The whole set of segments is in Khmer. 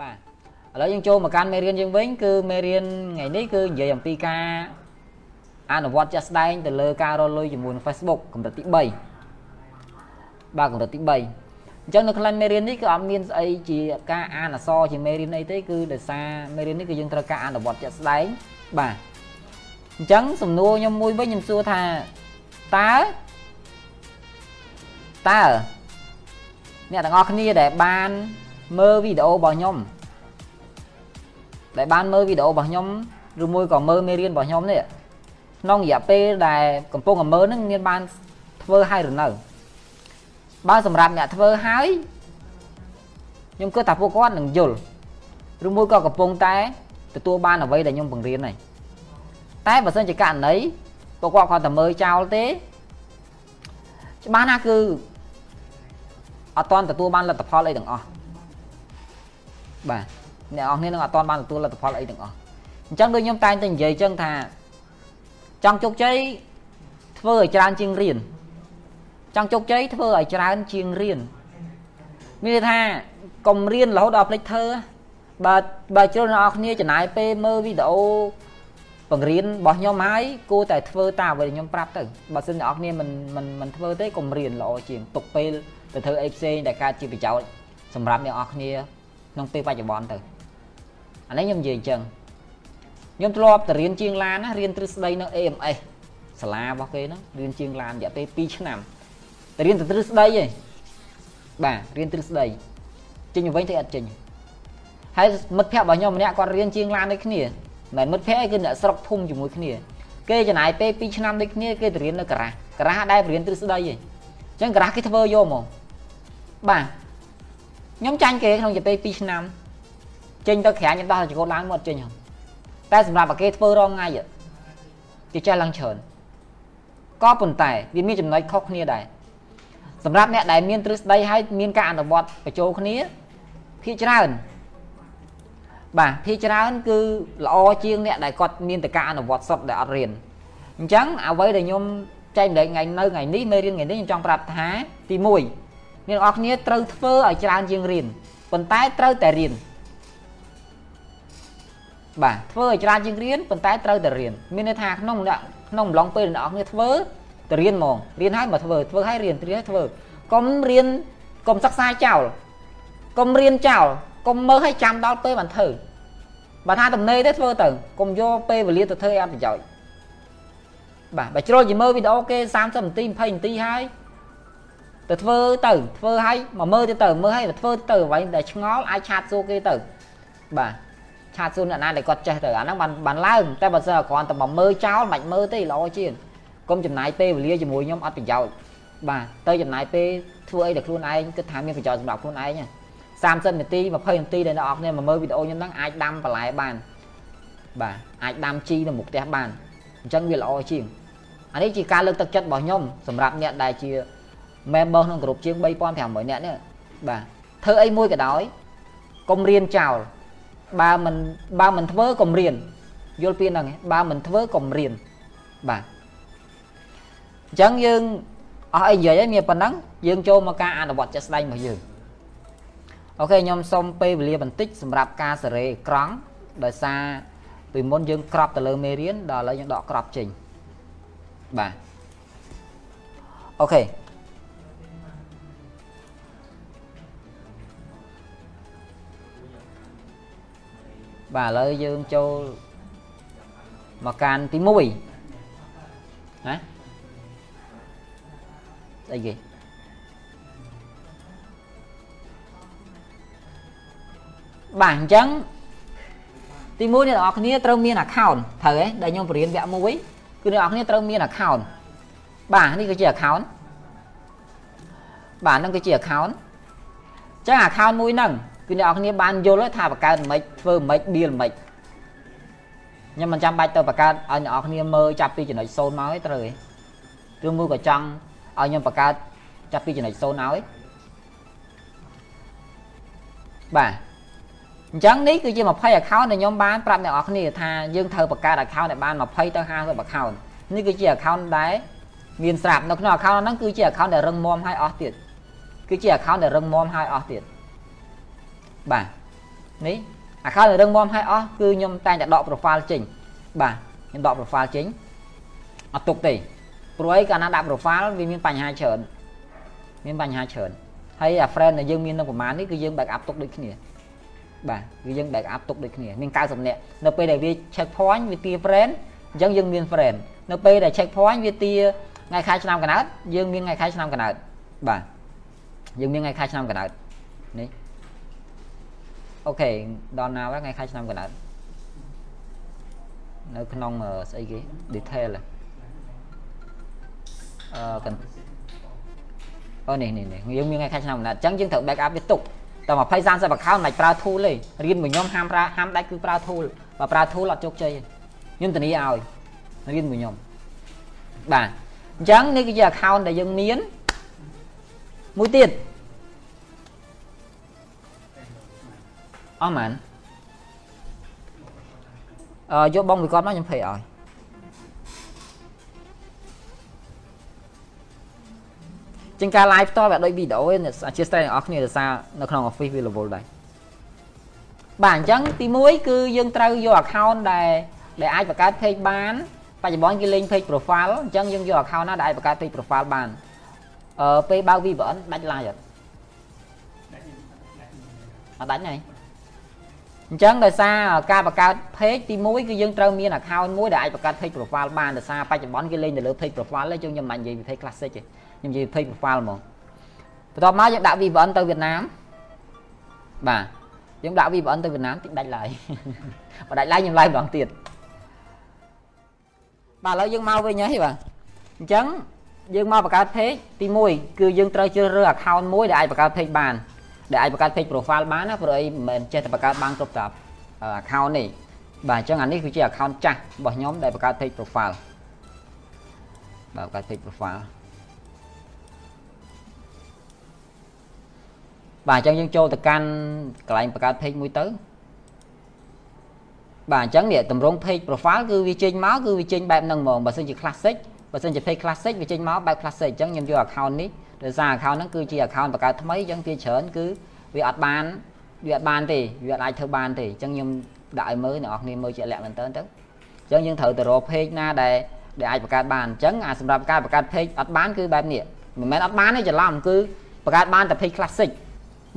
បាទឥឡូវយើងចូលមកកាន់មេរៀនយើងវិញគឺមេរៀនថ្ងៃនេះគឺនិយាយអំពីការអនុវត្តជាក់ស្ដែងទៅលើការរកលុយជាមួយនឹង Facebook កម្រិតទី3បាទកម្រិតទី3អញ្ចឹងនៅក្នុងមេរៀននេះគឺអត់មានស្អីជាការអានអក្សរជាមេរៀនអីទេគឺដោយសារមេរៀននេះគឺយើងត្រូវការអនុវត្តជាក់ស្ដែងបាទអញ្ចឹងសំណួរខ្ញុំមួយវិញខ្ញុំសួរថាតើតើអ្នកទាំងអស់គ្នាដែលបាន មើលវីដេអូរបស់ខ្ញុំដែលបានមើលវីដេអូរបស់ខ្ញុំឬមួយក៏មើលមេរៀនរបស់ខ្ញុំនេះក្នុងរយៈពេលដែលកំពុងតែមើលនឹងមានបានធ្វើហើយឬនៅបើសម្រាប់អ្នកធ្វើហើយខ្ញុំគិតថាពួកគាត់នឹងយល់ឬមួយក៏កំពុងតែទទួលបានអ្វីដែលខ្ញុំបង្រៀនហើយតែបើសិនជាករណីពួកគាត់គាត់តែមើលចោលទេច្បាស់ណាស់គឺអត់ទាន់ទទួលបានលទ្ធផលអីទាំងអស់ បាទអ្នកនរគ្នានឹងអត់ទាន់បានទទួលលទ្ធផលអីទាំងអស់អញ្ចឹងដូចខ្ញុំតែងតែនិយាយអញ្ចឹងថាចង់ជោគជ័យធ្វើឲ្យច្រើនជាងរៀនចង់ជោគជ័យធ្វើឲ្យច្រើនជាងរៀនមានន័យថាកុំរៀនរហូតដល់ភ្លេចធ្វើបើបើជ្រុលអ្នកនរគ្នាចំណាយពេលមើលវីដេអូបង្រៀនរបស់ខ្ញុំហើយគួរតែធ្វើតាមអ្វីដែលខ្ញុំប្រាប់ទៅបើសិនអ្នកនរគ្នាមិនមិនមិនធ្វើទេកុំរៀនល្អជាងទុកពេលទៅធ្វើអីផ្សេងដែលកើតជាប្រយោជន៍សម្រាប់អ្នកនរគ្នា ក្នុងពេលបច្ចុប្បន្នទៅអានេះខ្ញុំនិយាយអញ្ចឹងខ្ញុំធ្លាប់ទៅរៀនជាងឡានណារៀនទ្រឹស្ដីនៅ AMS សាលារបស់គេហ្នឹងរៀនជាងឡានរយៈពេល2ឆ្នាំទៅរៀនទៅទ្រឹស្ដីឯងបាទរៀនទ្រឹស្ដីចេញវិញទៅអត់ចេញហើយមិត្តភ័ក្តិរបស់ខ្ញុំម្នាក់គាត់រៀនជាងឡានដូចគ្នាមិនមិត្តភ័ក្តិគឺអ្នកស្រុកភូមិជាមួយគ្នាគេចំណាយពេល2ឆ្នាំដូចគ្នាគេទៅរៀននៅការ៉ាការ៉ាដែលរៀនទ្រឹស្ដីឯងអញ្ចឹងការ៉ាគេធ្វើយកមកបាទ ខ្ញុំចាញ់គេក្នុងរយៈពេល2ឆ្នាំចេញទៅក្រាញខ្ញុំដោះចង្កូតឡើងមកអត់ចេញហ៎តែសម្រាប់អាគេធ្វើរងថ្ងៃគេចេះឡើងច្រើនក៏ប៉ុន្តែវាមានចំណុចខុសគ្នាដែរសម្រាប់អ្នកដែលមានទ្រឹស្ដីហើយមានការអនុវត្តបញ្ចូលគ្នាភាគច្រើនបាទភាគច្រើនគឺល្អជាងអ្នកដែលគាត់មានតែការអនុវត្តសុទ្ធដែលអត់រៀនអញ្ចឹងអ្វីដែលខ្ញុំចែកម្លែកថ្ងៃនៅថ្ងៃនេះមេរៀនថ្ងៃនេះខ្ញុំចង់ប្រាប់ថាទី1 អ្នកនរគ្នាត្រូវធ្វើឲ្យច្រើនជាងរៀនប៉ុន្តែត្រូវតែរៀនបាទធ្វើឲ្យច្រើនជាងរៀនប៉ុន្តែត្រូវតែរៀនមានន័យថាក្នុងក្នុងអំឡុងពេលអ្នកនរគ្នាធ្វើទៅរៀនហ្មងរៀនហើយមកធ្វើធ្វើហើយរៀនរៀនហើយធ្វើកុំរៀនកុំសិក្សាចោលកុំរៀនចោលកុំមើលឲ្យចាំដល់ពេលបានធ្វើបើថាតំណេទេធ្វើទៅកុំយកពេលវេលាទៅធ្វើឲ្យអត់ប្រយោជន៍បាទបើជ្រុលជាមើលវីដេអូគេ30នាទី20នាទីហើយ ទៅធ្វើទៅធ្វើឲ្យមកមើលទៅទៅមើលឲ្យទៅធ្វើទៅអ្វីដែលឆ្ងល់អាចឆាតសួរគេទៅបាទឆាតសួរអ្នកណាដែលគាត់ចេះទៅអាហ្នឹងបានបានឡើងតែបើសិនគ្រាន់តែមកមើលចោលមិនមើលទេល្អជាងកុំចំណាយពេលវេលាជាមួយខ្ញុំអត់ប្រយោជន៍បាទទៅចំណាយពេលធ្វើអីដែលខ្លួនឯងគិតថាមានប្រយោជន៍សម្រាប់ខ្លួនឯង30នាទី20នាទីដែលអ្នកនរគ្នាមកមើលវីដេអូខ្ញុំហ្នឹងអាចដាំបន្លែបានបាទអាចដាំជីនៅមុខផ្ទះបានអញ្ចឹងវាល្អជាងអានេះជាការលើកទឹកចិត្តរបស់ខ្ញុំសម្រាប់អ្នកដែលជា member ក្នុងក្រុមជាង3500នាក់នេះបាទធ្វើអីមួយក៏ដោយកុំរៀនចោលបើមិនបើមិនធ្វើកុំរៀនយល់ពីហ្នឹងបើមិនធ្វើកុំរៀនបាទអញ្ចឹងយើងអស់អីនិយាយហើយមានប៉ុណ្ណឹងយើងចូលមកការអនុវត្តជាក់ស្ដែងរបស់យើងអូខេខ្ញុំសូមពេលវេលាបន្តិចសម្រាប់ការសេរីអេក្រង់ដោយសារពីមុនយើងក្របទៅលើមេរៀនដល់ឥឡូវយើងដកក្របចេញបាទអូខេ បាទឥឡូវយើងចូលមកកាន់ទី1ណាស្អីគេបាទអញ្ចឹងទី1អ្នកនរគ្នាត្រូវមាន account ត្រូវទេដែលខ្ញុំបរៀនវគ្គ1គឺអ្នកនរគ្នាត្រូវមាន account បាទនេះគឺជា account បាទហ្នឹងគឺជា account អញ្ចឹង account មួយហ្នឹង គឺអ្នកនរគ្នាបានយល់ថាបង្កើតមិនធ្វើមិនបៀលមិនខ្ញុំមិនចាំបាច់ទៅបង្កើតឲ្យអ្នកនរគ្នាមើលចាប់ពីចំណុច0មកទេត្រូវទេឬមួយក៏ចង់ឲ្យខ្ញុំបង្កើតចាប់ពីចំណុច0ឲ្យបាទអញ្ចឹងនេះគឺជា20 account ដែលខ្ញុំបានប្រាប់អ្នកនរគ្នាថាយើងត្រូវបង្កើត account ដែលបាន20ទៅ50 account នេះគឺជា account ដែលមានស្រាប់នៅក្នុង account ហ្នឹងគឺជា account ដែលរឹងមាំហើយអស់ទៀតគឺជា account ដែលរឹងមាំហើយអស់ទៀត បាទអនេះ account រឹងមាំហើយអស់គឺខ្ញុំតែងតែដក profile ចេញបាទខ្ញុំដក profile ចេញអត់ទុកទេព្រោះអីកាលណាដាក់ profile វាមានបញ្ហាច្រើនមានបញ្ហាច្រើនហើយអា friend ដែលយើងមាននៅប្រហែលនេះគឺយើង back up ទុកដូចគ្នាបាទគឺយើង back up ទុកដូចគ្នាមាន90នាក់នៅពេលដែលវា check point វាទា friend អញ្ចឹងយើងមាន friend នៅពេលដែល check point វាទាថ្ងៃខែឆ្នាំកណើតយើងមានថ្ងៃខែឆ្នាំកណើតបាទយើងមានថ្ងៃខែឆ្នាំកណើតនេះ អូខេដល់ណាហើយថ្ងៃខែឆ្នាំកណើតនៅក្នុងស្អីគេ detail អឺកអូនេះនេះយើងមានថ្ងៃខែឆ្នាំកណើតអញ្ចឹងយើងត្រូវ back up វាទុកតែ20 30 account មិនប្រើ tool ទេរៀនមួយខ្ញុំហាមប្រើហាមដាច់គឺប្រើ tool បើប្រើ tool អត់ជោគជ័យខ្ញុំធានាឲ្យរៀនមួយខ្ញុំបាទអញ្ចឹងនេះគឺជា account ដែលយើងមានមួយទៀត អស់មែនអឺយកបងវិគាត់មកខ្ញុំភ័យឲ្យជាងការ live ផ្ទាល់វាដូចវីដេអូឯងអធិស្ឋានអ្នកនរគ្នាដោយសារនៅក្នុង office វា level ដែរបាទអញ្ចឹងទី1គឺយើងត្រូវយក account ដែលដែលអាចបង្កើត page បានបច្ចុប្បន្នគេលេង page profile អញ្ចឹងយើងយក account ណាដែលអាចបង្កើត page profile បានអឺពេលបើក VPN ដាច់ live អត់អត់ដាច់ទេ អញ្ចឹងដោយសារការបង្កើត page ទី1គឺយើងត្រូវមាន account មួយដែលអាចបង្កើត page profile បានដោយសារបច្ចុប្បន្នគេលេងទៅលើ page profile ទេយើងខ្ញុំមិននិយាយពី page classic ទេខ្ញុំនិយាយ page profile ហ្មងបន្ទាប់មកយើងដាក់ VPN ទៅវៀតណាមបាទយើងដាក់ VPN ទៅវៀតណាមតិចដាច់ឡើយបើដាច់ឡើយខ្ញុំ live ម្ដងទៀតបាទឥឡូវយើងមកវិញហើយបាទអញ្ចឹងយើងមកបង្កើត page ទី1គឺយើងត្រូវជ្រើសរើស account មួយដែលអាចបង្កើត page បាន ដែលអាចបង្កើត page profile បានណាព្រោះអីមិនមែនចេះតែបង្កើតបានគ្រប់តា account នេះបាទអញ្ចឹងអានេះគឺជា account ចាស់របស់ខ្ញុំដែលបង្កើត page profile បាទបង្កើត page profile បាទអញ្ចឹងយើងចូលទៅកាន់កន្លែងបង្កើត page មួយទៅបាទអញ្ចឹងនេះតម្រង page profile គឺវាចេញមកគឺវាចេញបែបហ្នឹងហ្មងបើសិនជា classic បើសិនជា page classic វាចេញមកបែប classic អញ្ចឹងខ្ញុំយក account នេះ ដោយសារ account ហ្នឹងគឺជា account បង្កើតថ្មីអញ្ចឹងវាច្រើនគឺវាអត់បានវាអត់បានទេវាអត់អាចធ្វើបានទេអញ្ចឹងខ្ញុំដាក់ឲ្យមើលអ្នកនរគ្នាមើលជាក់លាក់មែនតើទៅអញ្ចឹងយើងត្រូវទៅរក page ណាដែលដែលអាចបង្កើតបានអញ្ចឹងអាសម្រាប់ការបង្កើត page អត់បានគឺបែបនេះមិនមែនអត់បានទេច្រឡំគឺបង្កើតបានតែ page classic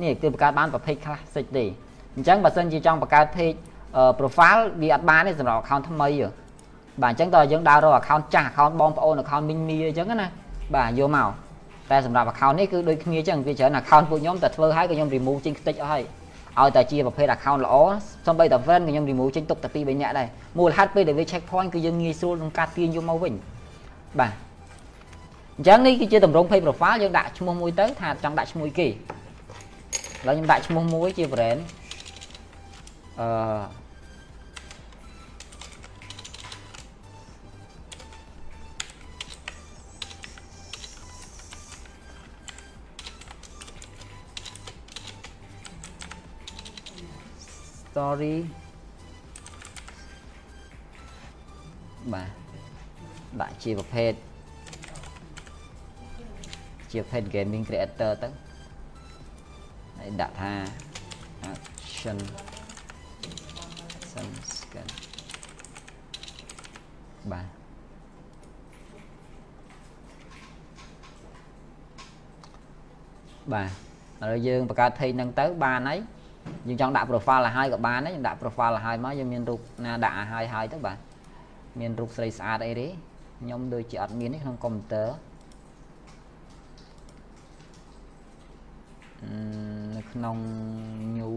នេះគឺបង្កើតបានប្រភេទ classic ទេអញ្ចឹងបើសិនជាចង់បង្កើត page profile វាអត់បានទេសម្រាប់ account ថ្មីបាទអញ្ចឹងតើយើងដើររក account ចាស់ account បងប្អូន account មីងមីអញ្ចឹងណាបាទយកមក តែសម្រាប់ account នេះគឺដូចគ្នាអញ្ចឹងវាច្រើន account ពួកខ្ញុំតែធ្វើឲ្យក៏ខ្ញុំ remove ចេញខ្ទេចអស់ហើយឲ្យតែជាប្រភេទ account ល្អសំបីតែ friend ក៏ខ្ញុំ remove ចេញទុកតែ2 3នាក់ដែរមូលហេតុពេលដែលវា check point គឺយើងងាយស្រួលក្នុងការទាញយកមកវិញបាទអញ្ចឹងនេះគឺជាតម្រង page profile យើងដាក់ឈ្មោះមួយទៅថាចង់ដាក់ឈ្មោះគេឥឡូវខ្ញុំដាក់ឈ្មោះមួយជា brand អឺ story បាទដាក់ជាប្រភេទជាប្រភេទ gaming creator ទៅហើយដាក់ថា action action scan បាទបាទឥឡូវយើងបង្កើត page ហ្នឹងទៅបានហើយ យើងចង់ដាក់ profile ឲ្យហើយក៏បានដែរយើងដាក់ profile ឲ្យហើយមកយើងមានរូបណាដាក់ឲ្យហើយហើយទៅបាទមានរូបស្រីស្អាតអីទេខ្ញុំដូចជាអត់មានទេក្នុងកុំព្យូទ័រនៅក្នុង new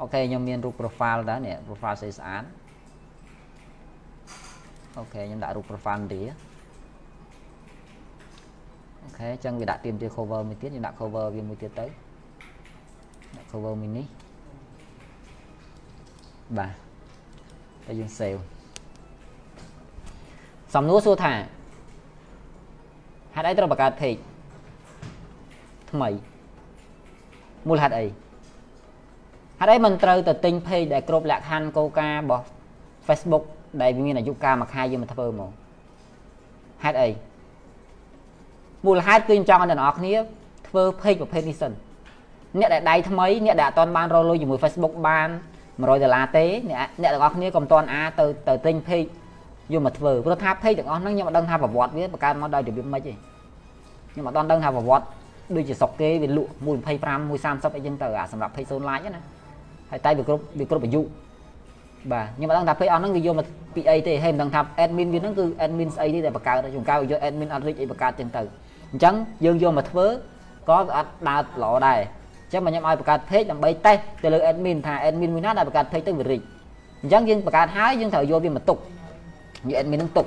អូខេខ្ញុំមានរូប profile ដែរនេះ profile ស្អាតស្អាតអូខេខ្ញុំដាក់រូប profile ទីអូខេអញ្ចឹងវាដាក់ទៀមទា cover មួយទៀតខ្ញុំដាក់ cover វាមួយទៀតទៅដាក់ cover mini បាទតែយើង save សំណួរសួរថាហេតុអីត្រូវបង្កើត page ថ្មីមូលហេតុអីហេតុអីមិនត្រូវទៅទិញ page ដែលគ្រប់លក្ខខណ្ឌកោការរបស់ Facebook ដែលវាមានអាយុកាលមួយខែយើងមកធ្វើមកហេតុអីមូលហេតុគឺខ្ញុំចង់ឲ្យអ្នកនរគ្នាធ្វើ page ប្រភេទនេះសិន អ្នកដែលដៃថ្មីអ្នកដែលអត់ទាន់បានរកលុយជាមួយ Facebook បាន100ដុល្លារទេអ្នកអ្នកទាំងអស់គ្នាកុំទាន់អាទៅទៅទិញ page យកមកធ្វើព្រោះថា page ទាំងអស់ហ្នឹងខ្ញុំអត់ដឹងថាប្រវត្តិវាបង្កើតមកដោយរបៀបម៉េចទេខ្ញុំអត់ដឹងថាប្រវត្តិដូចជាស្រុកគេវាលក់125 130អីចឹងទៅអាសម្រាប់ page 0 like ណាហើយតែវាគ្រប់វាគ្រប់អាយុបាទខ្ញុំអត់ដឹងថា page អស់ហ្នឹងវាយកមកពីអីទេហើយមិនដឹងថា admin វាហ្នឹងគឺ admin ស្អីទេដែលបង្កើតជួនកាលវាយក admin អត់រីកអីបង្កើតចឹងទៅអញ្ចឹងយើងយកមកធ្វើក៏អត់ដើរល្អដែរ អញ្ចឹងខ្ញុំឲ្យបង្កើត page ដើម្បីតេស្តទៅលើ admin ថា admin មួយណាដែលបង្កើត page ទៅវារីកអញ្ចឹងយើងបង្កើតហើយយើងត្រូវយកវាមកទុកយក admin នឹងទុក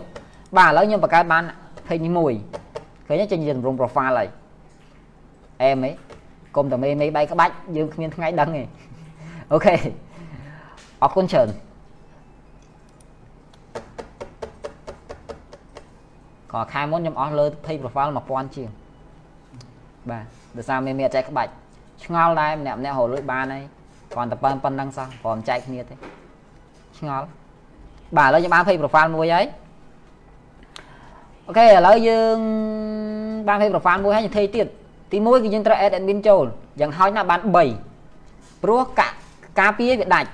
បាទឥឡូវខ្ញុំបង្កើតបាន page នេះមួយឃើញចេញជាទម្រង់ profile ហើយអែមហីកុំតែមេមេបែកក្បាច់យើងគ្មានថ្ងៃដឹងទេអូខេអរគុណច្រើនក៏ខែមុនខ្ញុំអស់លើ page profile 1000ជាងបាទដោយសារមានមានអត់ចែកក្បាច់ ឆ្ងល់ដែរម្នាក់ម្នាក់រលួយបានហើយគ្រាន់តែប៉ុណ្ប៉ុណ្្នឹងសោះព្រមចែកគ្នាទេឆ្ងល់បាទឥឡូវខ្ញុំបាន page profile មួយហើយអូខេឥឡូវយើងបាន page profile មួយហើយយើងធ្វើទៀតទី1គឺយើងត្រូវ add admin ចូលយ៉ាងហោចណាស់បាន3ព្រោះកាការពារវាដាច់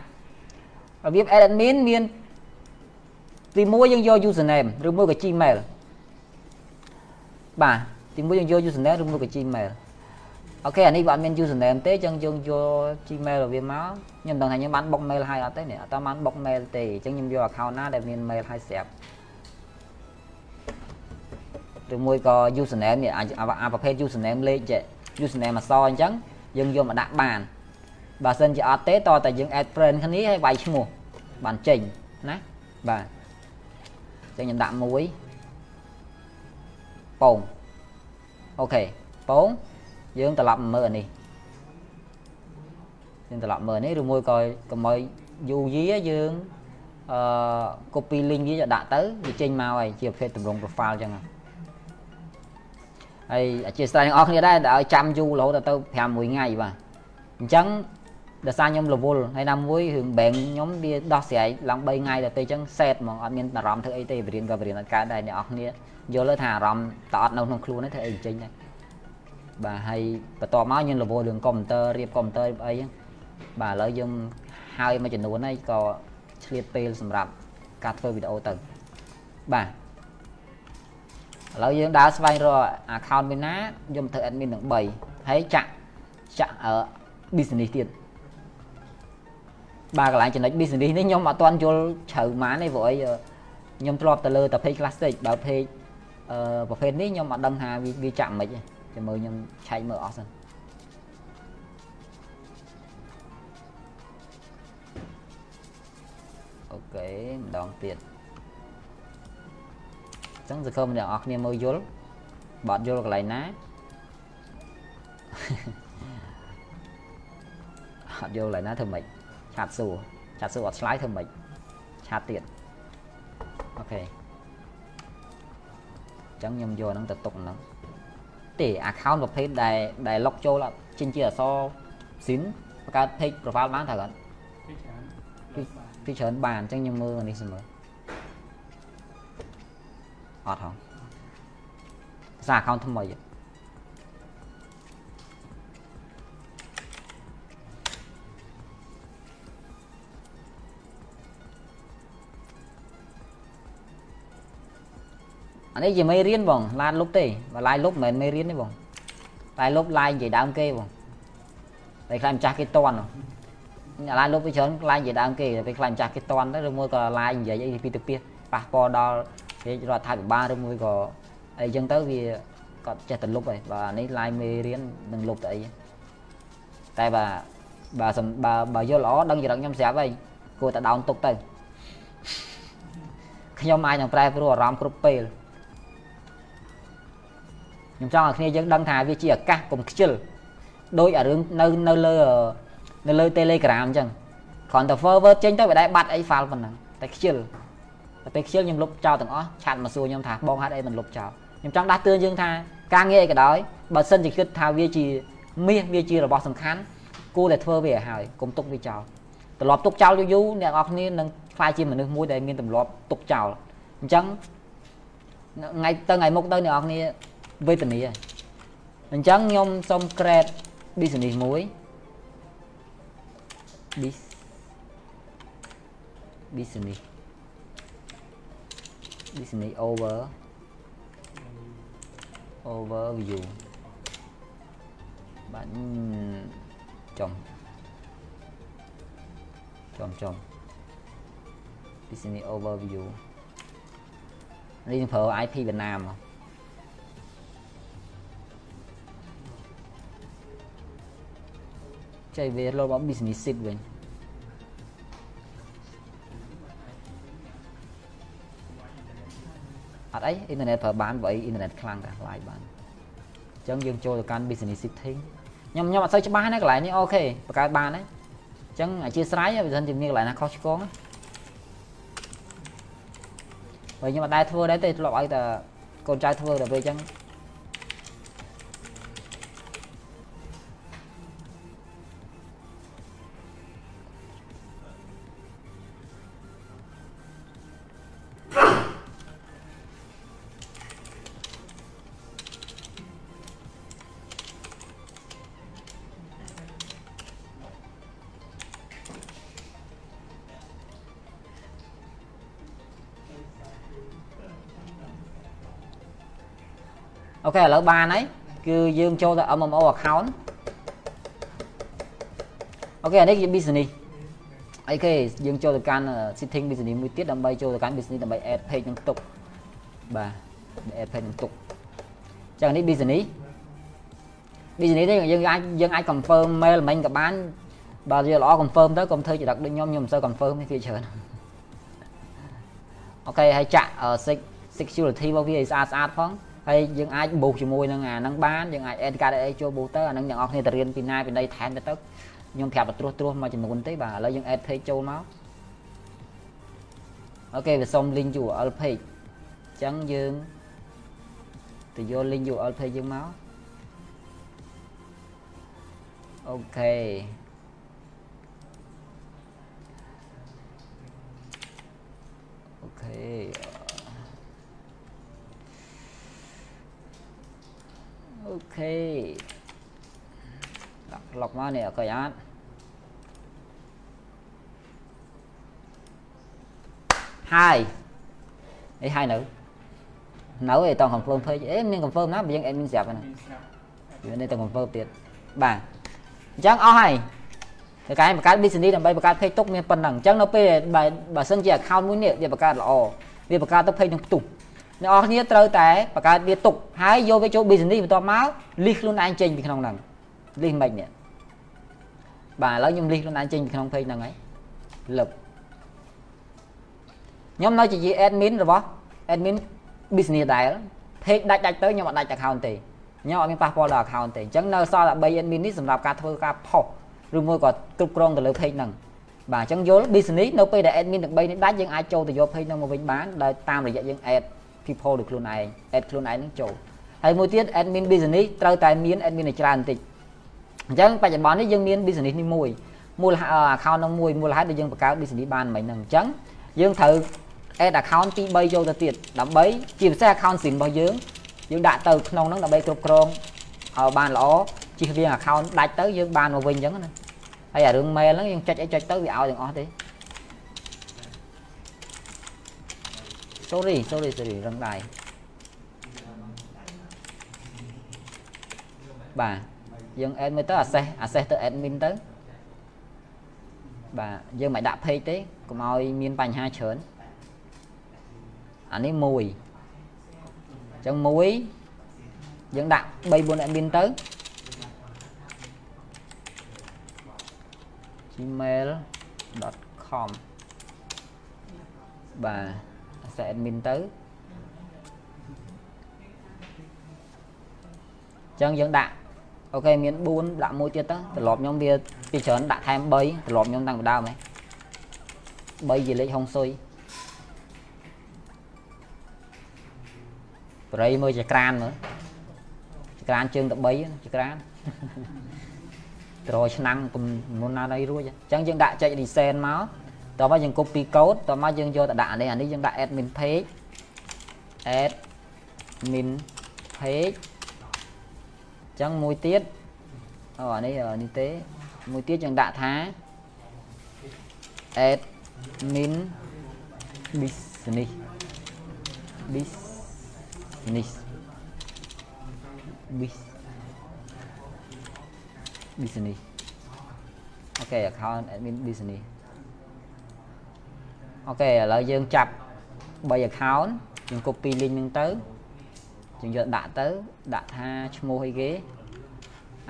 របៀប add admin មានទី1យើងយក username ឬមួយក៏ Gmail បាទទី1យើងយក username ឬមួយក៏ Gmail អូខេអានេះវាអត់មាន username ទេអញ្ចឹងយើងយក Gmail របស់វាមកខ្ញុំដឹងថាខ្ញុំបានបុក mail ហើយអត់ទេនេះអត់បានបុក mail ទេអញ្ចឹងខ្ញុំយក account ណាដែលមាន mail ហើយស្រាប់ឬមួយក៏ username នេះអាប្រភេទ username លេខចេះ username អក្សរអញ្ចឹងយើងយកមកដាក់បានបើសិនជាអត់ទេតតែយើង add friend គ្នាហើយវាយឈ្មោះបានចេញណាបាទអញ្ចឹងខ្ញុំដាក់មួយពងអូខេពង យើងត្រឡប់មកមើលអានេះយើងត្រឡប់មើលនេះឬមួយក៏កុំឲ្យយូរយាយើងអឺ copy link វាដាក់ទៅវាចេញមកហើយជាប្រភេទតម្រង់ profile អញ្ចឹងហើយអធិស្ឋានទាំងអស់គ្នាដែរឲ្យចាំយូររហូតទៅ5មួយថ្ងៃបាទអញ្ចឹងដោយសារខ្ញុំរវល់ហើយណាមួយរឿង bank ខ្ញុំវាដោះស្រាយឡើង3ថ្ងៃទៅពេលអញ្ចឹង set ហ្មងអត់មានអារម្មណ៍ធ្វើអីទេបរៀនក៏បរៀនអត់កើតដែរអ្នកនរគ្នាយល់ថាអារម្មណ៍តអត់នៅក្នុងខ្លួនទេធ្វើអីចេញដែរ បាទហើយបន្ទាប់មកយើងរវល់រឿងកុំព្យូទ័ររៀបកុំព្យូទ័រអីហ្នឹងបាទឥឡូវយើងហើយមួយចំនួនហើយក៏ឆ្លៀតពេលសម្រាប់ការធ្វើវីដេអូទៅបាទឥឡូវយើងដើរស្វែងរក account មួយណាខ្ញុំធ្វើ admin នឹង3ហើយចាក់ចាក់ business ទៀតបាទកន្លែងចំណុច business នេះខ្ញុំអត់ទាន់យល់ជ្រៅម៉ានទេព្រោះអីខ្ញុំធ្លាប់ទៅលើតែ page classic បើ page អឺប្រភេទនេះខ្ញុំអត់ដឹងថាវាចាក់មិនទេ ចាំមើលខ្ញុំឆែកមើលអស់សិន OK ម្ដងទៀតអញ្ចឹងសង្ឃឹមអ្នកនរគ្នាមើលយល់បើអត់យល់កន្លែងណាអត់យល់កន្លែងណាធ្វើម៉េច chat សួរ chat សួរអត់ឆ្លើយធ្វើម៉េច chat ទៀត OK អញ្ចឹងខ្ញុំយកហ្នឹងទៅទុកហ្នឹង ទេ account ប្រភេទដែលដែល log ចូលចេញជាអក្សរស៊ីនបង្កើត page profile បានត្រូវអត់ពីច្រើនបានអញ្ចឹងខ្ញុំមើលនេះសិនមើលអត់ហងសារ account ថ្មី អានេះជាមេរៀនបងឡានលុបទេបើឡាយលុបមិនមែនមេរៀនទេបងតែលុបឡាយនិយាយដើមគេបងតែខ្លាចម្ចាស់គេតន់អ្នកឡាយលុបវាច្រើនឡាយនិយាយដើមគេតែខ្លាចម្ចាស់គេតន់ទៅឬមួយក៏ឡាយនិយាយអីពីទៅពីប៉ះពាល់ដល់រាជរដ្ឋាភិបាលឬមួយក៏អីចឹងទៅវាគាត់ចេះតែលុបហើយបើនេះឡាយមេរៀននឹងលុបទៅអីតែបើបើបើបើយល់ល្អដឹងចរិតខ្ញុំស្រាប់ហើយគួរតែដោនទុកទៅខ្ញុំអាចនឹងប្រែប្រួលអារម្មណ៍គ្រប់ពេល ខ្ញុំចង់ឲ្យគ្នាយើងដឹងថាវាជាឱកាសកុំខ្ជិលដោយអារឿងនៅនៅលើនៅលើ Telegram អញ្ចឹងគ្រាន់តែ forward ចេញទៅវាដែរបាត់អី file ប៉ុណ្ណឹងតែខ្ជិលតែពេលខ្ជិលខ្ញុំលុបចោលទាំងអស់ឆាត់មកសួរខ្ញុំថាបងហេតុអីមិនលុបចោលខ្ញុំចង់ដាស់តឿនយើងថាការងារអីក៏ដោយបើសិនជាគិតថាវាជាមាសវាជារបស់សំខាន់គួរតែធ្វើវាឲ្យហើយកុំទុកវាចោលត្រឡប់ទុកចោលយូរយូរអ្នកនរគ្នានឹងខ្លាចជាមនុស្សមួយដែលមានទម្លាប់ទុកចោលអញ្ចឹងថ្ងៃទៅថ្ងៃមុខទៅអ្នកនរគ្នា វេទនាអញ្ចឹងខ្ញុំសុំ create business មួយ bis business business over overview បាទចំចំចំ business overview នេះប្រើ IP វៀតណាម ចៃវាលោប business ship វិញអត់អីអ៊ីនធឺណិតប្រើបានបើអីអ៊ីនធឺណិតខ្លាំងតា live បានអញ្ចឹងយើងចូលទៅកាន់ business setting ខ្ញុំខ្ញុំអត់សូវច្បាស់ណាកន្លែងនេះអូខេបង្កើតបានហើយអញ្ចឹងអធិស្ស្រ័យបើមិនជាមានកន្លែងណាខុសឆ្គងណាបើខ្ញុំអត់ដែរធ្វើដែរទេធ្លាប់ឲ្យតែកូនចៅធ្វើតែពេលអញ្ចឹង OK ឥឡូវបានហើយគឺយើងចូលទៅ MMO account OK អានេះជា business អីគេយើងចូលទៅកាន់ setting business មួយទៀតដើម្បីចូលទៅកាន់ business ដើម្បី add page ហ្នឹងទុកបាទ add page ហ្នឹងទុកចឹងនេះ business business នេះយើងអាចយើងអាច confirm mail មិញក៏បានបើយើងល្អ confirm ទៅកុំធ្វើចរិតដូចខ្ញុំខ្ញុំមិនសូវ confirm ទេវាច្រើនOK ហើយចាក់ security របស់វាឲ្យស្អាតស្អាតផង ហើយយើងអាចបូកជាមួយនឹងអាហ្នឹងបានយើងអាច add កាតអីចូល booster អាហ្នឹងទាំងអស់គ្នាទៅរៀនពីណាពីណីថែមទៅទៅខ្ញុំប្រាប់ត្រួសត្រាសមួយចំនួនទេបាទឥឡូវយើង add page ចូលមក OK វាសុំ link URL page អញ្ចឹងយើងទៅយក link URL page យើងមក OKអូខេ អូខេដាក់ប្លុកមកនេះអកយអត់ហើយអីហើយនៅនៅឯត្រង់ confirm page អេមាន confirm ណាបើយើង admin ស្រាប់ហ្នឹងវានេះត្រង់ confirm ទៀតបាទអញ្ចឹងអស់ហើយតែកាយបង្កើត business ដើម្បីបង្កើត page ទុកមានប៉ុណ្ណឹងអញ្ចឹងនៅពេលបើសិនជា account មួយនេះវាបង្កើតល្អវាបង្កើតទៅ page នឹងផ្ទុះ អ្នកនរគ្នាត្រូវតែបង្កើតវាទុកហើយយកវាចូល business បន្ទាប់មក list ខ្លួនឯងចេញពីក្នុងហ្នឹង list មិននេះបាទឥឡូវខ្ញុំ list ខ្លួនឯងចេញពីក្នុង page ហ្នឹងហើយលឹបខ្ញុំនៅជា admin របស់ admin business ដែល page ដាច់ដាច់ទៅខ្ញុំអត់ដាច់ account ទេខ្ញុំអត់មានប៉ះពាល់ដល់ account ទេអញ្ចឹងនៅសល់តែ3 admin នេះសម្រាប់ការធ្វើការផុសឬមួយក៏គ្រប់គ្រងទៅលើ page ហ្នឹងបាទអញ្ចឹងយល់ business នៅពេលដែល admin ទាំង3នេះដាច់យើងអាចចូលទៅយក page ហ្នឹងមកវិញបានដោយតាមរយៈយើង add people ដូចខ្លួនឯង add ខ្លួនឯងនឹងចូលហើយមួយទៀត admin business ត្រូវតែមាន admin ឲ្យច្រើនបន្តិចអញ្ចឹងបច្ចុប្បន្ននេះយើងមាន business នេះមួយមូល account នឹងមួយមូលហេតុដែលយើងបង្កើត business បានមិញហ្នឹងអញ្ចឹងយើងត្រូវ add account ទី3ចូលទៅទៀតដើម្បីជាពិសេស account SIM របស់យើងយើងដាក់ទៅក្នុងហ្នឹងដើម្បីគ្រប់គ្រងឲ្យបានល្អជិះវា account ដាច់ទៅយើងបានមកវិញអញ្ចឹងណាហើយអារឿង mail ហ្នឹងយើងចុចអីចុចទៅវាឲ្យទាំងអស់ទេ sorry sorry sorry រឹងដៃបាទយើង add មើលទៅ access access ទៅ admin ទៅបាទយើងមិនដាក់ page ទេកុំឲ្យមានបញ្ហាច្រើនអានេះ1អញ្ចឹង1យើងដាក់3 4 admin ទៅ gmail.com បា ទតែ admin ទៅអញ្ចឹងយើងដាក់អូខេមាន4ដាក់មួយទៀតទៅត្រឡប់ខ្ញុំវាពីច្រើនដាក់ថែម3ត្រឡប់ខ្ញុំតាំងពីដើមហ៎3ជាលេខហុងស៊ុយបរិយមើលចក្រានមើលចក្រានជើងទៅ3ចក្រានត្រឆ្នាំងទំនុនណាណៃរួចអញ្ចឹងយើងដាក់ចុច reset មក តមកយើង copy code តមកយើងយកទៅដាក់នេះអានេះយើងដាក់ admin page admin page អញ្ចឹងមួយទៀតអូអានេះនេះទេមួយទៀតយើងដាក់ថា admin business business business OK account admin business OK ឥឡូវយើងចាប់3 account យើង copy link ហ្នឹងទៅយើងយកដាក់ទៅដាក់ថាឈ្មោះអីគេ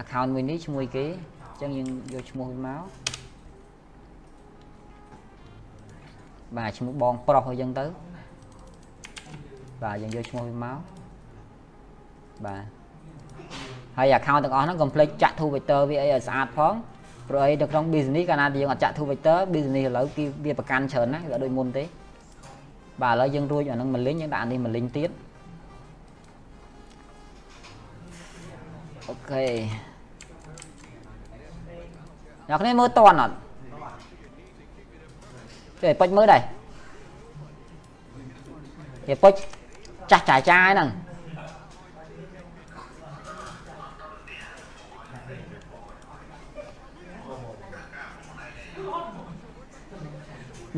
account មួយនេះឈ្មោះអីគេអញ្ចឹងយើងយកឈ្មោះវាមកបាទឈ្មោះបងប្រុសអញ្ចឹងទៅបាទយើងយកឈ្មោះវាមកបាទហើយ account ទាំងអស់ហ្នឹងកុំភ្លេចចាក់ to vector វាអីឲ្យស្អាតផង ព្រោះអីនៅក្នុង business កាលណាយើងអត់ចាក់ to vector business ឥឡូវគេវាប្រកាន់ច្រើនណាស់វាដូចមុនទេបាទឥឡូវយើងរួចអាហ្នឹងមួយលីងយើងដាក់អានេះមួយលីងទៀតអូខេអ្នកគ្នាមើលតន់អត់ចេះពេចមើលដែរគេពេចចាស់ចាយចាយហ្នឹង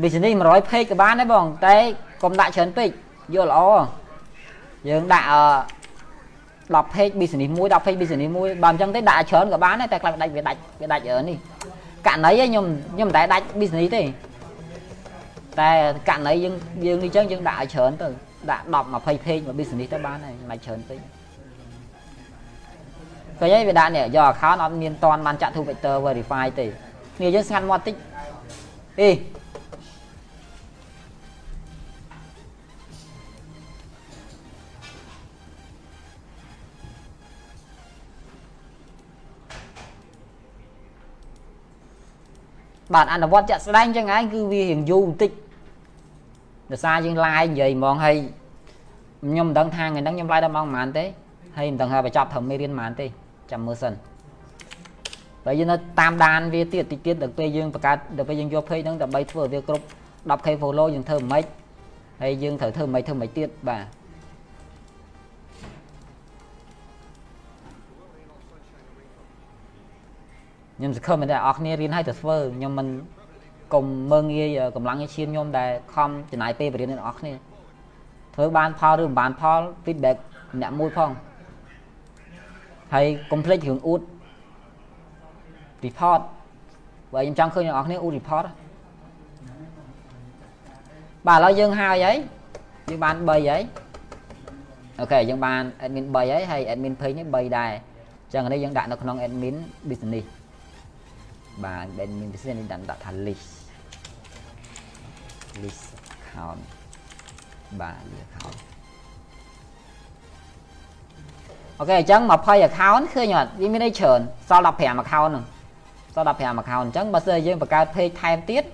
business 100 page ក៏បានដែរបង តែកុំដាក់ច្រើនពេកយកល្អយើងដាក់10 page business មួយ10 page business មួយបើមិនចឹងទេដាក់ច្រើនក៏បានដែរតែខ្លះដាច់វាដាច់វាដាច់នេះករណីខ្ញុំខ្ញុំមិនដែលដាច់ business ទេតែករណីយើងយើងនេះចឹងយើងដាក់ឲ្យច្រើនទៅដាក់10 20 page មក business ទៅបានហើយមិនច្រើនពេកឃើញហើយវាដាក់នេះយក account អត់មានតន់បានចាក់ two factor verify ទេគ្នាយើងស្ងាត់មាត់តិចអេ បាទអនុវត្តជាក់ស្ដែងចឹងឯងគឺវារៀងយូរបន្តិចដោយសារយើងឡាយនិយាយហ្មងហើយខ្ញុំមិនដឹងថាថ្ងៃហ្នឹងខ្ញុំឡាយដល់ម៉ោងប៉ុន្មានទេហើយមិនដឹងថាបញ្ចប់ត្រឹមមេរៀនប៉ុន្មានទេចាំមើលសិនបើយើងនៅតាមដានវាទៀតតិចទៀតដល់ពេលយើងបង្កើតដល់ពេលយើងយក page ហ្នឹងដើម្បីធ្វើវាគ្រប់ 10k follow យើងធ្វើមិនហើយយើងត្រូវធ្វើមិនធ្វើមិនទៀតបាទ ខ្ញុំសង្ឃឹមតែអ្នកនរគ្នារៀនឲ្យទៅធ្វើខ្ញុំមិនកុំមើងងាយកម្លាំងឈាមខ្ញុំដែលខំចំណាយពេលបរិញ្ញាអ្នកនរគ្នាធ្វើបានផលឬមិនបានផល feedback អ្នកមួយផងហើយកុំភ្លេចរឿងអួត report បើខ្ញុំចង់ឃើញអ្នកនរគ្នាអួត report បាទឥឡូវយើងហើយហើយយើងបាន3ហើយអូខេយើងបាន admin 3ហើយហើយ admin page នេះ3ដែរអញ្ចឹងនេះយើងដាក់នៅក្នុង admin business បាទ admin business នេះដាក់ថា list list account បាទ list account អូខេអញ្ចឹង20 account ឃើញអត់វាមានន័យច្រើនសល់15 account ហ្នឹងសល់15 account អញ្ចឹងបើសិនយើងបង្កើត page ថែមទៀត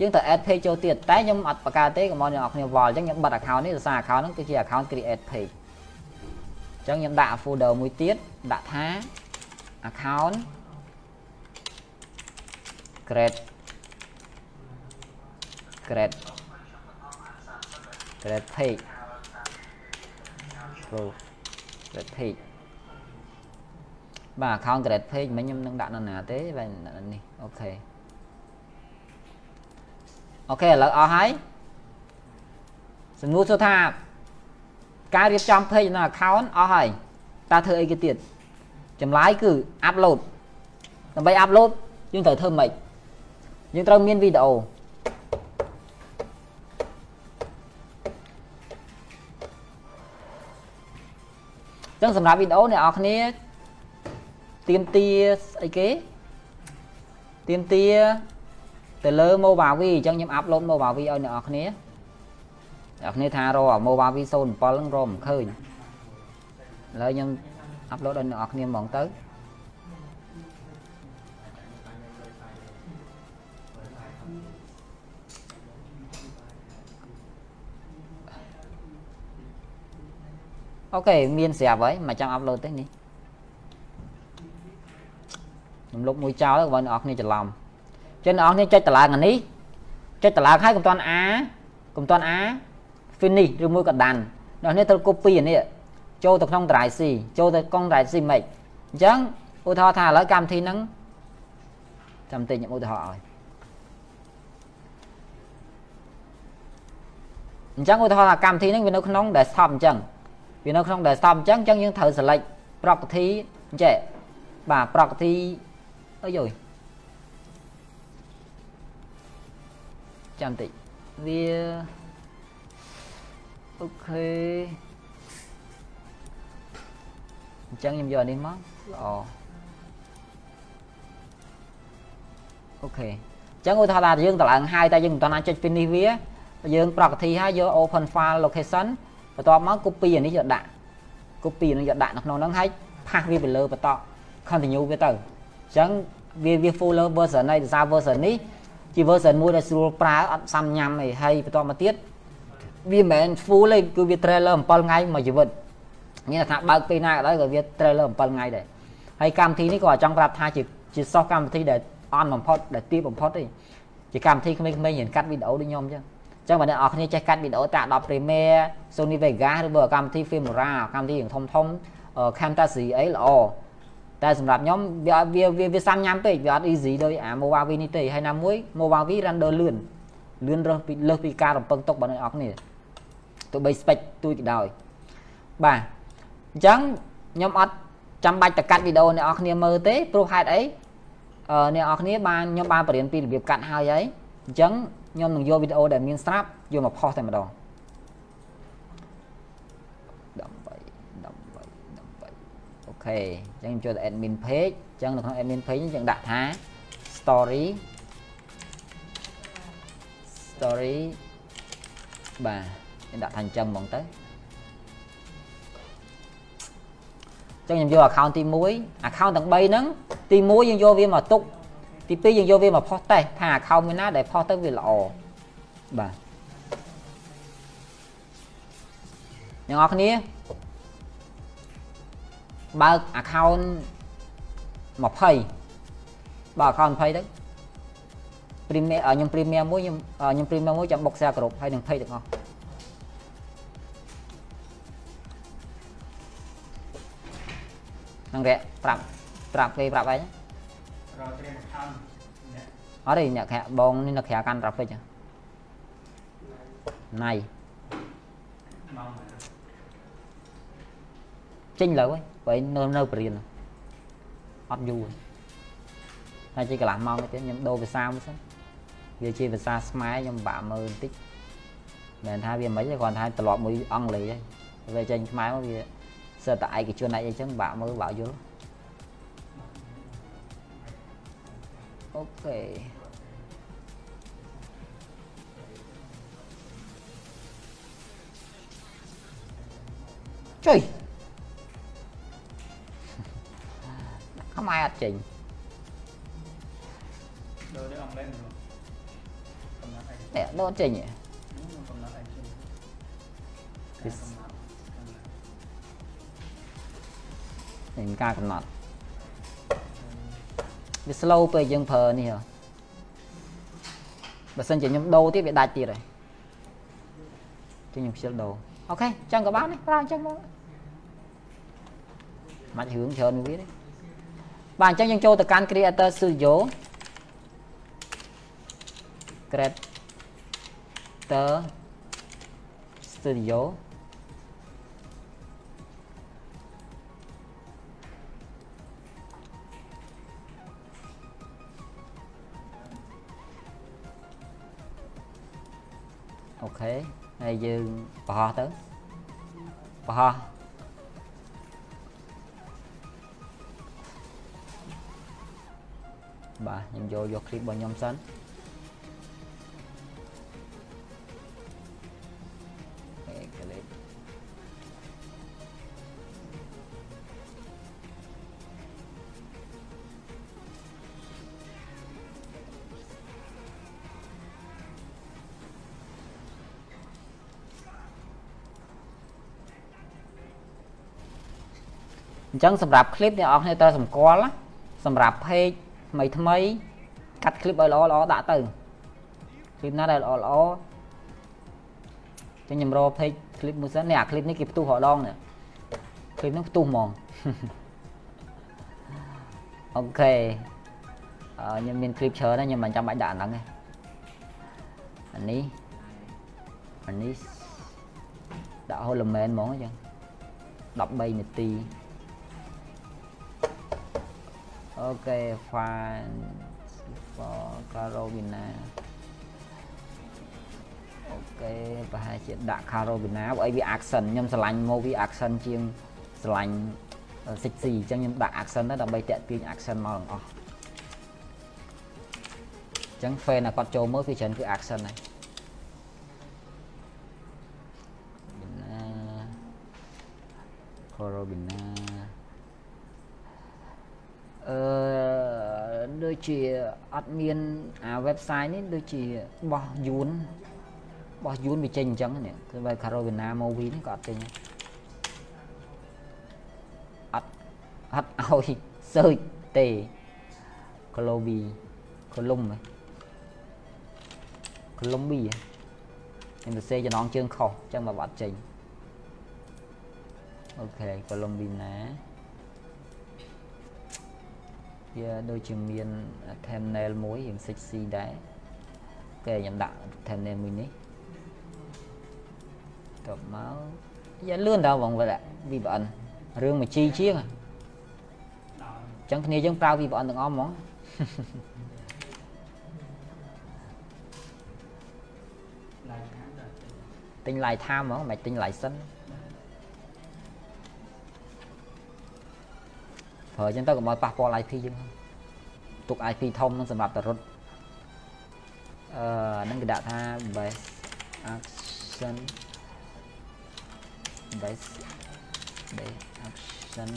យើងទៅ add page ចូលទៀតតែខ្ញុំអត់បង្កើតទេកុំឲ្យអ្នកនរគ្នាវល់អញ្ចឹងខ្ញុំបិទ account នេះដោយសារ account ហ្នឹងគឺជា account create page អញ្ចឹងខ្ញុំដាក់ folder មួយទៀតដាក់ថា account create create create page pro create page បាទ account grade page មិញខ្ញុំនឹងដាក់នៅណាទេបាទនេះ OK OK ឥឡូវអស់ហើយសំណួរសួរថាការរៀបចំ page នៅ account អស់ហើយតើធ្វើអីគេទៀតចម្លើយគឺ upload ដើម្បី upload យើងត្រូវធ្វើម៉េច យើងត្រូវមានវីដេអូចឹងសម្រាប់វីដេអូអ្នកនរគ្នាទៀមទាអីគេទៀមទាទៅលើ Movavi អញ្ចឹងខ្ញុំអាប់ឡូត Movavi ឲ្យអ្នកនរគ្នាអ្នកគ្នាថារក Movavi 07ហ្នឹងរកមិនឃើញឥឡូវខ្ញុំអាប់ឡូតឲ្យអ្នកនរគ្នាហ្មងទៅ អូខេមានស្រាប់ហើយមកចាំអាប់ឡូតទេនេះខ្ញុំលុបមួយចោលបើអ្នកនរគ្នាច្រឡំចឹងអ្នកនរគ្នាចុចតឡើងអានេះចុចតឡើងហើយកុំតាន់អាកុំតាន់អា finish ឬមួយក៏ដាន់អ្នកនេះត្រូវ copy អានេះចូលទៅក្នុង drive C ចូលទៅកង់ drive C មិនអញ្ចឹងឧទាហរណ៍ថាឥឡូវកម្មវិធីហ្នឹងចាំតិចខ្ញុំឧទាហរណ៍ឲ្យអញ្ចឹងឧទាហរណ៍ថាកម្មវិធីហ្នឹងវានៅក្នុង desktop អញ្ចឹង វានៅក្នុង desktop អញ្ចឹងអញ្ចឹងយើងត្រូវ select property អញ្ចេះបាទ property អើយយយចាំតិចវាអូខេអញ្ចឹងខ្ញុំយកអានេះមកល្អអូខេអញ្ចឹងឧទាហរណ៍ថាយើងតម្លើងហើយតែយើងមិនទាន់អាចចុច finish វាយើង property ហើយយក open file location បន្ទាប់មក copy អានេះយកដាក់ copy នឹងយកដាក់នៅក្នុងហ្នឹងហើយផាសវាទៅលើបន្ត continue វាទៅអញ្ចឹងវាវា full version នៃភាសា version នេះជា version មួយដែលស្រួលប្រើអត់សាំញ៉ាំអីហើយបន្តមកទៀតវាមិនមែន full ទេគឺវា trailer 7ថ្ងៃមួយជីវិតមានថាបើកពេលណាក៏ដោយក៏វា trailer 7ថ្ងៃដែរហើយកម្មវិធីនេះក៏ចង់ប្រាប់ថាជាជាសោះកម្មវិធីដែលអន់បំផុតដែលទាបបំផុតទេជាកម្មវិធីក្មេងៗរៀនកាត់វីដេអូដូចខ្ញុំអញ្ចឹង ចឹងបើអ្នកនរគ្នាចេះកាត់វីដេអូតា Adobe Premiere Sony Vegas ឬបើកម្មវិធី Filmora កម្មវិធីធំធំ Camtasia អីល្អតែសម្រាប់ខ្ញុំវាវាវាវាសាំញ៉ាំពេកវាអត់ easy ដោយអា Mova V នេះទេហើយណាមួយ Mova V render លឿនលឿនរើសពីលើសពីការរំពឹងទុករបស់អ្នកនរគ្នាទោះបី spec ទួយក៏ដោយបាទអញ្ចឹងខ្ញុំអត់ចាំបាច់តកាត់វីដេអូអ្នកនរគ្នាមើលទេព្រោះហេតុអីអឺអ្នកនរគ្នាបានខ្ញុំបានបរៀនពីរបៀបកាត់ហើយហើយអញ្ចឹងខ្ញុំនឹងយកវីដេអូដែលមានស្រាប់យកមកផុសតែម្ដងអូខេអញ្ចឹងខ្ញុំចូលទៅ admin page អញ្ចឹងនៅក្នុង admin page នេះយើងដាក់ថា story story បាទខ្ញុំដាក់ថាអញ្ចឹងហ្មងទៅអញ្ចឹងខ្ញុំយក account ទី1 account ទាំង3ហ្នឹងទី1យើងយកវាមកទុក ទី2យើងយកវាមកផុសតេស្តថា account មួយណាដែលផុសទៅវាល្អបាទអ្នកនរគ្នាបើក account 20បើ account 20ទៅ premium ខ្ញុំ premium មួយខ្ញុំខ្ញុំ premium មួយចាំបុក share គ្រប់ហើយនឹង page ទាំងអស់នឹងរកប្រាប់ប្រាប់គេប្រាប់អីរកត្រៀម account អត់ទេអ្នកខាបងនេះនៅក្រៅកាន់ traffic ណៃចេញលើហើយបើនៅនៅបរៀនអត់យូរហើយជិះកន្លះម៉ោងទៀតខ្ញុំដូរភាសាមួយសិនវាជាភាសាខ្មែរខ្ញុំបាក់មើលបន្តិចមិនថាវាមិនទេគ្រាន់តែត្រឡប់មួយអង់គ្លេសហើយវាចេញខ្មែរមកវាសិតតែឯកជនឯអីចឹងបាក់មើលបាក់យល់ អូខេចុយខ្មែរអត់ចេញដូរ វា slow ពេលយើងប្រើនេះហ៎បើសិនជាខ្ញុំដូរទៀតវាដាច់ទៀតហើយចឹងខ្ញុំខ្ជិលដូរអូខេចឹងក៏បានដែរប្រើអញ្ចឹងមកមិនរឿងច្រើនវាទេបាទអញ្ចឹងយើងចូលទៅកាន់ Creator Studio Creator Studio អូខេហើយយើងប្រហោះទៅប្រហោះបាទខ្ញុំយកយក clip របស់ខ្ញុំសិន ញ្ចឹងសម្រាប់ clip អ្នកនរគ្នាត្រូវសម្គាល់សម្រាប់ page ថ្មីថ្មីកាត់ clip ឲ្យល្អល្អដាក់ទៅ clip ណាដែលល្អល្អចឹងខ្ញុំរក page clip មួយសិននេះអា clip នេះគេផ្ទុះរដងនេះ clip នេះផ្ទុះហ្មងអូខេខ្ញុំមាន clip ច្រើនណាស់ខ្ញុំមិនចាំបាច់ដាក់អាហ្នឹងទេអានេះអានេះដាក់ element ហ្មងចឹង13នាទី អូខេ fine for Carolina អូខេប្រហែលជាដាក់ Carolina បើអីវា accent ខ្ញុំឆ្លាញ់មកវា accent ជាងឆ្លាញ់ sexy អញ្ចឹងខ្ញុំដាក់ accent ទៅដើម្បីតាក់ទាញ accent មកទាំងអស់អញ្ចឹង fan តែគាត់ចូលមើលវាច្រើនគឺ accent ហើយណា Carolina អឺ ដូចជាអត់មានអា website នេះដូចជាបោះយួនបោះយួនវាចេញអញ្ចឹងនេះគឺបើ Carolina movie នេះក៏អត់ចេញអត់អត់ឲ្យ search ទេ Colombia Colum ហ៎ Colombia ខ្ញុំទៅសេចំណងជើងខុសអញ្ចឹងមកអត់ចេញអូខេ Colombia ណា វាដូចជាមាន thumbnail មួយរៀង sexy ដែរគេខ្ញុំដាក់ thumbnail មួយនេះតបមកយ៉ាលឿនតើបងវិល VPN រឿងមួយជីជាងអញ្ចឹងគ្នាយើងប្រើ VPN ទាំងអស់ហ្មងទិញ live time ហ្មងមិនទិញ license ប្រើអញ្ចឹងទៅកុំឲ្យប៉ះពាល់ IP យើងទុក IP ធំនឹងសម្រាប់តរត់អឺហ្នឹងគេដាក់ថា best action best best action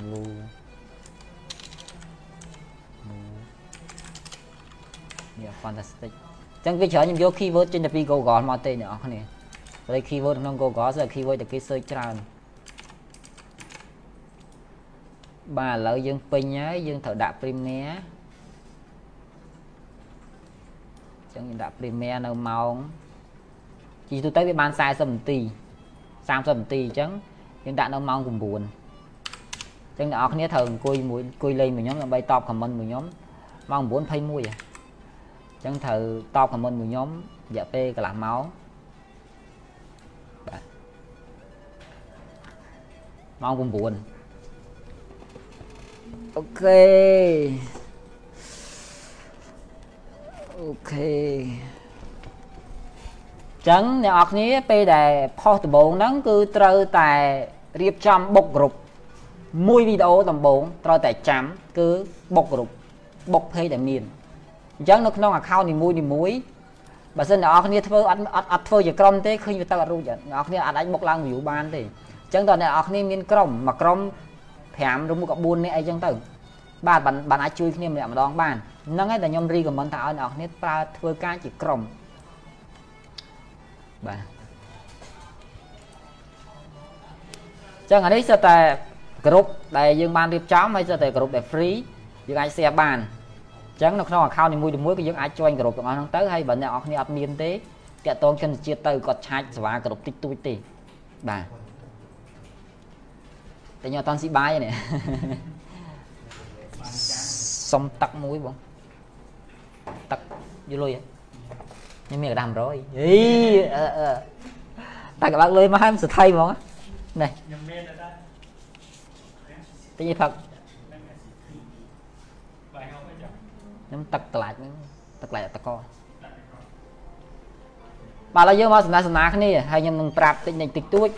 blue Yeah fantastic អញ្ចឹងវាច្រើនខ្ញុំយក keyword ចេញទៅពី Google មកទេអ្នកនរគ្នា ព្រោះ keyword ក្នុង Google គឺ keyword តែគេ search ច្រើនបាទឥឡូវយើងពេញហើយយើងត្រូវដាក់ premier ចឹងយើងដាក់ premier នៅម៉ោងជីទូទៅវាបាន40នាទី30នាទីអញ្ចឹងយើងដាក់នៅម៉ោង9អញ្ចឹងអ្នកនរគ្នាត្រូវអង្គុយមួយអង្គុយលេងមួយខ្ញុំដើម្បីតប comment មួយខ្ញុំម៉ោង9:21អញ្ចឹងត្រូវតប comment មួយខ្ញុំរយៈពេលកន្លះម៉ោង ម៉ោង9អូខេអូខេចឹងអ្នកនរគ្នាពេលដែលផុសដំបូងហ្នឹងគឺត្រូវតែរៀបចំបុកគ្រប់មួយវីដេអូដំបូងត្រូវតែចាំគឺបុកគ្រប់បុក page ដែលមានអញ្ចឹងនៅក្នុង account នីមួយនីមួយបើសិនអ្នកនរគ្នាធ្វើអត់អត់អត់ធ្វើជាក្រុមទេឃើញវាទៅអត់រួចអ្នកនរគ្នាអត់អាចបុកឡើង view បានទេ អញ្ចឹងតើអ្នកនរគ្នាមានក្រុមមួយក្រុម5ឬមួយក៏4នាក់អីចឹងទៅបាទបានអាចជួយគ្នាម្នាក់ម្ដងបានហ្នឹងហើយតែខ្ញុំ recommend ថាឲ្យអ្នកនរគ្នាប្រើធ្វើការជាក្រុមបាទចឹងអានេះសិតតែក្រុមដែលយើងបានរៀបចំហើយសិតតែក្រុមដែល free យើងអាច share បានអញ្ចឹងនៅក្នុង account នីមួយៗក៏យើងអាច join ក្រុមទាំងអស់ហ្នឹងទៅហើយបើអ្នកនរគ្នាអត់មានទេតាក់ទងជនជាតិទៅគាត់ឆាច់សេវាក្រុមតិចតួចទេបាទ តែខ្ញុំអត់តាន់ស៊ីបាយនេះសុំទឹកមួយបងទឹកយល់លុយខ្ញុំមានកដា100អីអឺអឺតែកបើកលុយមកហើយសថៃហ្មងនេះខ្ញុំមានដែរទិញឲ្យផឹកខ្ញុំទឹកតឡាច់ហ្នឹងទឹកឡាច់តកបាទឥឡូវយើងមកសំណាសនាគ្នាហើយខ្ញុំនឹងប្រាប់តិចតិចតួច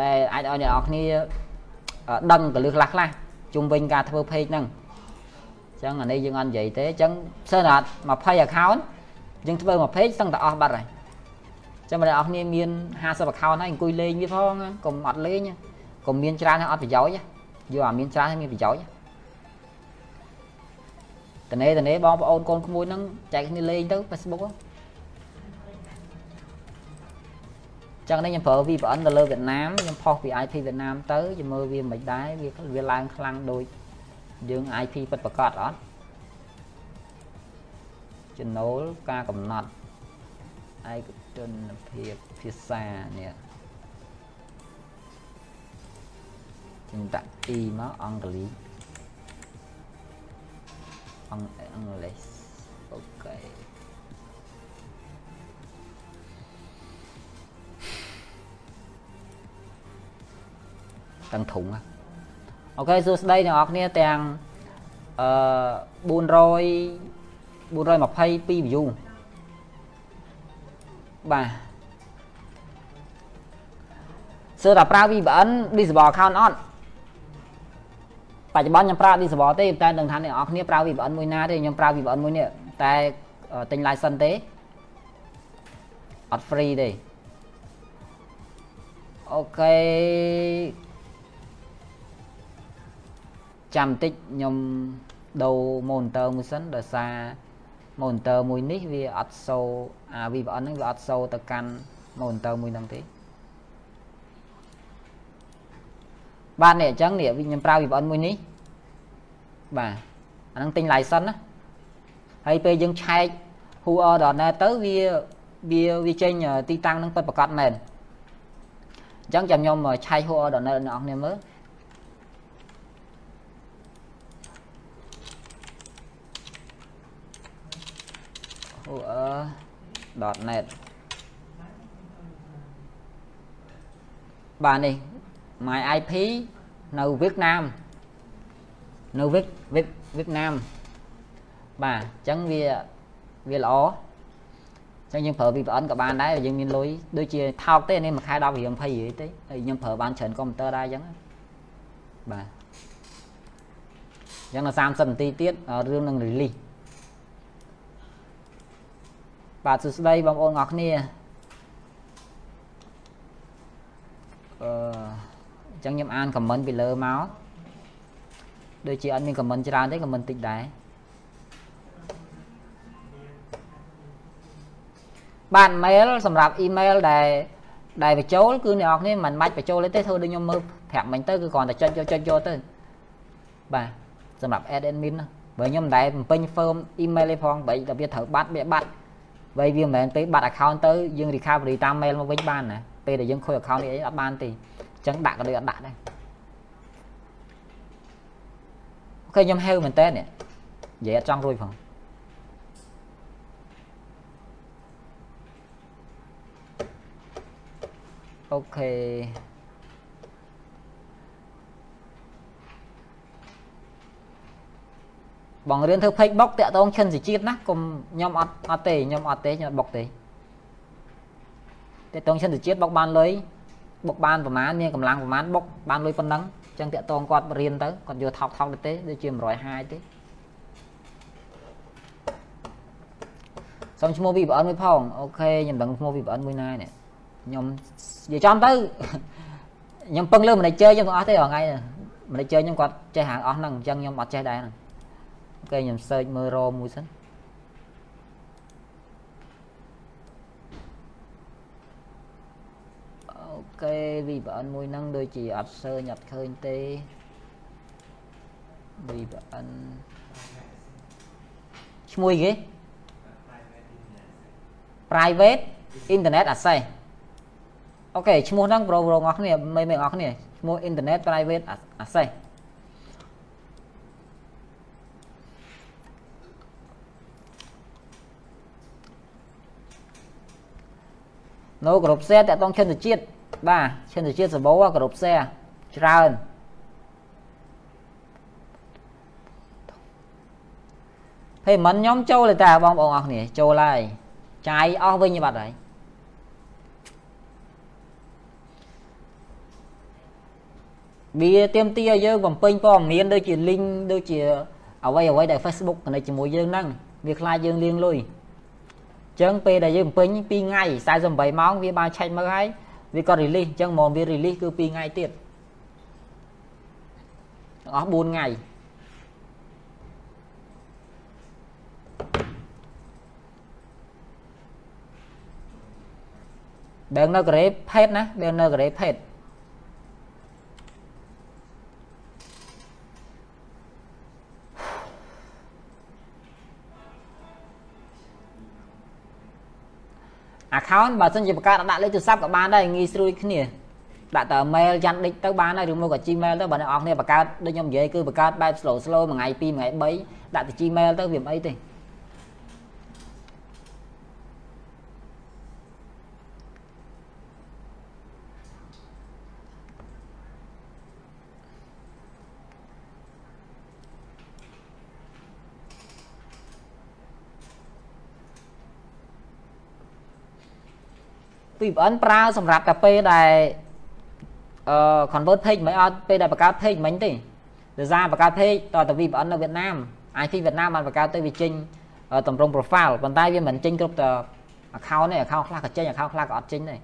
ដែលអាចឲ្យអ្នកនរគ្នា ដឹងកលឹះខ្លះខ្លះជុំវិញការធ្វើ page ហ្នឹងអញ្ចឹងអានេះយើងអត់និយាយទេអញ្ចឹងសិនអត់20 account យើងធ្វើមួយ page សឹងតែអស់បាត់ហើយអញ្ចឹងបងប្អូនគ្នាមាន50 account ហើយអង្គុយលេងវាផងកុំអត់លេងកុំមានច្រើនហើយអត់ប្រយោជន៍យកអាមានច្រើនហើយមានប្រយោជន៍តនេតនេបងប្អូនកូនក្មួយហ្នឹងចែកគ្នាលេងទៅ Facebook ចឹងនេះខ្ញុំប្រើ VPN ទៅលើវៀតណាមខ្ញុំផុសពី IP វៀតណាមទៅខ្ញុំមើលវាមិនដែរវាវាឡើងខ្លាំងដូចយើង IP ពិតប្រកបអត់ចំណូលការកំណត់ឯកជនភាពភាសានេះចឹងដាក់ E មកអង់គ្លេសអង់អង់គ្លេសអូខេ ទាំងធុងអូខេសួស្តីអ្នកនរគ្នាទាំងអឺ400 422 view បាទសើតែប្រើ VPN disable account អត់បច្ចុប្បន្នខ្ញុំប្រើ disable ទេតែដឹងថាអ្នកនរគ្នាប្រើ VPN មួយណាទេខ្ញុំប្រើ VPN មួយនេះតែទិញ license ទេអត់ free ទេអូខេ ចាំតិចខ្ញុំដូរ monitor មួយសិនដោយសារ monitor មួយនេះវាអត់សូអា VPN ហ្នឹងវាអត់សូទៅកាន់ monitor មួយហ្នឹងទេបាទនេះអញ្ចឹងនេះខ្ញុំប្រើ VPN មួយនេះបាទអាហ្នឹងទិញ license ណាហើយពេលយើងឆែក whoer.net ទៅវាវាវាចេញទីតាំងហ្នឹងពិតប្រាកដមែនអញ្ចឹងចាំខ្ញុំឆែក whoer.net អ្នកនរគ្នាមើល whoer.net បាទនេះ my IP នៅវៀតណាមនៅវៀតវៀតវៀតណាមបាទអញ្ចឹងវាវាល្អអញ្ចឹងយើងប្រើ VPN ក៏បានដែរយើងមានលុយដូចជាថោកទេនេះមួយខែ10រៀល20រៀលទេហើយខ្ញុំប្រើបានច្រើនកុំព្យូទ័រដែរអញ្ចឹងបាទអញ្ចឹងដល់30នាទីទៀតរឿងនឹង release បាទសួស្តីបងប្អូនអរគ្នាអឺអញ្ចឹងខ្ញុំអានខមមិនពីលើមកដូចជាអត់មានខមមិនច្រើនទេខមមិនតិចដែរបាទ mail សម្រាប់ email ដែលដែលបញ្ចូលគឺអ្នកនរគ្នាមិនបាច់បញ្ចូលទេធ្វើដូចខ្ញុំមើលប្រាប់មិញទៅគឺគ្រាន់តែចុចយកចុចយកទៅបាទសម្រាប់ add admin បើខ្ញុំមិនដែលបំពេញ form email ទេផងបើតែវាត្រូវបាត់វាបាត់ បើវាមិនមែនពេលបាត់ account ទៅយើង recovery តាម mail មកវិញបានណាពេលដែលយើងខូច account នេះអីអត់បានទេចឹងដាក់ក៏ដូចអត់ដាក់ដែរអូខេខ្ញុំហៅមែនតើនេះនិយាយអត់ចង់រួចផងអូខេ បងរៀនធ្វើ page បុកតាក់តងឈិនសិជាតិណាកុំខ្ញុំអត់អត់ទេខ្ញុំអត់ទេខ្ញុំអត់បុកទេតាក់តងឈិនសិជាតិបុកបានលុយបុកបានប្រមាណមានកម្លាំងប្រមាណបុកបានលុយប៉ុណ្ណឹងអញ្ចឹងតាក់តងគាត់រៀនទៅគាត់យកថោកថោកទៅទេដូចជា150ទេសុំឈ្មោះ VPN មួយផងអូខេខ្ញុំដឹងឈ្មោះ VPN មួយណានេះខ្ញុំនិយាយចំទៅខ្ញុំពឹងលើ manager ខ្ញុំទាំងអស់ទេរាល់ថ្ងៃ manager ខ្ញុំគាត់ចេះហាងអស់ហ្នឹងអញ្ចឹងខ្ញុំអត់ចេះដែរហ្នឹង អូខេខ្ញុំ search មើលរមួយសិនគេ VPN មួយហ្នឹងដូចជាអត់ search អត់ឃើញទេ VPN ឈ្មោះគេ private internet access អូខេឈ្មោះហ្នឹងប្រូប្រូបងប្អូនគ្នាមេមេបងប្អូនគ្នាឈ្មោះ internet private access នៅគ្រប់ផ្សេងតកតងឈិនជាតិបាទឈានទៅជាសបោគ្រប់ផ្សេច្រើនភេមិនខ្ញុំចូលទេតាបងប្អូនអរគ្នាចូលហើយចាយអស់វិញបាត់ហើយវាទៀមទីឲ្យយើងបំពេញព័ត៌មានដូចជា link ដូចជាអ្វីអ្វីដែល Facebook កណិតជាមួយយើងហ្នឹងវាខ្លាចយើងលៀងលុយអញ្ចឹងពេលដែលយើងបំពេញ2ថ្ងៃ48ម៉ោងវាបានឆែកមើលហើយវាក៏ release អញ្ចឹងមកវា release គឺ2ថ្ងៃទៀតទាំងអស់4ថ្ងៃបែងនៅកូរ៉េផេតណាបែងនៅកូរ៉េផេត account បើសិនជាបង្កើតដាក់លេខទូរស័ព្ទក៏បានដែរងាយស្រួលគ្នាដាក់តែ mail យ៉ាងដេចទៅបានហើយឬមកក៏ Gmail ទៅបើអ្នកនរគ្នាបង្កើតដូចខ្ញុំនិយាយគឺបង្កើតបែប slow slow មួយថ្ងៃ2មួយថ្ងៃ3ដាក់ទៅ Gmail ទៅវាមិនអីទេ VPN ប្រើសម្រាប់តែពេលដែលអឺ convert page មិនអត់ពេលដែលបង្កើត page មិញទេដោយសារបង្កើត page តទៅ VPN នៅវៀតណាម IP វៀតណាមបានបង្កើតទៅវាចេញតម្រង់ profile ប៉ុន្តែវាមិនចេញគ្រប់តែ account ទេ account ខ្លះក៏ចេញ account ខ្លះក៏អត់ចេញដែរ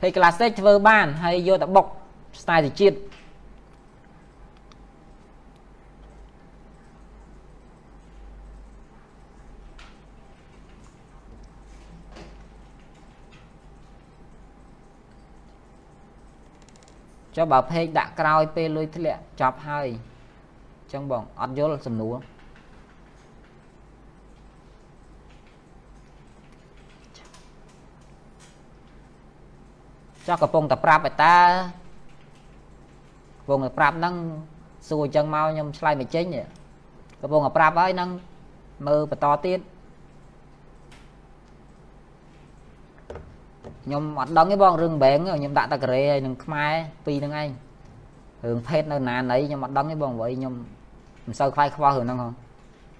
page classic ធ្វើបានហើយយកទៅបុក style ទៅជាតិ ចុះបើពេកដាក់ក្រោយពេលលុយធ្លាក់ចប់ហើយអញ្ចឹងបងអត់យល់សំណួរចុះកំពុងតែប្រាប់ឯតាកំពុងតែប្រាប់ហ្នឹងសួរអញ្ចឹងមកខ្ញុំឆ្លើយមិនចេញកំពុងតែប្រាប់ហើយហ្នឹងមើលបន្តទៀត ខ្ញុំអត់ដឹងទេបងរឿងបែងខ្ញុំដាក់តែការ៉េហើយនឹងខ្មែរពីរហ្នឹងឯងរឿងភេទនៅណាណីខ្ញុំអត់ដឹងទេបងព្រោះខ្ញុំមិនសូវខ្វាយខ្វល់រឿងហ្នឹងហ៎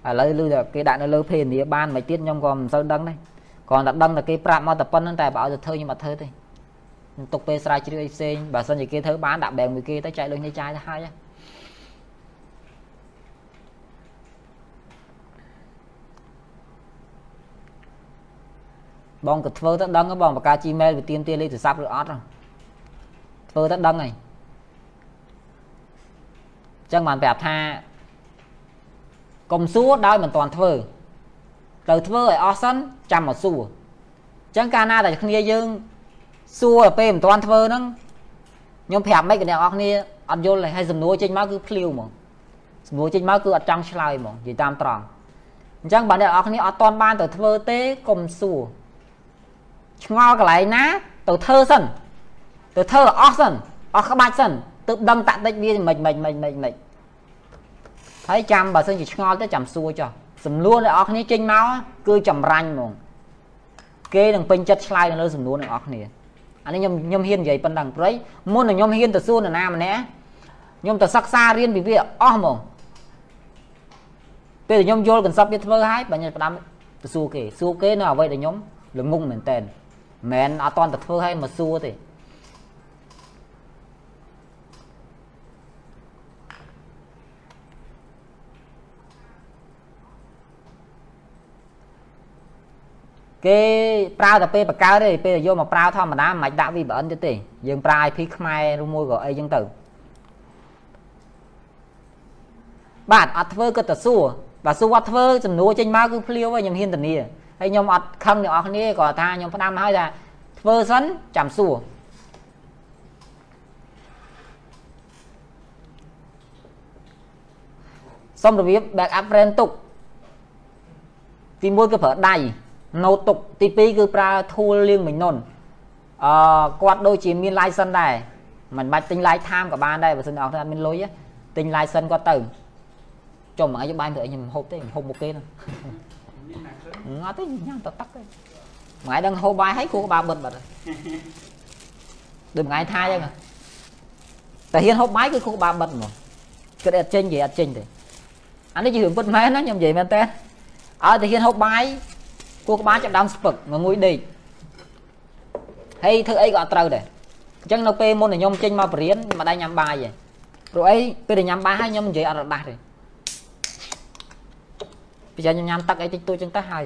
ឥឡូវឮតែគេដាក់នៅលើភេទនីបានមិនទៀតខ្ញុំក៏មិនសូវដឹងដែរគ្រាន់តែដឹងតែគេប្រាប់មកតែប៉ុណ្្នឹងតែបើឲ្យទៅធ្វើខ្ញុំអត់ធ្វើទេខ្ញុំទុកពេលស្រាវជ្រាវអីផ្សេងបើសិនជាគេធ្វើបានដាក់បែងមួយគេទៅចែកលុយនេះចាយទៅហើយហ៎ បងក៏ធ្វើទៅដឹងបងបកា Gmail វាទៀមទាលេខទូរស័ព្ទឬអត់ធ្វើទៅដឹងហើយអញ្ចឹងបានប្រាប់ថាកុំសួរដោយមិនទាន់ធ្វើទៅធ្វើឲ្យអស់សិនចាំមកសួរអញ្ចឹងកាលណាតែគ្នាយើងសួរទៅពេលមិនទាន់ធ្វើហ្នឹងខ្ញុំប្រាប់មិនអ្នកនរគ្នាអត់យល់ទេហើយសំណួរចេញមកគឺភ្លាវហ្មងសំណួរចេញមកគឺអត់ចង់ឆ្លើយហ្មងនិយាយតាមត្រង់អញ្ចឹងបើអ្នកនរគ្នាអត់ទាន់បានទៅធ្វើទេកុំសួរ ឆ្ងល់កន្លែងណាទៅធ្វើសិនទៅធ្វើអស់សិនអស់ក្បាច់សិនទើបដឹងតាក់តិចវាមិនមិនមិនមិនមិនហើយចាំបើសិនជាឆ្ងល់ទៅចាំសួរចុះសំណួរអ្នកនរគ្នាចេញមកគឺចម្រាញ់ហ្មងគេនឹងពេញចិត្តឆ្លើយនៅលើសំណួរអ្នកនរគ្នាអានេះខ្ញុំខ្ញុំហ៊ាននិយាយប៉ុណ្ណឹងព្រៃមុននឹងខ្ញុំហ៊ានទៅសួរនរណាម្នាក់ខ្ញុំទៅសិក្សារៀនពីវាអស់ហ្មងពេលខ្ញុំយល់កន្សប់វាធ្វើហើយបើខ្ញុំផ្ដាំទៅសួរគេសួរគេនៅអ្វីដែលខ្ញុំល្ងងមែនតើ មិនអត់តន់តែធ្វើឲ្យមកសួរទេគេប្រើតែពេលបកើទេពេលយកមកប្រើធម្មតាមិនដាក់ VPN ទៀតទេយើងប្រើ IP ខ្មែរឬមួយក៏អីចឹងទៅបាទអត់ធ្វើក៏ទៅសួរបើសួរអត់ធ្វើចំនួនចេញមកគឺភ្លាវហើយខ្ញុំហ៊ានធានា ហើយខ្ញុំអត់ខឹងអ្នកនរគ្នាគាត់ថាខ្ញុំផ្ដាំឲ្យថាធ្វើសិនចាំសួរសុំរបៀប backup friend ទុកទី1គឺប្រើដៃ note ទុកទី2គឺប្រើ tool លាងមិញនុនអឺគាត់ដូចជាមាន license ដែរមិនបាច់ទិញ live time ក៏បានដែរបើសិនអត់អត់មានលុយទិញ license គាត់ទៅចុះមួយថ្ងៃបាយទៅខ្ញុំហូបទេហូបមុខគេហ្នឹង អត់ទេញ៉ាំតទឹកទេមួយថ្ងៃដឹងហូបបាយហើយគូក្បាលបិទបាត់ហើយដូចមួយថ្ងៃថាអញ្ចឹងតែហ៊ានហូបបាយគឺគូក្បាលបិទហ្មងគិតអត់ចេញនិយាយអត់ចេញទេអានេះជារឿងពិតមែនណាខ្ញុំនិយាយមែនតើឲ្យតែហ៊ានហូបបាយគូក្បាលចាប់ដើមស្ពឹកងងុយដេកហើយធ្វើអីក៏អត់ត្រូវដែរអញ្ចឹងនៅពេលមុនខ្ញុំចេញមកបរៀនមិនដៃញ៉ាំបាយទេព្រោះអីពេលដែលញ៉ាំបាយហើយខ្ញុំនិយាយអត់រដាស់ទេ ពីចាញញ៉ាំទឹកអីតិចតួចចឹងទៅហើយ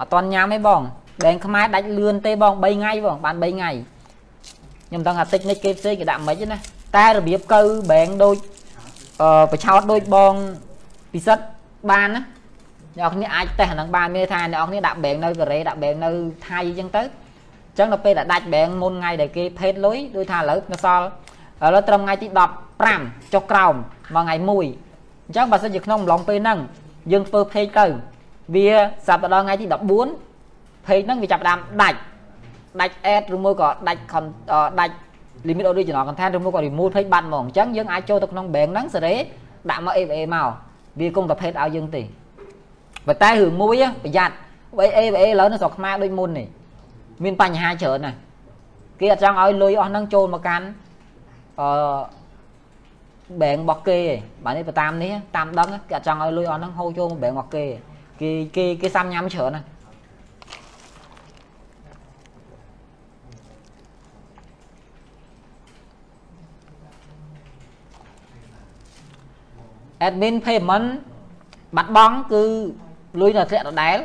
អត់តន់ញ៉ាំទេបងបែងខ្មែរដាច់លឿនទេបង3ថ្ងៃបងបាន3ថ្ងៃខ្ញុំដឹងអាតិចនេះគេផ្សេងគេដាក់មិនណាតែរបៀបកៅបែងដូចអឺប្រឆោតដូចបងពិសិដ្ឋបានណាអ្នកគ្នាអាចតេស្តអានឹងបានមានថាអ្នកគ្នាដាក់បែងនៅកូរ៉េដាក់បែងនៅថៃអញ្ចឹងទៅអញ្ចឹងដល់ពេលដែលដាច់បែងមុនថ្ងៃដែលគេភេទលុយដូចថាឥឡូវនៅសល់ ឥឡូវត្រឹមថ្ងៃទី15ចុះក្រោមមកថ្ងៃ1អញ្ចឹងបើសិនជាក្នុងអំឡុងពេលហ្នឹងយើងធ្វើเพจទៅវាសាប់ទៅដល់ថ្ងៃទី14 page ហ្នឹងវាចាប់ដើមដាច់ដាច់ ad ឬមួយក៏ដាច់ដាច់ limit original content ឬមួយក៏ remove page បាត់ហ្មងអញ្ចឹងយើងអាចចូលទៅក្នុង bank ហ្នឹងសេរីដាក់មក AVA មកវាគង់តែ page ឲ្យយើងទេប៉ុន្តែរឿងមួយប្រយ័ត្នបើ AVA ឥឡូវនៅស្រុកខ្មែរដូចមុននេះមានបញ្ហាច្រើនណាស់គេអត់ចង់ឲ្យលុយអស់ហ្នឹងចូលមកកាន់ អឺបែងរបស់គេឯងបាទនេះទៅតាមនេះតាមដឹងគេអត់ចង់ឲ្យលុយអស់ហ្នឹងហូរចូលមកបែងរបស់គេគេគេគេសាំញ៉ាំច្រើនណា admin payment បាត់បង់គឺលុយនៅធ្លាក់ដដែល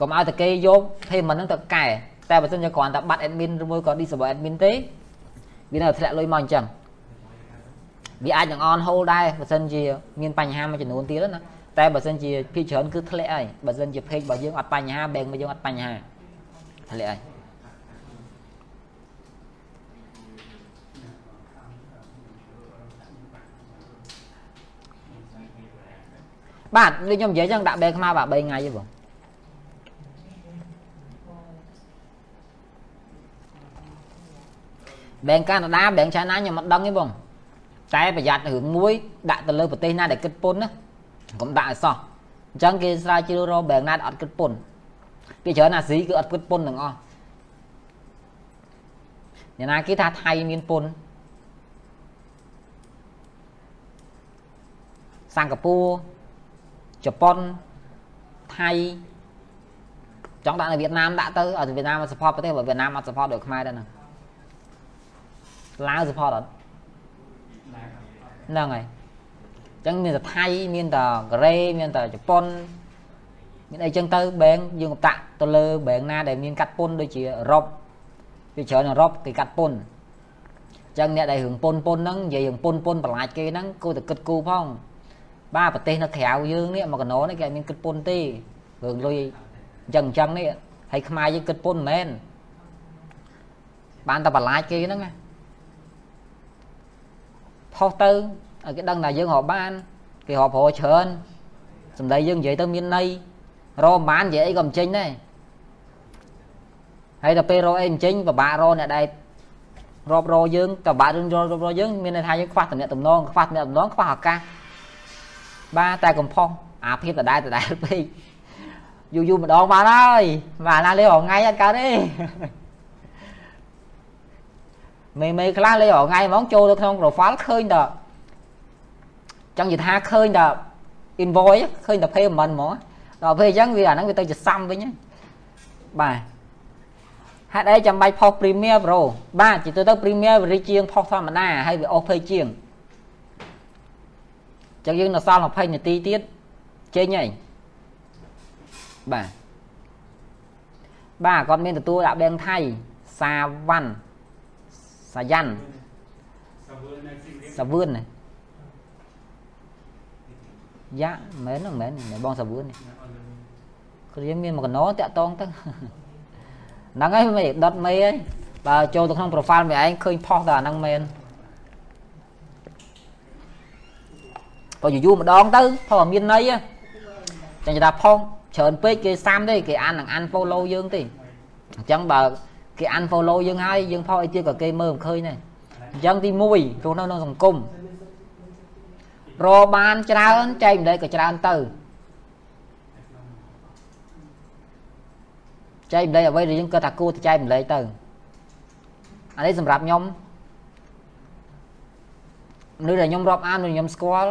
កុំឲ្យតែគេយក payment ហ្នឹងទៅកែតែបើសិនជាគ្រាន់តែបាត់ admin ឬមួយក៏ disable admin ទេ វានៅធ្លាក់លុយមកអញ្ចឹងវាអាចនឹង on hold ដែរបើសិនជាមានបញ្ហាមួយចំនួនទៀតណាតែបើសិនជាភាគច្រើនគឺធ្លាក់ហើយបើសិនជា page របស់យើងអត់បញ្ហា bank របស់យើងអត់បញ្ហាធ្លាក់ហើយបាទដូចខ្ញុំនិយាយចឹងដាក់បែងខ្មៅបាទ3ថ្ងៃទេបង បែងកាណាដាបែងឆៃណាខ្ញុំមិនដឹងទេបងតែប្រយ័ត្នរឿងមួយដាក់ទៅលើប្រទេសណាដែលគិតពុនណាកុំដាក់ឲ្យសោះអញ្ចឹងគេស្រាវជ្រាវរកបែងណាអត់គិតពុនពីច្រើនអាស៊ីគឺអត់គិតពុនទាំងអស់អ្នកណាគេថាថៃមានពុនសិង្ហបុរីជប៉ុនថៃចង់ដាក់នៅវៀតណាមដាក់ទៅឲ្យវៀតណាម support ប្រទេសបើវៀតណាមអត់ support ដូចខ្មែរដែរហ្នឹង ឡាវ support អត់ហ្នឹងហើយអញ្ចឹងមានតែថៃមានតែកូរ៉េមានតែជប៉ុនមានអីចឹងទៅបែងយើងតាក់ទៅលើបែងណាដែលមានកាត់ពុនដូចជាអឺរ៉ុបវាច្រើនអឺរ៉ុបគេកាត់ពុនអញ្ចឹងអ្នកដែលរឿងពុនពុនហ្នឹងនិយាយរឿងពុនពុនបន្លាចគេហ្នឹងគួរតែគិតគូផងបាទប្រទេសនៅក្រៅយើងនេះមកកណោនេះគេអត់មានគិតពុនទេរឿងលុយអញ្ចឹងអញ្ចឹងនេះហើយខ្មែរយើងគិតពុនមិនមែនបានតែបន្លាចគេហ្នឹងណា ផុសទៅឲ្យគេដឹងថាយើងរកបានគេរកប្រច្រើនសំដីយើងនិយាយទៅមានន័យរកបាននិយាយអីក៏មិនចេញដែរហើយដល់ពេលរកអីមិនចេញពិបាករកអ្នកដែលរាប់រយើងតើបាក់រឿងរាប់រយើងមានន័យថាយើងខ្វះតំណែងតំណងខ្វះតំណែងតំណងខ្វះឱកាសបាទតែកំផុសអាភាពដដែលដដែលពេកយូរយូរម្ដងបានហើយបាទណាលេងរថ្ងៃអត់កើតទេ មេមេខ្លះលេងរថ្ងៃហ្មងចូលទៅក្នុង profile ឃើញតចង់និយាយថាឃើញត invoice ឃើញត payment ហ្មងដល់ពេលអញ្ចឹងវាអាហ្នឹងវាទៅជាសាំវិញបាទហេតុអីចាំបាច់ផុស Premiere Pro បាទជាទៅទៅ Premiere វារីជាងផុសធម្មតាហើយវាអស់ភ័យជាងចឹងយើងនៅសល់20នាទីទៀតចេញហើយបាទបាទគាត់មានទទួលដាក់បែងថៃសាវ៉ាន់ សាយ៉ាន់សាវឿនយ៉ាមែនហ្នឹងមែនបងសាវឿនគ្រាមានមកកណោតាក់តងទៅហ្នឹងហើយមិនដុតមេហើយបើចូលទៅក្នុង profile មួយឯងឃើញផុសតែអាហ្នឹងមែនបើយូរម្ដងទៅផុសមានន័យចឹងគេថាផុសច្រើនពេកគេសាំទេគេអាននឹងអាន follow យើងទេអញ្ចឹងបើ គេអាន follow យើងហើយយើងផុសអីទៀតក៏គេមើលមិនឃើញដែរអញ្ចឹងទី1រស់នៅក្នុងសង្គមរបានច្រើនចែកម្លែកក៏ច្រើនទៅចែកម្លែកអ្វីដែលយើងគាត់ថាគួរទៅចែកម្លែកទៅអានេះសម្រាប់ខ្ញុំមនុស្សដែលខ្ញុំរាប់អានឬខ្ញុំស្គាល់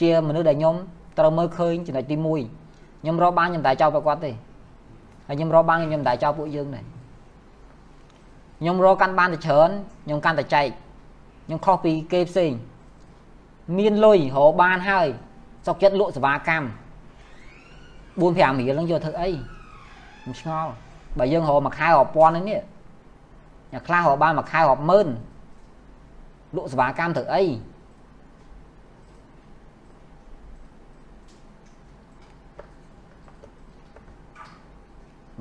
ជាមនុស្សដែលខ្ញុំត្រូវមើលឃើញចំណុចទី1ខ្ញុំរកបានខ្ញុំតែចោលប្រគាត់ទេហើយខ្ញុំរកបានខ្ញុំតែចោលពួកយើងដែរ ខ្ញុំរកកាន់បានតែច្រើនខ្ញុំកាន់តែចែកខ្ញុំខុសពីគេផ្សេងមានលុយរកបានហើយសុកចិត្តលក់សេវាកម្ម4 5រៀលហ្នឹងយកធ្វើអីខ្ញុំឆ្ងល់បើយើងរកមួយខែរាប់ពាន់ហ្នឹងនេះអ្នកខ្លះរកបានមួយខែរាប់ម៉ឺនលក់សេវាកម្មធ្វើអី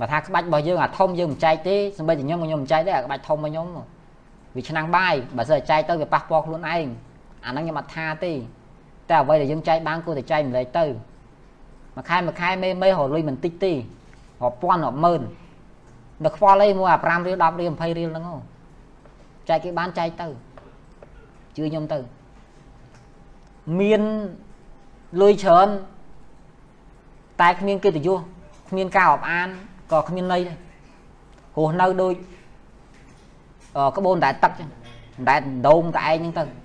បើថាក្បាច់របស់យើងអាធំយើងមិនចែកទេសម្បីតែខ្ញុំខ្ញុំមិនចែកទេអាក្បាច់ធំរបស់ខ្ញុំវាឆ្នាំងបាយបើសិនចែកទៅវាប៉ះពាល់ខ្លួនឯងអាហ្នឹងខ្ញុំអត់ថាទេតែអ្វីដែលយើងចែកបានគួរតែចែកម្លែកទៅមួយខែមួយខែមេមេរលុយមិនតិចទេរាប់ពាន់រាប់ម៉ឺននៅខ្វល់អីមួយអា5រៀល10រៀល20រៀលហ្នឹងចែកគេបានចែកទៅជឿខ្ញុំទៅមានលុយច្រើនតែគ្មានកិត្តិយសគ្មានការអបអាន ក៏គ្មានន័យដែរហោះនៅដូចក្បូនតែទឹកចឹងតែដុំតែឯងហ្នឹងទៅ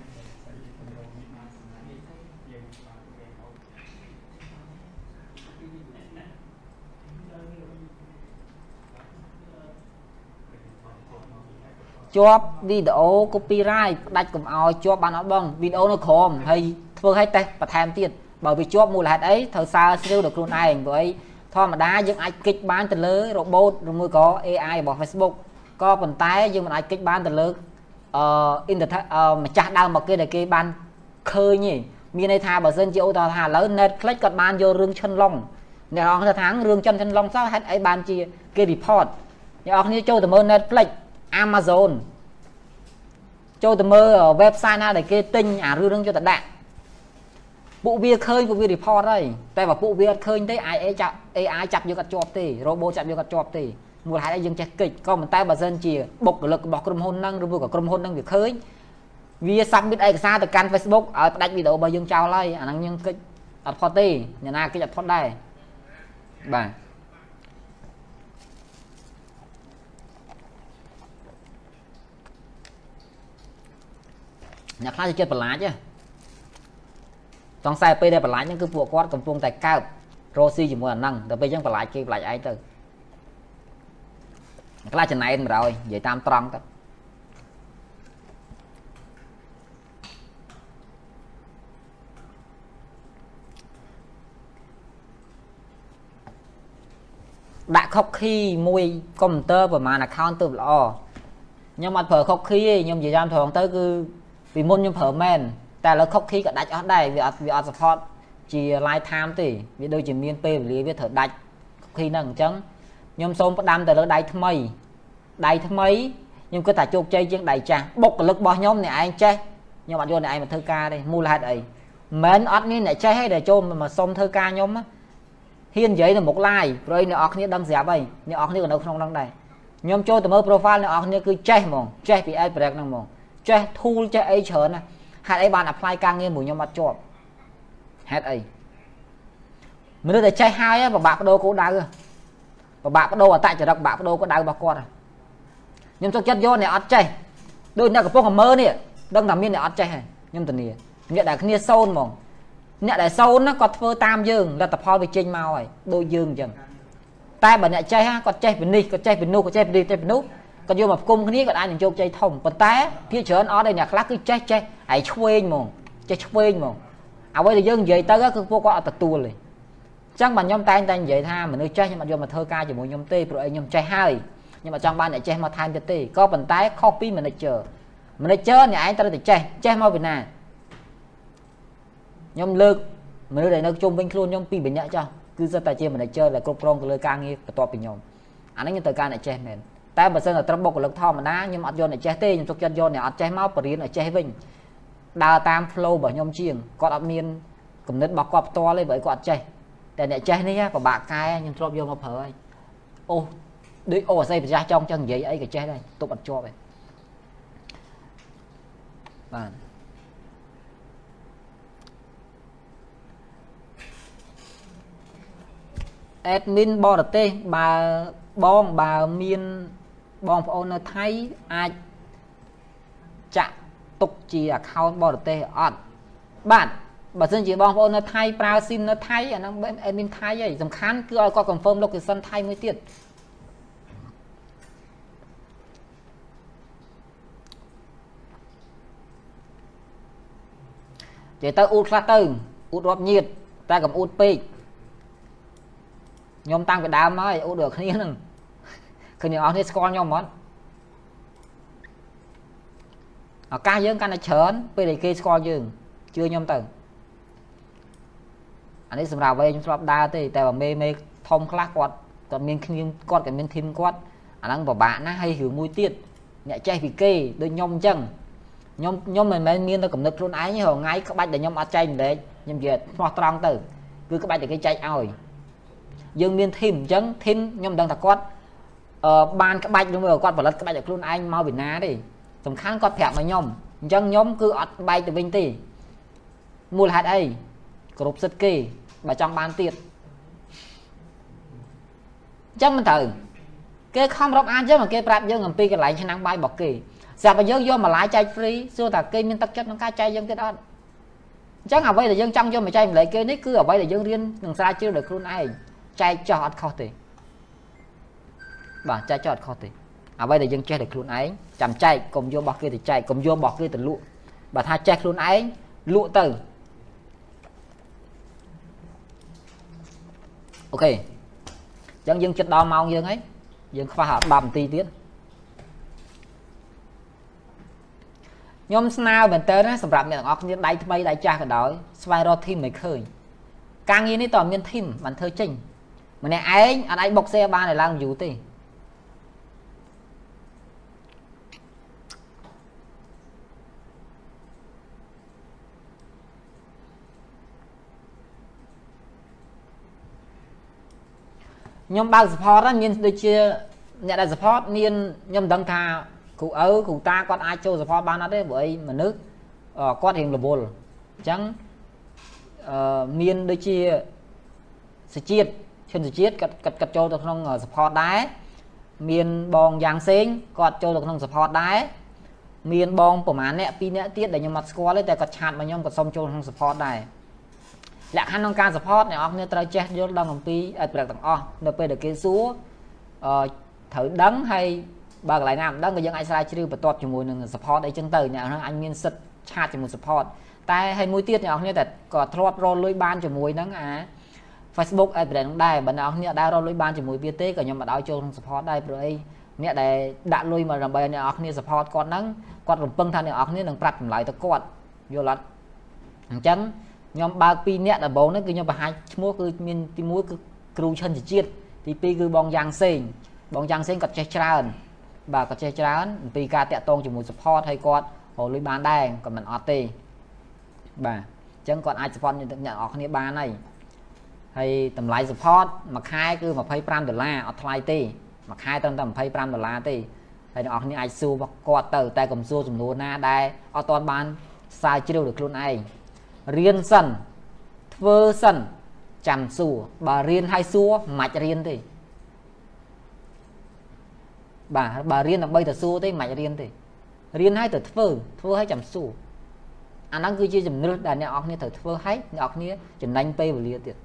ជាប់វីដេអូ copyright ផ្ដាច់កុំឲ្យជាប់បានអត់បងវីដេអូនៅក្រោមហើយធ្វើឲ្យតេស្តបន្ថែមទៀតបើវាជាប់មូលហេតុអីត្រូវសើស្រាវដល់ខ្លួនឯងព្រោះអី ធម្មតាយើងអាចគិចបានទៅលើ robot ឬមួយក៏ AI របស់ Facebook ក៏ប៉ុន្តែយើងមិនអាចគិចបានទៅលើអឺ internet ម្ចាស់ដើមមកគេដែលគេបានឃើញទេមានន័យថាបើសិនជាឧទាហរណ៍ថាឥឡូវ Netflix គាត់បានយករឿងឈិនឡុងអ្នកនរគ្នាថារឿងចិនឈិនឡុងសោះហេតុអីបានជាគេ report អ្នកនរគ្នាចូលទៅមើល Netflix Amazon ចូលទៅមើល website ណាដែលគេទិញអារឿងហ្នឹងយកទៅដាក់ ពួកវាឃើញពួកវា report ហើយតែបើពួកវាអត់ឃើញទេ AI ចាប់ AI ចាប់យកអត់ជាប់ទេ robot ចាប់យកអត់ជាប់ទេមូលហេតុអីយើងចេះកិច្ចក៏ប៉ុន្តែបើសិនជាបុគ្គលិករបស់ក្រុមហ៊ុនហ្នឹងឬមួយក៏ក្រុមហ៊ុនហ្នឹងវាឃើញវា submit ឯកសារទៅកាន់ Facebook ឲ្យផ្ដាច់វីដេអូរបស់យើងចោលហើយអាហ្នឹងយើងកិច្ចអត់ផុតទេអ្នកណាកិច្ចអត់ផុតដែរបាទអ្នកខ្លះចិត្តបន្លាចហ៎ ចង់ខ្សែពេលដែលបន្លាចហ្នឹងគឺពួកគាត់កំពុងតែកើបរស់ស៊ីជាមួយអាហ្នឹងដល់ពេលអញ្ចឹងបន្លាចគេបន្លាចឯងទៅខ្លះចំណែន100និយាយតាមត្រង់ទៅដាក់ខុកខីមួយកុំព្យូទ័រប្រហែល account ទៅល្អខ្ញុំអត់ប្រើខុកខីទេខ្ញុំនិយាយតាមត្រង់ទៅគឺពីមុនខ្ញុំប្រើមែន តែឥឡូវ cookie ក៏ដាច់អស់ដែរវាអត់វាអត់ support ជា live time ទេវាដូចជាមានពេលវេលាវាត្រូវដាច់ cookie ហ្នឹងអញ្ចឹងខ្ញុំសូមផ្ដាំទៅលើដៃថ្មីដៃថ្មីខ្ញុំគិតថាជោគជ័យជាងដៃចាស់បុគ្គលិករបស់ខ្ញុំអ្នកឯងចេះខ្ញុំអត់យកអ្នកឯងមកធ្វើការទេមូលហេតុអីមិនអត់មានអ្នកចេះទេដែលចូលមកសុំធ្វើការខ្ញុំហ៊ាននិយាយទៅមុខ live ព្រោះអ្នកអរគ្នាដឹងស្រាប់ហើយអ្នកអរគ្នាក៏នៅក្នុងហ្នឹងដែរខ្ញុំចូលទៅមើល profile អ្នកអរគ្នាគឺចេះហ្មងចេះពី ad break ហ្នឹងហ្មងចេះ tool ចេះអីច្រើនណា ហេតុអីបាន apply ការងារមួយខ្ញុំអត់ជាប់ហេតុអីមនុស្សតែចេះហើយពិបាកបដូរគោលដៅពិបាកបដូរអតចរិតពិបាកបដូរគោលដៅរបស់គាត់ខ្ញុំចង់ចិត្តយកអ្នកអត់ចេះដូចអ្នកកំពុងមើលនេះដឹងថាមានអ្នកអត់ចេះហើយខ្ញុំធានាអ្នកដែលគ្នាសូនហ្មងអ្នកដែលសូនគាត់ធ្វើតាមយើងលទ្ធផលវាចេញមកហើយដូចយើងអញ្ចឹងតែបើអ្នកចេះគាត់ចេះពីនេះគាត់ចេះពីនោះគាត់ចេះពីនេះចេះពីនោះ គាត់យកមកផ្គុំគ្នាគាត់អាចនឹងជោគជ័យធំប៉ុន្តែភាគច្រើនអត់ទេអ្នកខ្លះគឺចេះចេះហើយឆ្វេងហ្មងចេះឆ្វេងហ្មងអ្វីដែលយើងនិយាយទៅគឺពួកគាត់អត់ទទួលទេអញ្ចឹងបាទខ្ញុំតែងតែនិយាយថាមនុស្សចេះខ្ញុំអត់យកមកធ្វើការជាមួយខ្ញុំទេព្រោះឯងខ្ញុំចេះហើយខ្ញុំអត់ចង់បានអ្នកចេះមកថែមទៀតទេក៏ប៉ុន្តែខុសពី manager manager អ្នកឯងត្រូវតែចេះចេះមកពីណាខ្ញុំលើកមនុស្សដែលនៅជុំវិញខ្លួនខ្ញុំពីរនាក់ចោះគឺសិតតែជា manager ដែលគ្រប់គ្រងទៅលើការងារបន្ទាប់ពីខ្ញុំអានេះខ្ញុំត្រូវការអ្នកចេះមែន តែបើសិនតែត្រឹមបុគ្គលិកធម្មតាខ្ញុំអត់យកអ្នកចេះទេខ្ញុំទុកចិត្តយកអ្នកអត់ចេះមកបរៀនឲ្យចេះវិញដើរតាម flow របស់ខ្ញុំជាងគាត់អត់មានគំនិតរបស់គាត់ផ្ទាល់ទេបើគាត់អត់ចេះតែអ្នកចេះនេះពិបាកកែខ្ញុំធ្លាប់យកមកប្រើហើយអូដូចអូអាស័យប្រចាស់ចង់ចឹងនិយាយអីក៏ចេះដែរទប់អត់ជាប់ទេបាទ admin បរទេសបើបងបើមាន បងប្អូននៅថៃអាចចាក់ទុកជា account បរទេសអត់បាទបើសិនជាបងប្អូននៅថៃប្រើ SIM នៅថៃអាហ្នឹង admin ថៃហើយសំខាន់គឺឲ្យគាត់ confirm location ថៃមួយទៀតនិយាយទៅអ៊ូតខ្លះទៅអ៊ូតរាប់ញាតតែកុំអ៊ូតពេកខ្ញុំតាំងពីដើមហើយអ៊ូតដូចគ្នាហ្នឹង ឃើញអ្នកនរគ្នាស្គាល់ខ្ញុំអត់ឱកាសយើងកាន់តែច្រើនពេលដែលគេស្គាល់យើងជឿខ្ញុំទៅអានេះសម្រាប់វ័យខ្ញុំធ្លាប់ដើរទេតែបើមេមេធំខ្លះគាត់គាត់មានគ្នាគាត់ក៏មានធីមគាត់អាហ្នឹងពិបាកណាស់ហើយរឿងមួយទៀតអ្នកចេះពីគេដូចខ្ញុំអញ្ចឹងខ្ញុំខ្ញុំមិនមែនមានតែកំណត់ខ្លួនឯងទេរងៃក្បាច់ដែលខ្ញុំអត់ចែកម្លែកខ្ញុំនិយាយស្មោះត្រង់ទៅគឺក្បាច់ដែលគេចែកឲ្យយើងមានធីមអញ្ចឹងធីមខ្ញុំមិនដឹងថាគាត់អឺ បានក្បាច់ឬមួយគាត់ផលិតក្បាច់ឲ្យខ្លួនឯងមកពីណាទេសំខាន់គាត់ប្រាប់មកខ្ញុំអញ្ចឹងខ្ញុំគឺអត់បែកទៅវិញទេមូលហេតុអីគ្រប់សិទ្ធគេបើចង់បានទៀតអញ្ចឹងមិនត្រូវគេខំរាប់អានចឹងគេប្រាប់យើងអំពីកន្លែងឆ្នាំងបាយរបស់គេស្រាប់តែយើងយកបន្លាយចែក free សួរថាគេមានទឹកចិត្តក្នុងការចែកយើងទៀតអត់អញ្ចឹងអ្វីដែលយើងចង់យកមកចែកម្លែកគេនេះគឺអ្វីដែលយើងរៀននឹងស្រាវជ្រាវដោយខ្លួនឯងចែកចោះអត់ខុសទេ បាទចែកចោះអត់ខុសទេអ្វីដែលយើងចេះតែខ្លួនឯងចាំចែកកុំយករបស់គេទៅចែកកុំយករបស់គេទៅលក់បើថាចេះខ្លួនឯងលក់ទៅអូខេអញ្ចឹងយើងចិត្តដល់ម៉ោងយើងហើយយើងខ្វះ10នាទីទៀតខ្ញុំស្នើមែនតើណាសម្រាប់អ្នកទាំងអស់គ្នាដៃថ្មីដៃចាស់ក៏ដោយស្វែងរកធីមមិនឃើញការងារនេះតើមានធីមបានធ្វើចេញម្នាក់ឯងអត់អាចបុកសេបានឲ្យឡើង view ទេ ខ្ញុំបើក support ហ្នឹងមានដូចជាអ្នកដែល support មានខ្ញុំមិនដឹងថាគ្រូឪគ្រូតាគាត់អាចចូល support បានអត់ទេព្រោះអីមនុស្សគាត់រៀងរវល់អញ្ចឹងអឺមានដូចជាសជាតិឈិនសជាតិគាត់គាត់គាត់ចូលទៅក្នុង support ដែរមានបងយ៉ាងសេងគាត់ចូលទៅក្នុង support ដែរមានបងប្រហែលអ្នកពីរអ្នកទៀតដែលខ្ញុំអត់ស្គាល់ទេតែគាត់ឆាតមកខ្ញុំគាត់សុំចូលក្នុង support ដែរ លក្ខខណ្ឌក្នុងការ support អ្នកនរគ្នាត្រូវចេះយល់ដឹងអំពីអត្ថប្រយោជន៍ទាំងអស់នៅពេលដែលគេសួរអឺត្រូវដឹងហើយបើកន្លែងណាមិនដឹងក៏យើងអាចស្រាវជ្រាវបន្ទាប់ជាមួយនឹង support អីចឹងទៅអ្នកហ្នឹងអាចមានសិទ្ធឆាតជាមួយ support តែហើយមួយទៀតអ្នកនរគ្នាតែក៏ធ្លាប់រលលុយបានជាមួយនឹងអា Facebook ad brand ហ្នឹងដែរបើអ្នកនរគ្នាដែររលលុយបានជាមួយវាទេក៏ខ្ញុំមិនឲ្យចូលក្នុង support ដែរព្រោះអីអ្នកដែលដាក់លុយមកដើម្បីអ្នកនរគ្នា support គាត់ហ្នឹងគាត់រំពឹងថាអ្នកនរគ្នានឹងប្រាប់ចម្លើយទៅគាត់យល់អត់អញ្ចឹង ខ្ញុំបើក2នាក់ដំបូងហ្នឹងគឺខ្ញុំបង្ហាញឈ្មោះគឺមានទី1គឺគ្រូឈិនជាតិទី2គឺបងយ៉ាងសេងបងយ៉ាងសេងគាត់ចេះច្រើនបាទគាត់ចេះច្រើនអំពីការតាក់ទងជាមួយ support ហើយគាត់រលុយបានដែរក៏មិនអត់ទេបាទអញ្ចឹងគាត់អាច support អ្នកនរគ្នាបានហើយហើយតម្លៃ support មួយខែគឺ25ដុល្លារអត់ថ្លៃទេមួយខែត្រឹមតែ25ដុល្លារទេហើយអ្នកនរគ្នាអាចសួរគាត់ទៅតែកុំសួរចំនួនណាដែលអត់ទាន់បានស្រាវជ្រាវដោយខ្លួនឯង រៀនសិនធ្វើសិនចាំសួរបើរៀនហើយសួរមិនអាចរៀនទេបាទបើរៀនដើម្បីទៅសួរទេមិនអាចរៀនទេរៀនហើយទៅធ្វើធ្វើហើយចាំសួរអាហ្នឹងគឺជាចំណឹះដែលអ្នកនរគ្នាត្រូវធ្វើហើយអ្នកនរគ្នាចំណេញពេលវេលាទៀត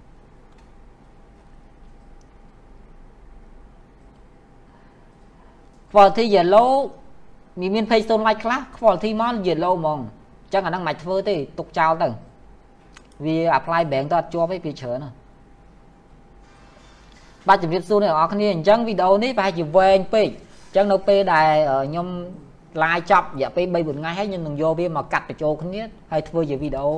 quality yellow មានមាន page stone like ខ្លះ quality មក yellow ហ្មងអញ្ចឹងអាហ្នឹងមិនធ្វើទេទុកចោលទៅ វា apply bank ទៅអត់ជាប់ទេវាច្រើនណាស់បាទជំរាបសួរអ្នកនរគ្នាអញ្ចឹងវីដេអូនេះប្រហែលជាវែងពេកអញ្ចឹងនៅពេលដែលខ្ញុំ live ចប់រយៈពេល3 4ថ្ងៃហើយខ្ញុំនឹងយកវាមកកាត់បញ្ចូលគ្នាហើយធ្វើជាវីដេអូ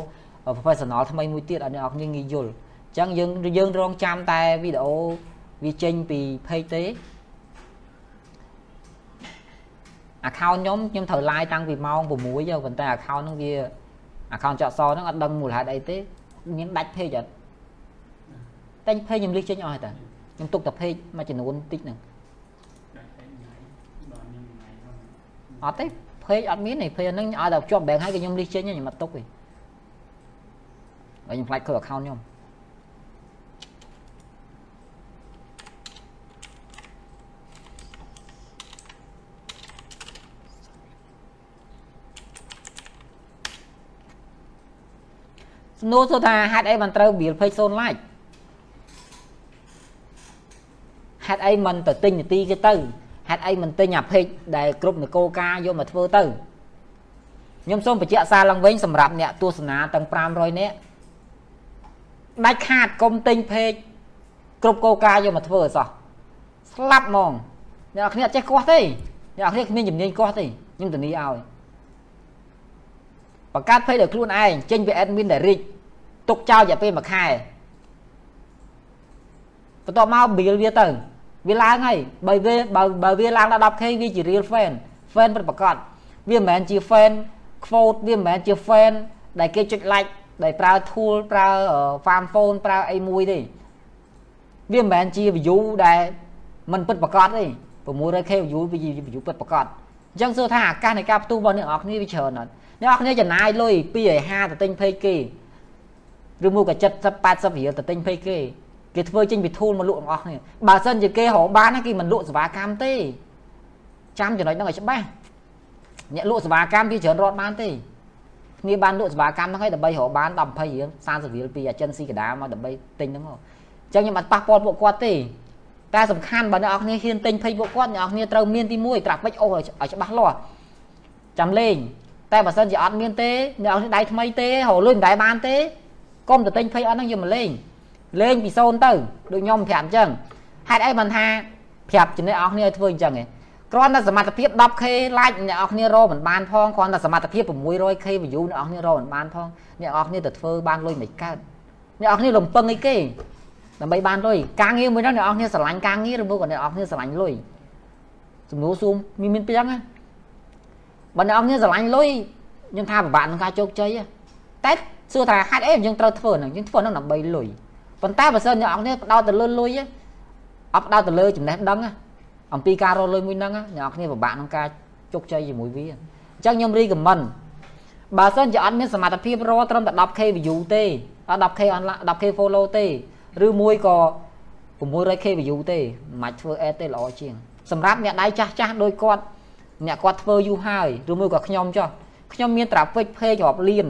professional ថ្មីមួយទៀតឲ្យអ្នកនរគ្នាងាយយល់អញ្ចឹងយើងយើងរងចាំតែវីដេអូវាចេញពី page ទេ account ខ្ញុំខ្ញុំត្រូវ live តាំងពីម៉ោង6ទៅប៉ុន្តែ account ហ្នឹងវា account ចាក់សហ្នឹងអត់ដឹងមូលហេតុអីទេមានដាច់ page អត់តែ page ខ្ញុំលិះចេញអស់ហើយតាខ្ញុំទុកតែ page មួយចំនួនតិចហ្នឹងអត់ទេ page អត់មានទេ page ហ្នឹងឲ្យតែជាប់ bank ហើយក៏ខ្ញុំលិះចេញខ្ញុំអត់ទុកទេហើយខ្ញុំខ្លាចខូច account ខ្ញុំ សំណួរសួរថាហេតុអីមិនត្រូវ bill page 0 like ហេតុអីមិនទៅទិញនាទីគេទៅហេតុអីមិនទិញអា page ដែលគ្រប់នគរការយកមកធ្វើទៅខ្ញុំសូមបញ្ជាក់សារឡើងវិញសម្រាប់អ្នកទស្សនាទាំង500នាក់ដាច់ខាតកុំទិញ page គ្រប់គោលការណ៍យកមកធ្វើអសោះស្លាប់ហ្មងអ្នកគ្នាអត់ចេះកោះទេអ្នកគ្នាគ្មានជំនាញកោះទេខ្ញុំធានាឲ្យ បង្កើត page ដោយខ្លួនឯងចេញពី admin direct ទុកចោលរយៈពេល1ខែបន្ទាប់មក bill វាទៅវាឡើងហើយបើវាបើបើវាឡើងដល់ 10k វាជា real fan fan ពិតប្រាកដវាមិនមែនជា fan quote វាមិនមែនជា fan ដែលគេចុច like ដែលប្រើ tool ប្រើ farm phone ប្រើអីមួយទេវាមិនមែនជា view ដែលมันពិតប្រាកដទេ 600k view វាជា view ពិតប្រាកដអញ្ចឹងសួរថាអាកាសនៃការផ្ទុះរបស់អ្នកនរគ្នាវាច្រើនអត់ អ្នកនរគ្នាចំណាយលុយ250ទៅទិញ page គេឬមួយក៏70 80រៀលទៅទិញ page គេគេធ្វើចេញពីធូលមកលក់ទាំងអស់គ្នាបើសិនជាគេរកបានគេមិនលក់សេវាកម្មទេចាំចំណុចហ្នឹងឲ្យច្បាស់អ្នកលក់សេវាកម្មវាច្រើនរត់បានទេគ្នាបានលក់សេវាកម្មហ្នឹងឲ្យដើម្បីរកបាន10 20រៀល30រៀលពី agency កដាមកដើម្បីទិញហ្នឹងអញ្ចឹងខ្ញុំអត់ប៉ះពាល់ពួកគាត់ទេតែសំខាន់បើអ្នកនរគ្នាហ៊ានទិញ Facebook គាត់អ្នកនរគ្នាត្រូវមានទី1 traffic អូសឲ្យច្បាស់លាស់ចាំលេង តែបើសិនជាអត់មានទេអ្នកនរគ្នាដៃថ្មីទេរលួយមិនដែរបានទេកុំទៅទិញ page អត់ហ្នឹងយកមកលេងលេងពីសូន្យទៅដូចខ្ញុំប្រាប់អញ្ចឹងហេតុអីបានថាប្រាប់ចំណេះអស់គ្នាឲ្យធ្វើអញ្ចឹងឯងគ្រាន់តែសមត្ថភាព 10k like អ្នកនរគ្នារកមិនបានផងគ្រាន់តែសមត្ថភាព 600k view អ្នកនរគ្នារកមិនបានផងអ្នកនរគ្នាទៅធ្វើបានលុយមិនកើតអ្នកនរគ្នាលំពឹងអីគេដើម្បីបានលុយការងារមួយហ្នឹងអ្នកនរគ្នាស្រឡាញ់ការងារឬមួយក៏អ្នកនរគ្នាស្រឡាញ់លុយសំណួរសួរមានមានពីចឹងណា បើអ្នកនរគ្នាស្រឡាញ់លុយខ្ញុំថាពិបាកក្នុងការជោគជ័យតែសួរថាហេតុអីយើងត្រូវធ្វើហ្នឹងយើងធ្វើហ្នឹងដើម្បីលុយប៉ុន្តែបើសិនអ្នកនរគ្នាផ្ដោតទៅលើលុយអត់ផ្ដោតទៅលើចំណេះដឹងអំពីការរកលុយមួយហ្នឹងអ្នកនរគ្នាពិបាកក្នុងការជោគជ័យជាមួយវាអញ្ចឹងខ្ញុំរីកមិនបើសិនជាអត់មានសមត្ថភាពរកត្រឹមតែ 10k view ទេអត់ 10k online 10k follow ទេឬមួយក៏ 600k view ទេមិនអាចធ្វើ ad ទេល្អជាងសម្រាប់អ្នកដៃចាស់ចាស់ដោយគាត់ អ្នកគាត់ធ្វើយូរហើយឬមួយក៏ខ្ញុំចុះខ្ញុំមាន traffic page រាប់លាន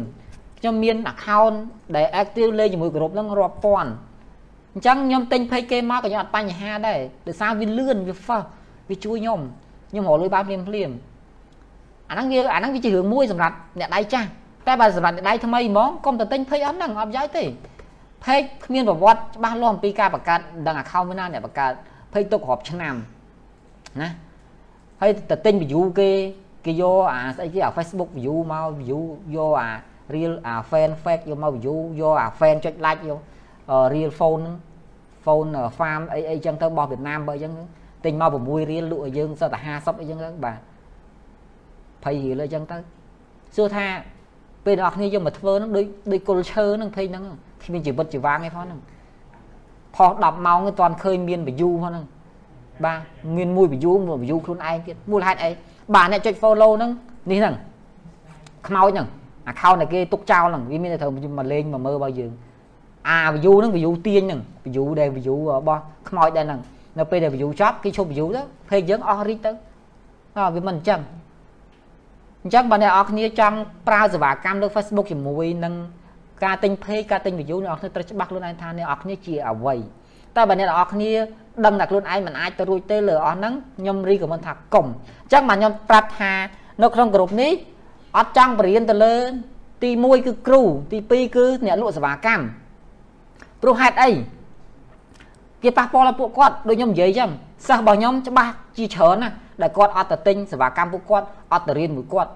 ខ្ញុំមាន account ដែល active លេងជាមួយក្រុមហ្នឹងរាប់ពាន់អញ្ចឹងខ្ញុំទិញ page គេមកក៏ខ្ញុំអត់បញ្ហាដែរដោយសារវាលឿនវា fast វាជួយខ្ញុំខ្ញុំរកលុយបានភ្លាមភ្លាមអាហ្នឹងវាអាហ្នឹងវាជារឿងមួយសម្រាប់អ្នកដៃចាស់តែបើសម្រាប់អ្នកដៃថ្មីហ្មងកុំទៅទិញ page អត់ហ្នឹងអត់ប្រយោជន៍ទេ page គ្មានប្រវត្តិច្បាស់លាស់អំពីការបង្កើតដឹង account មួយណាអ្នកបង្កើត page ទុករាប់ឆ្នាំណា ហើយទៅទិញ view គេគេយកអាស្អីគេអា Facebook view មក view យកអា real អា fan fake យកមក view យកអា fan ចុច like យក real phone ហ្នឹង phone farm អីអីចឹងទៅរបស់វៀតណាមបើអញ្ចឹងទិញមក6រៀលលក់ឲ្យយើងសិតតែ50អីចឹងទៅបាទ20រៀលអីចឹងទៅសួរថាពេលអ្នកគ្នាយកមកធ្វើហ្នឹងដូចដូចគុលឈើហ្នឹងភ័យហ្នឹងគ្មានជីវិតជីវាងឯផងហ្នឹងផុស10ម៉ោងទៅតាន់ឃើញមាន view ផងហ្នឹង បាទមានមួយ view មួយ view ខ្លួនឯងទៀតមូលហេតុអីបាទអ្នកចុច follow ហ្នឹងនេះហ្នឹងខ្មោចហ្នឹង account ដែលគេទុកចោលហ្នឹងវាមានតែត្រូវមកលេងមកមើលរបស់យើងអា view ហ្នឹង view ទាញហ្នឹង view ដែល view របស់ខ្មោចដែរហ្នឹងនៅពេលដែល view ចប់គេឈប់ view ទៅ page យើងអស់រីកទៅអើវាមិនអញ្ចឹងអញ្ចឹងបើអ្នកនរគ្នាចង់ប្រើសេវាកម្មលើ Facebook ជាមួយនឹងការទិញ page ការទិញ view អ្នកនរគ្នាត្រូវច្បាស់ខ្លួនឯងថាអ្នកនរគ្នាជាអ្វីតែបើអ្នកនរគ្នា ដឹងតែខ្លួនឯងមិនអាចទៅរួចទេលើអស់ហ្នឹងខ្ញុំរីកមិនថាកុំអញ្ចឹងបាទខ្ញុំប្រាប់ថានៅក្នុងក្រុមនេះអត់ចង់បរៀនទៅលើ ទី1គឺគ្រូ ទី2គឺអ្នកលក់សេវាកម្មព្រោះហេតុអីគេប៉ះពាល់ដល់ពួកគាត់ដូចខ្ញុំនិយាយចឹងសិស្សរបស់ខ្ញុំច្បាស់ជាច្រើនណាដែលគាត់អត់ទៅទិញសេវាកម្មពួកគាត់អត់ទៅរៀនមួយគាត់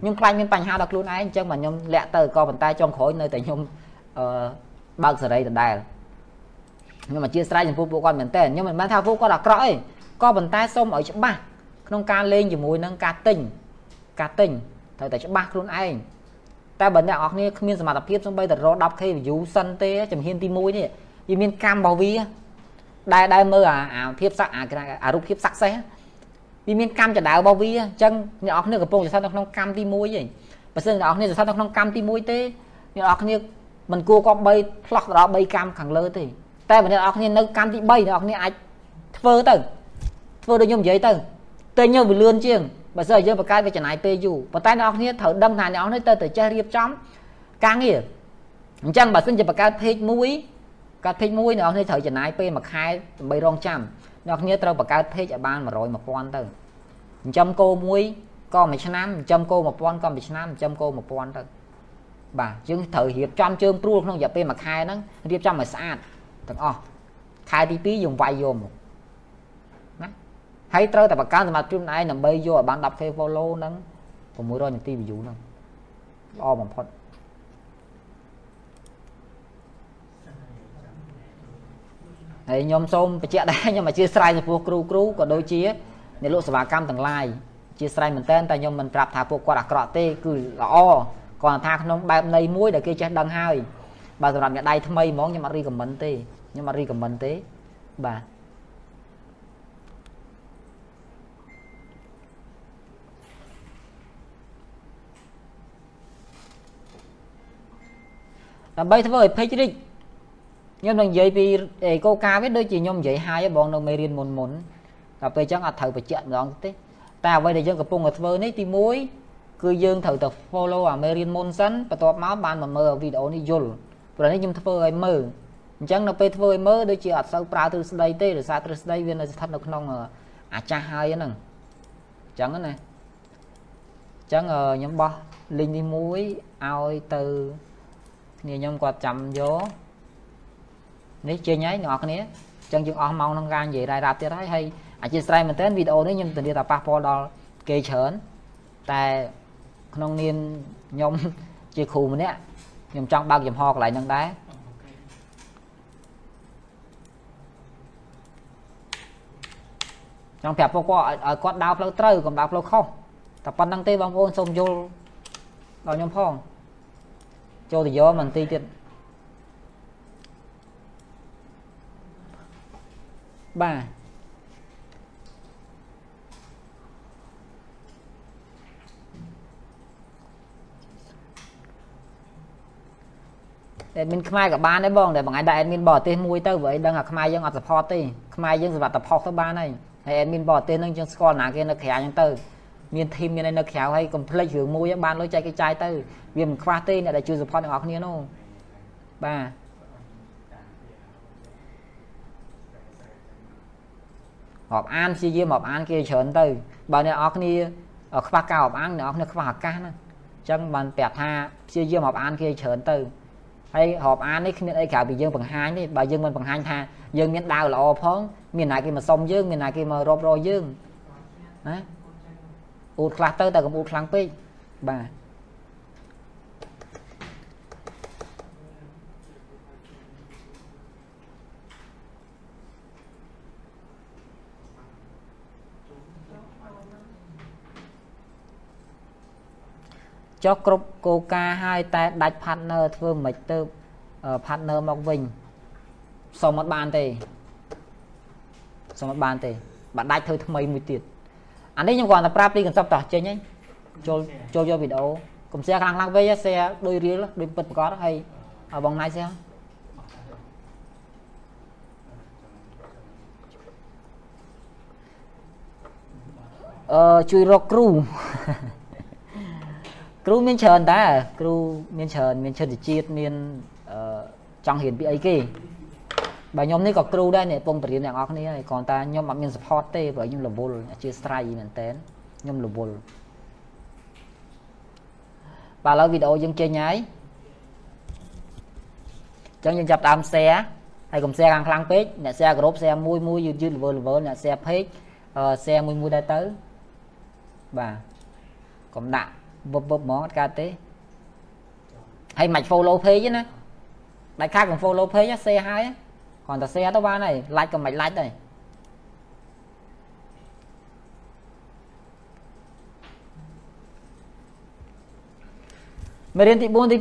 ខ្ញុំខ្លាចមានបញ្ហាដល់ខ្លួនឯងអញ្ចឹងបាទខ្ញុំលាក់ទៅក៏ប៉ុន្តែចុងក្រោយនៅតែខ្ញុំអឺបើកសេរីដដែល ខ្ញុំអធិស្ឋានចំពោះពួកគាត់មែនតើខ្ញុំមិនមែនថាពួកគាត់អាក្រក់ទេក៏ប៉ុន្តែសូមឲ្យច្បាស់ក្នុងការលេងជាមួយនឹងការទិញការទិញត្រូវតែច្បាស់ខ្លួនឯងតែបើអ្នកនរគ្នាគ្មានសមត្ថភាពសំបីតែរក 10k view សិនទេជំហានទី1នេះវាមានកម្មរបស់វាដែលដែលមើលអាអាភាពសាក់អាអារូបភាព success វាមានកម្មចដៅរបស់វាអញ្ចឹងអ្នកនរគ្នាកំពុងស្ថិតនៅក្នុងកម្មទី1ឯងបើសិនអ្នកនរគ្នាស្ថិតនៅក្នុងកម្មទី1ទេអ្នកនរគ្នាមិនគួរគប្បីផ្លោះទៅដល់3កម្មខាងលើទេ តែបើអ្នកនរគ្នានៅកម្មទី3អ្នកនរគ្នាអាចធ្វើទៅធ្វើដូចខ្ញុំនិយាយទៅតែញើវាលឿនជាងបើសិនយើងបង្កើតវាចំណាយពេលយូរប៉ុន្តែអ្នកនរគ្នាត្រូវដឹងថាអ្នកនរគ្នាទៅទៅចេះរៀបចំការងារអញ្ចឹងបើសិនជាបង្កើត page មួយកើត page មួយអ្នកនរគ្នាត្រូវចំណាយពេលមួយខែដើម្បីរងចាំអ្នកនរគ្នាត្រូវបង្កើត page ឲ្យបាន100 1000ទៅចិញ្ចឹមគោមួយក៏មួយឆ្នាំចិញ្ចឹមគោ1000ក៏មួយឆ្នាំចិញ្ចឹមគោ1000ទៅបាទយើងត្រូវរៀបចំជើងព្រួលក្នុងរយៈពេលមួយខែហ្នឹងរៀបចំឲ្យស្អាត ទាំងអស់ខែទី2យើងវាយយកមកហើយត្រូវតែបង្កើនសមត្ថភាពខ្លួនឯងដើម្បីយកឲ្យបាន 10k follow ហ្នឹង600នាទី view ហ្នឹងល្អបំផុតហើយខ្ញុំសូមបញ្ជាក់ដែរខ្ញុំអធិស្ឋានចំពោះគ្រូគ្រូក៏ដូចជាអ្នកលក់សេវាកម្មទាំងឡាយអធិស្ឋានមែនតើតែខ្ញុំមិនប្រាប់ថាពួកគាត់អាក្រក់ទេគឺល្អគ្រាន់តែថាក្នុងបែបនៃមួយដែលគេចេះដឹងហើយ បើសម្រាប់អ្នកដៃថ្មីហ្មងខ្ញុំអត់រីកមិនទេខ្ញុំអត់រីកមិនទេបាទដើម្បីធ្វើឲ្យ page រីកខ្ញុំនឹងនិយាយពីអេកូកាវាដូចជាខ្ញុំនិយាយហើយបងនៅមេរៀនមុនមុនដល់ពេលអញ្ចឹងអត់ត្រូវបញ្ជាក់ម្ដងទេតែអ្វីដែលយើងកំពុងតែធ្វើនេះទី1គឺយើងត្រូវតែ follow អាមេរៀនមុនសិនបន្ទាប់មកបានមកមើលវីដេអូនេះយល់ ព្រោះនេះខ្ញុំធ្វើឲ្យមើលអញ្ចឹងនៅពេលធ្វើឲ្យមើលដូចជាអត់សូវប្រើទ្រឹស្ដីទេដោយសារទ្រឹស្ដីវានៅស្ថិតនៅក្នុងអាចាស់ហើយហ្នឹងអញ្ចឹងណាអញ្ចឹងខ្ញុំបោះលីងនេះមួយឲ្យទៅគ្នាខ្ញុំគាត់ចាំយកនេះចេញហើយអ្នកនរគ្នាអញ្ចឹងយើងអស់ម៉ោងក្នុងការនិយាយរ៉ាយរ៉ាប់ទៀតហើយហើយអធិស្ឋានមែនតើវីដេអូនេះខ្ញុំធានាថាប៉ះពាល់ដល់គេច្រើនតែក្នុងនាមខ្ញុំជាគ្រូម្នាក់ ខ្ញុំចង់បើកចំហកន្លែងហ្នឹងដែរចង់ប្រាប់ពួកគាត់ឲ្យគាត់ដើរផ្លូវត្រូវកុំដើរផ្លូវខុសតែប៉ុណ្្នឹងទេបងប្អូនសូមយល់ដល់ខ្ញុំផងចូលទៅយកមិនទីទៀតបាទ អេដមីនខ្មែរក៏បានដែរបងតែបងឯងដាក់អេដមីនបរទេសមួយទៅព្រោះឯងដឹងថាខ្មែរយើងអត់ support ទេខ្មែរយើងសម្រាប់តែផុសទៅបានហើយហើយអេដមីនបរទេសហ្នឹងយើងស្គាល់ណាគេនៅក្រៅហ្នឹងទៅមានធីមមានអីនៅក្រៅហើយកុំភ្លេចរឿងមួយបានលុយចែកកិច្ចចាយទៅវាមិនខ្វះទេអ្នកដែលជួយ support ទាំងអស់គ្នានោះបាទរាប់អានព្យាយាមរាប់អានគេច្រើនទៅបើអ្នកនរគ្នាខ្វះការរាប់អានអ្នកនរគ្នាខ្វះឱកាសណាអញ្ចឹងបានប្រាប់ថាព្យាយាមរាប់អានគេច្រើនទៅ ហើយរាប់អាននេះគ្មានអីក្រៅពីយើងបង្ហាញទេបើយើងមិនបង្ហាញថាយើងមានដាវល្អផងមានណាគេមកសុំយើងមានណាគេមករាប់រយយើងណាអ៊ូតខ្លះទៅតែកុំអ៊ូតខ្លាំងពេកបាទ ចុះគ្រប់គោលការណ៍ហើយតែដាច់ partner ធ្វើមិនទៅ partner មកវិញសុំអត់បានទេសុំអត់បានទេបើដាច់ធ្វើថ្មីមួយទៀតអានេះខ្ញុំគ្រាន់តែប្រាប់ពីកន្សប់តោះចេញហ្នឹងចូលចូលយកវីដេអូកុំ share ខ្លាំងខ្លាំងពេក share ដូចរៀលដូចពិតប្រកបហើយបងណៃ share អឺជួយរកគ្រូ គ្រូមានច្រើនដែរគ្រូមានច្រើនមានឈិតជាតិមានអឺចង់រៀនពីអីគេបើខ្ញុំនេះក៏គ្រូដែរនេះពងបរៀនទាំងអស់គ្នាហើយគ្រាន់តែខ្ញុំអត់មាន support ទេព្រោះខ្ញុំរវល់អធិស្ស្រ័យមែនតើខ្ញុំរវល់បាទឥឡូវវីដេអូយើងចេញហើយអញ្ចឹងយើងចាប់ដើម share ហើយកុំ share ខាងខ្លាំងពេកអ្នក share ក្រុម share មួយមួយយឺតយឺត level level អ្នក share page share មួយមួយដែរទៅបាទកុំដាក់ វឹបវឹបហ្មងអត់កើតទេហើយមិន follow page ណាដាច់ខាតកុំ follow page share ហើយគ្រាន់តែ share ទៅបានហើយ like ក៏មិន like ដែរមេរៀនទី4ទី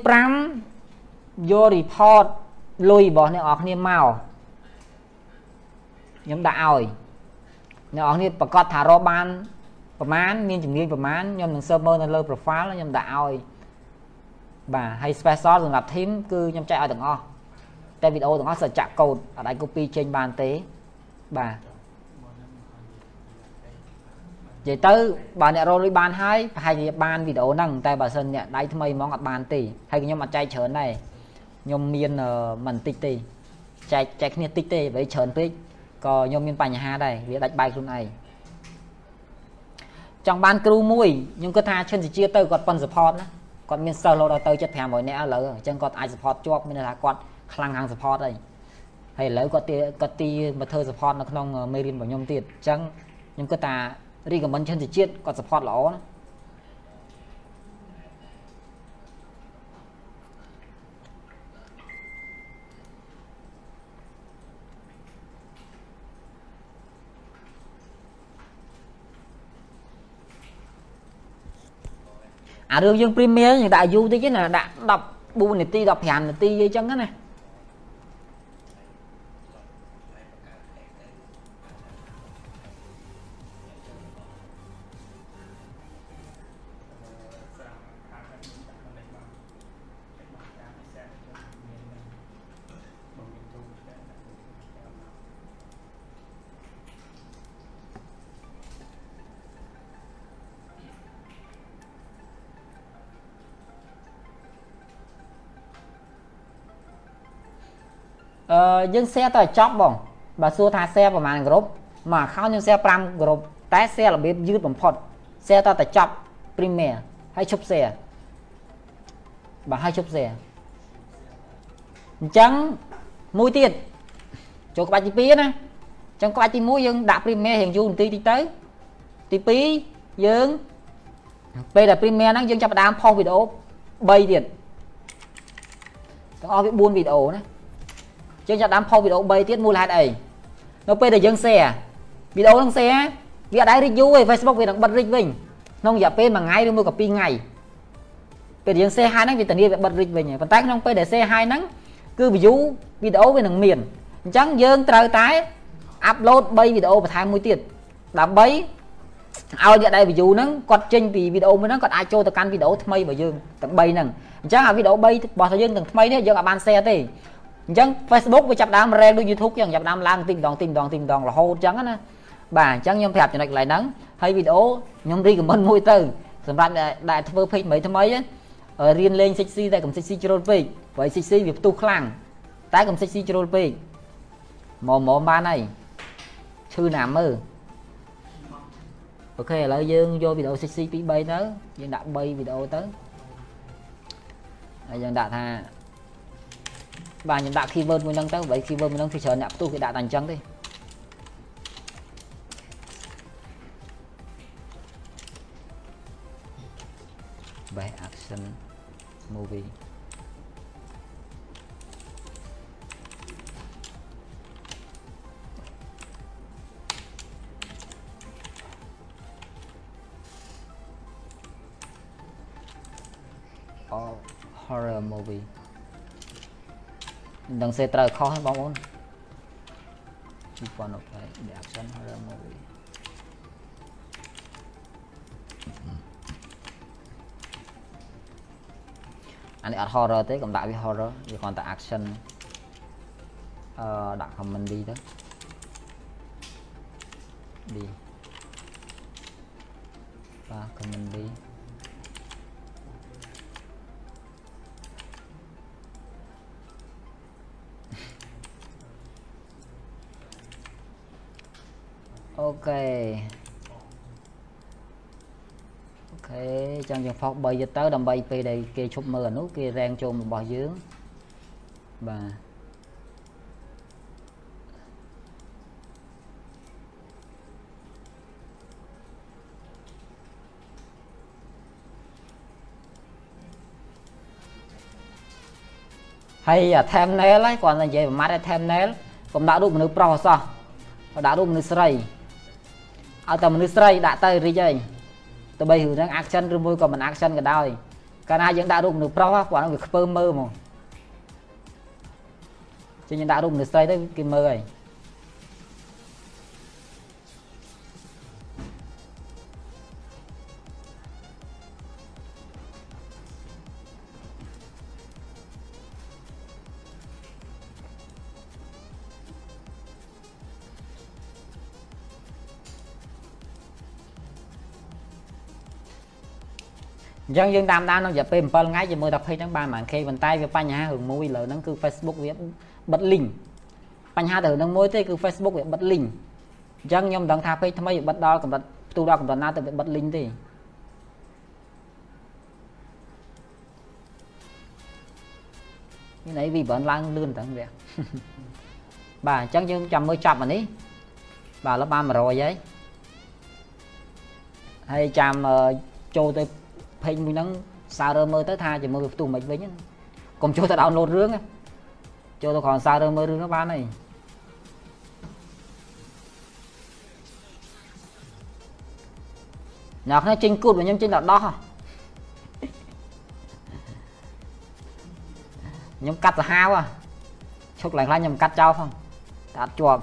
5យក report លុយរបស់អ្នកនរគ្នាមកខ្ញុំដាក់ឲ្យអ្នកនរគ្នាប្រកាសថារកបាន ប្រមាណមានជំនាញប្រមាណខ្ញុំនឹង serve មើលនៅលើ profile ខ្ញុំដាក់ឲ្យបាទហើយ special សម្រាប់ team គឺខ្ញុំចែកឲ្យទាំងអស់តែវីដេអូទាំងអស់សច្ចៈកូដអត់អាច copy ចេញបានទេបាទនិយាយទៅបើអ្នករកលុយបានហើយប្រហែលជាបានវីដេអូហ្នឹងតែបើសិនអ្នកដៃថ្មីហ្មងអត់បានទេហើយខ្ញុំអត់ចែកច្រើនដែរខ្ញុំមានមិនតិចទេចែកចែកគ្នាតិចទេបើច្រើនពេកក៏ខ្ញុំមានបញ្ហាដែរវាដាច់បាយខ្លួនឯង ចង់បានគ្រូមួយខ្ញុំគិតថាឈិនជាទៅគាត់ប៉ុន support ណាគាត់មានសិស្សលោដល់ទៅ7500នាក់ឥឡូវអញ្ចឹងគាត់អាច support ជាប់មានន័យថាគាត់ខ្លាំងខាង support អីហើយឥឡូវគាត់ទីគាត់ទីមកធ្វើ support នៅក្នុងមេរៀនរបស់ខ្ញុំទៀតអញ្ចឹងខ្ញុំគិតថា recommend ឈិនជាតិគាត់ support ល្អណា អារឿងយើង premier យើងដាក់អាយុតិចណាដាក់14នាទី15នាទីអីចឹងណា អឺយើង share ទៅឲ្យចប់បងបើសួរថា share ប្រហែលក្រុមមួយ account យើង share 5ក្រុមតែ share របៀបយឺតបំផុត share តតែចប់ premier ហើយឈប់ share បាទហើយឈប់ share អញ្ចឹងមួយទៀតចូលក្បាច់ទី2ណាអញ្ចឹងក្បាច់ទី1យើងដាក់ premier រៀងយូរនាទីតិចទៅទី2យើងពេលដែល premier ហ្នឹងយើងចាប់ផ្ដើមផុសវីដេអូ3ទៀតទាំងអស់វា4វីដេអូណា យើងចាប់ដើមផុសវីដេអូ3ទៀតមូលហេតុអីនៅពេលដែលយើង share វីដេអូហ្នឹង share វាអត់ដែររីកយូរទេ Facebook វានឹងបិទរីកវិញក្នុងរយៈពេល1ថ្ងៃឬមួយក៏2ថ្ងៃពេលយើង share ហើយហ្នឹងវាធានាវាបិទរីកវិញប៉ុន្តែក្នុងពេលដែល share ហើយហ្នឹងគឺ view វីដេអូវានឹងមានអញ្ចឹងយើងត្រូវតែ upload 3វីដេអូបន្ថែមមួយទៀតដើម្បីឲ្យអ្នកដែល view ហ្នឹងគាត់ចេញពីវីដេអូមួយហ្នឹងគាត់អាចចូលទៅកាន់វីដេអូថ្មីរបស់យើងទាំង3ហ្នឹងអញ្ចឹងអាវីដេអូ3របស់យើងទាំងថ្មីនេះយើងអាចបាន share ទេ អញ្ចឹង Facebook វាចាប់ដើម rel ដូច YouTube ចឹងចាប់ដើមឡើងទីម្ដងទីម្ដងទីម្ដងរហូតចឹងណាបាទអញ្ចឹងខ្ញុំប្រាប់ចំណុចកន្លែងហ្នឹងហើយវីដេអូខ្ញុំ recommend មួយទៅសម្រាប់ដែលធ្វើ page ថ្មីថ្មីរៀនលេង 6C តែកុំ 6C ជ្រុលពេកព្រោះ 6C វាផ្ទុះខ្លាំងតែកុំ 6C ជ្រុលពេកមកមកបានហើយឈឺណាមើលអូខេឥឡូវយើងយកវីដេអូ 6C 2 3ទៅយើងដាក់3វីដេអូទៅហើយយើងដាក់ថា បាទខ្ញុំដាក់ keyword មួយហ្នឹងទៅបើ keyword មួយហ្នឹងគឺច្រើនអ្នកផ្ទុះគេដាក់តែអញ្ចឹងទេ best action movie or horror movie មិនដឹងសេត្រូវខុសទេបងប្អូន2020 the action horror movie អានេះអត់ horror ទេកុំដាក់វា horror វាគ្រាន់តែ action អឺដាក់ comedy ទៅ D បាទ comedy OK OK ចឹងយើង post 3ទៀតទៅដើម្បីពេលដែលគេឈប់មើលអានោះគេរែងចូលរបស់យើងបាទហើយអា thumbnail ហ្នឹងគាត់និយាយប្រមាថឲ្យ thumbnail កុំដាក់រូបមនុស្សប្រុសអសោះដាក់រូបមនុស្សស្រី ឲ្យតែមនុស្សស្រីដាក់ទៅរីកហើយទៅបីរឿងហ្នឹង action ឬមួយក៏មិន action ក៏ដោយកាលណាយើងដាក់រូបមនុស្សប្រុសគាត់នឹងវាខ្ពើមើលហ្មងចេញយើងដាក់រូបមនុស្សស្រីទៅគេមើលហើយ អញ្ចឹងយើងតាមដានក្នុងរយៈពេល7ថ្ងៃយើងមើលថា page ហ្នឹងបានប៉ុន្មាន K ប៉ុន្តែវាបញ្ហារឿងមួយឥឡូវហ្នឹងគឺ Facebook វាបិទ link បញ្ហាទៅនឹងមួយទេគឺ Facebook វាបិទ link អញ្ចឹងខ្ញុំមិនដឹងថា page ថ្មីវាបិទដល់កម្រិតផ្ទុះដល់កម្រិតណាទៅវាបិទ link ទេនេះវាបានឡើងលឿនតើវាបាទអញ្ចឹងយើងចាំមើលចាប់អានេះបាទឥឡូវបាន100ហើយហើយចាំចូលទៅ page មួយហ្នឹងសាររើមើលទៅថាជាមើលវាផ្ទុះមិនវិញកុំចូលទៅ download រឿងចូលទៅគ្រាន់សាររើមើលរឿងបានហើយអ្នកគ្នាចេញគូតខ្ញុំចេញដល់ដោះខ្ញុំកាត់សាហាវឈប់ឡើងខ្លាញ់ខ្ញុំកាត់ចោលផងតែអត់ជាប់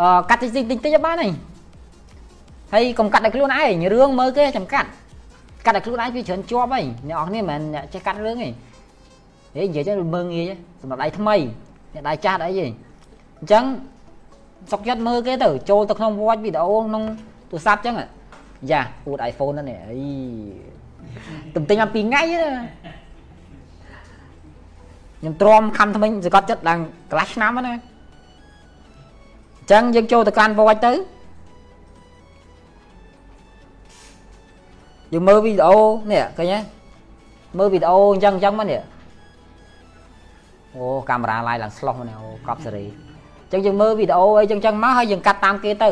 អឺកាត់តិចតិចតិចបានហើយ ហើយកុំកាត់តែខ្លួនឯងរឿងមើលគេចាំកាត់កាត់តែខ្លួនឯងវាច្រើនជាប់ហើយអ្នកនរគ្នាមិនមែនអ្នកចេះកាត់រឿងទេហេនិយាយទៅមើងងាយសម្រាប់ដៃថ្មីអ្នកដៃចាស់អីទេអញ្ចឹងសុកចិត្តមើលគេទៅចូលទៅក្នុង watch វីដេអូក្នុងទូរស័ព្ទអញ្ចឹងយ៉ាអួត iPhone ហ្នឹងអីទំទិញអំពីថ្ងៃណាខ្ញុំទ្រាំខំថ្មិញសកត់ចិត្តឡើងកន្លះឆ្នាំណាអញ្ចឹងយើងចូលទៅកាន់វត្តទៅ យើងមើលវីដេអូនេះឃើញទេមើលវីដេអូអញ្ចឹងអញ្ចឹងមកនេះអូកាមេរ៉ាឡាយឡើងស្លោះមកនេះអូកប់សេរីអញ្ចឹងយើងមើលវីដេអូអីអញ្ចឹងអញ្ចឹងមកហើយយើងកាត់តាមគេទៅ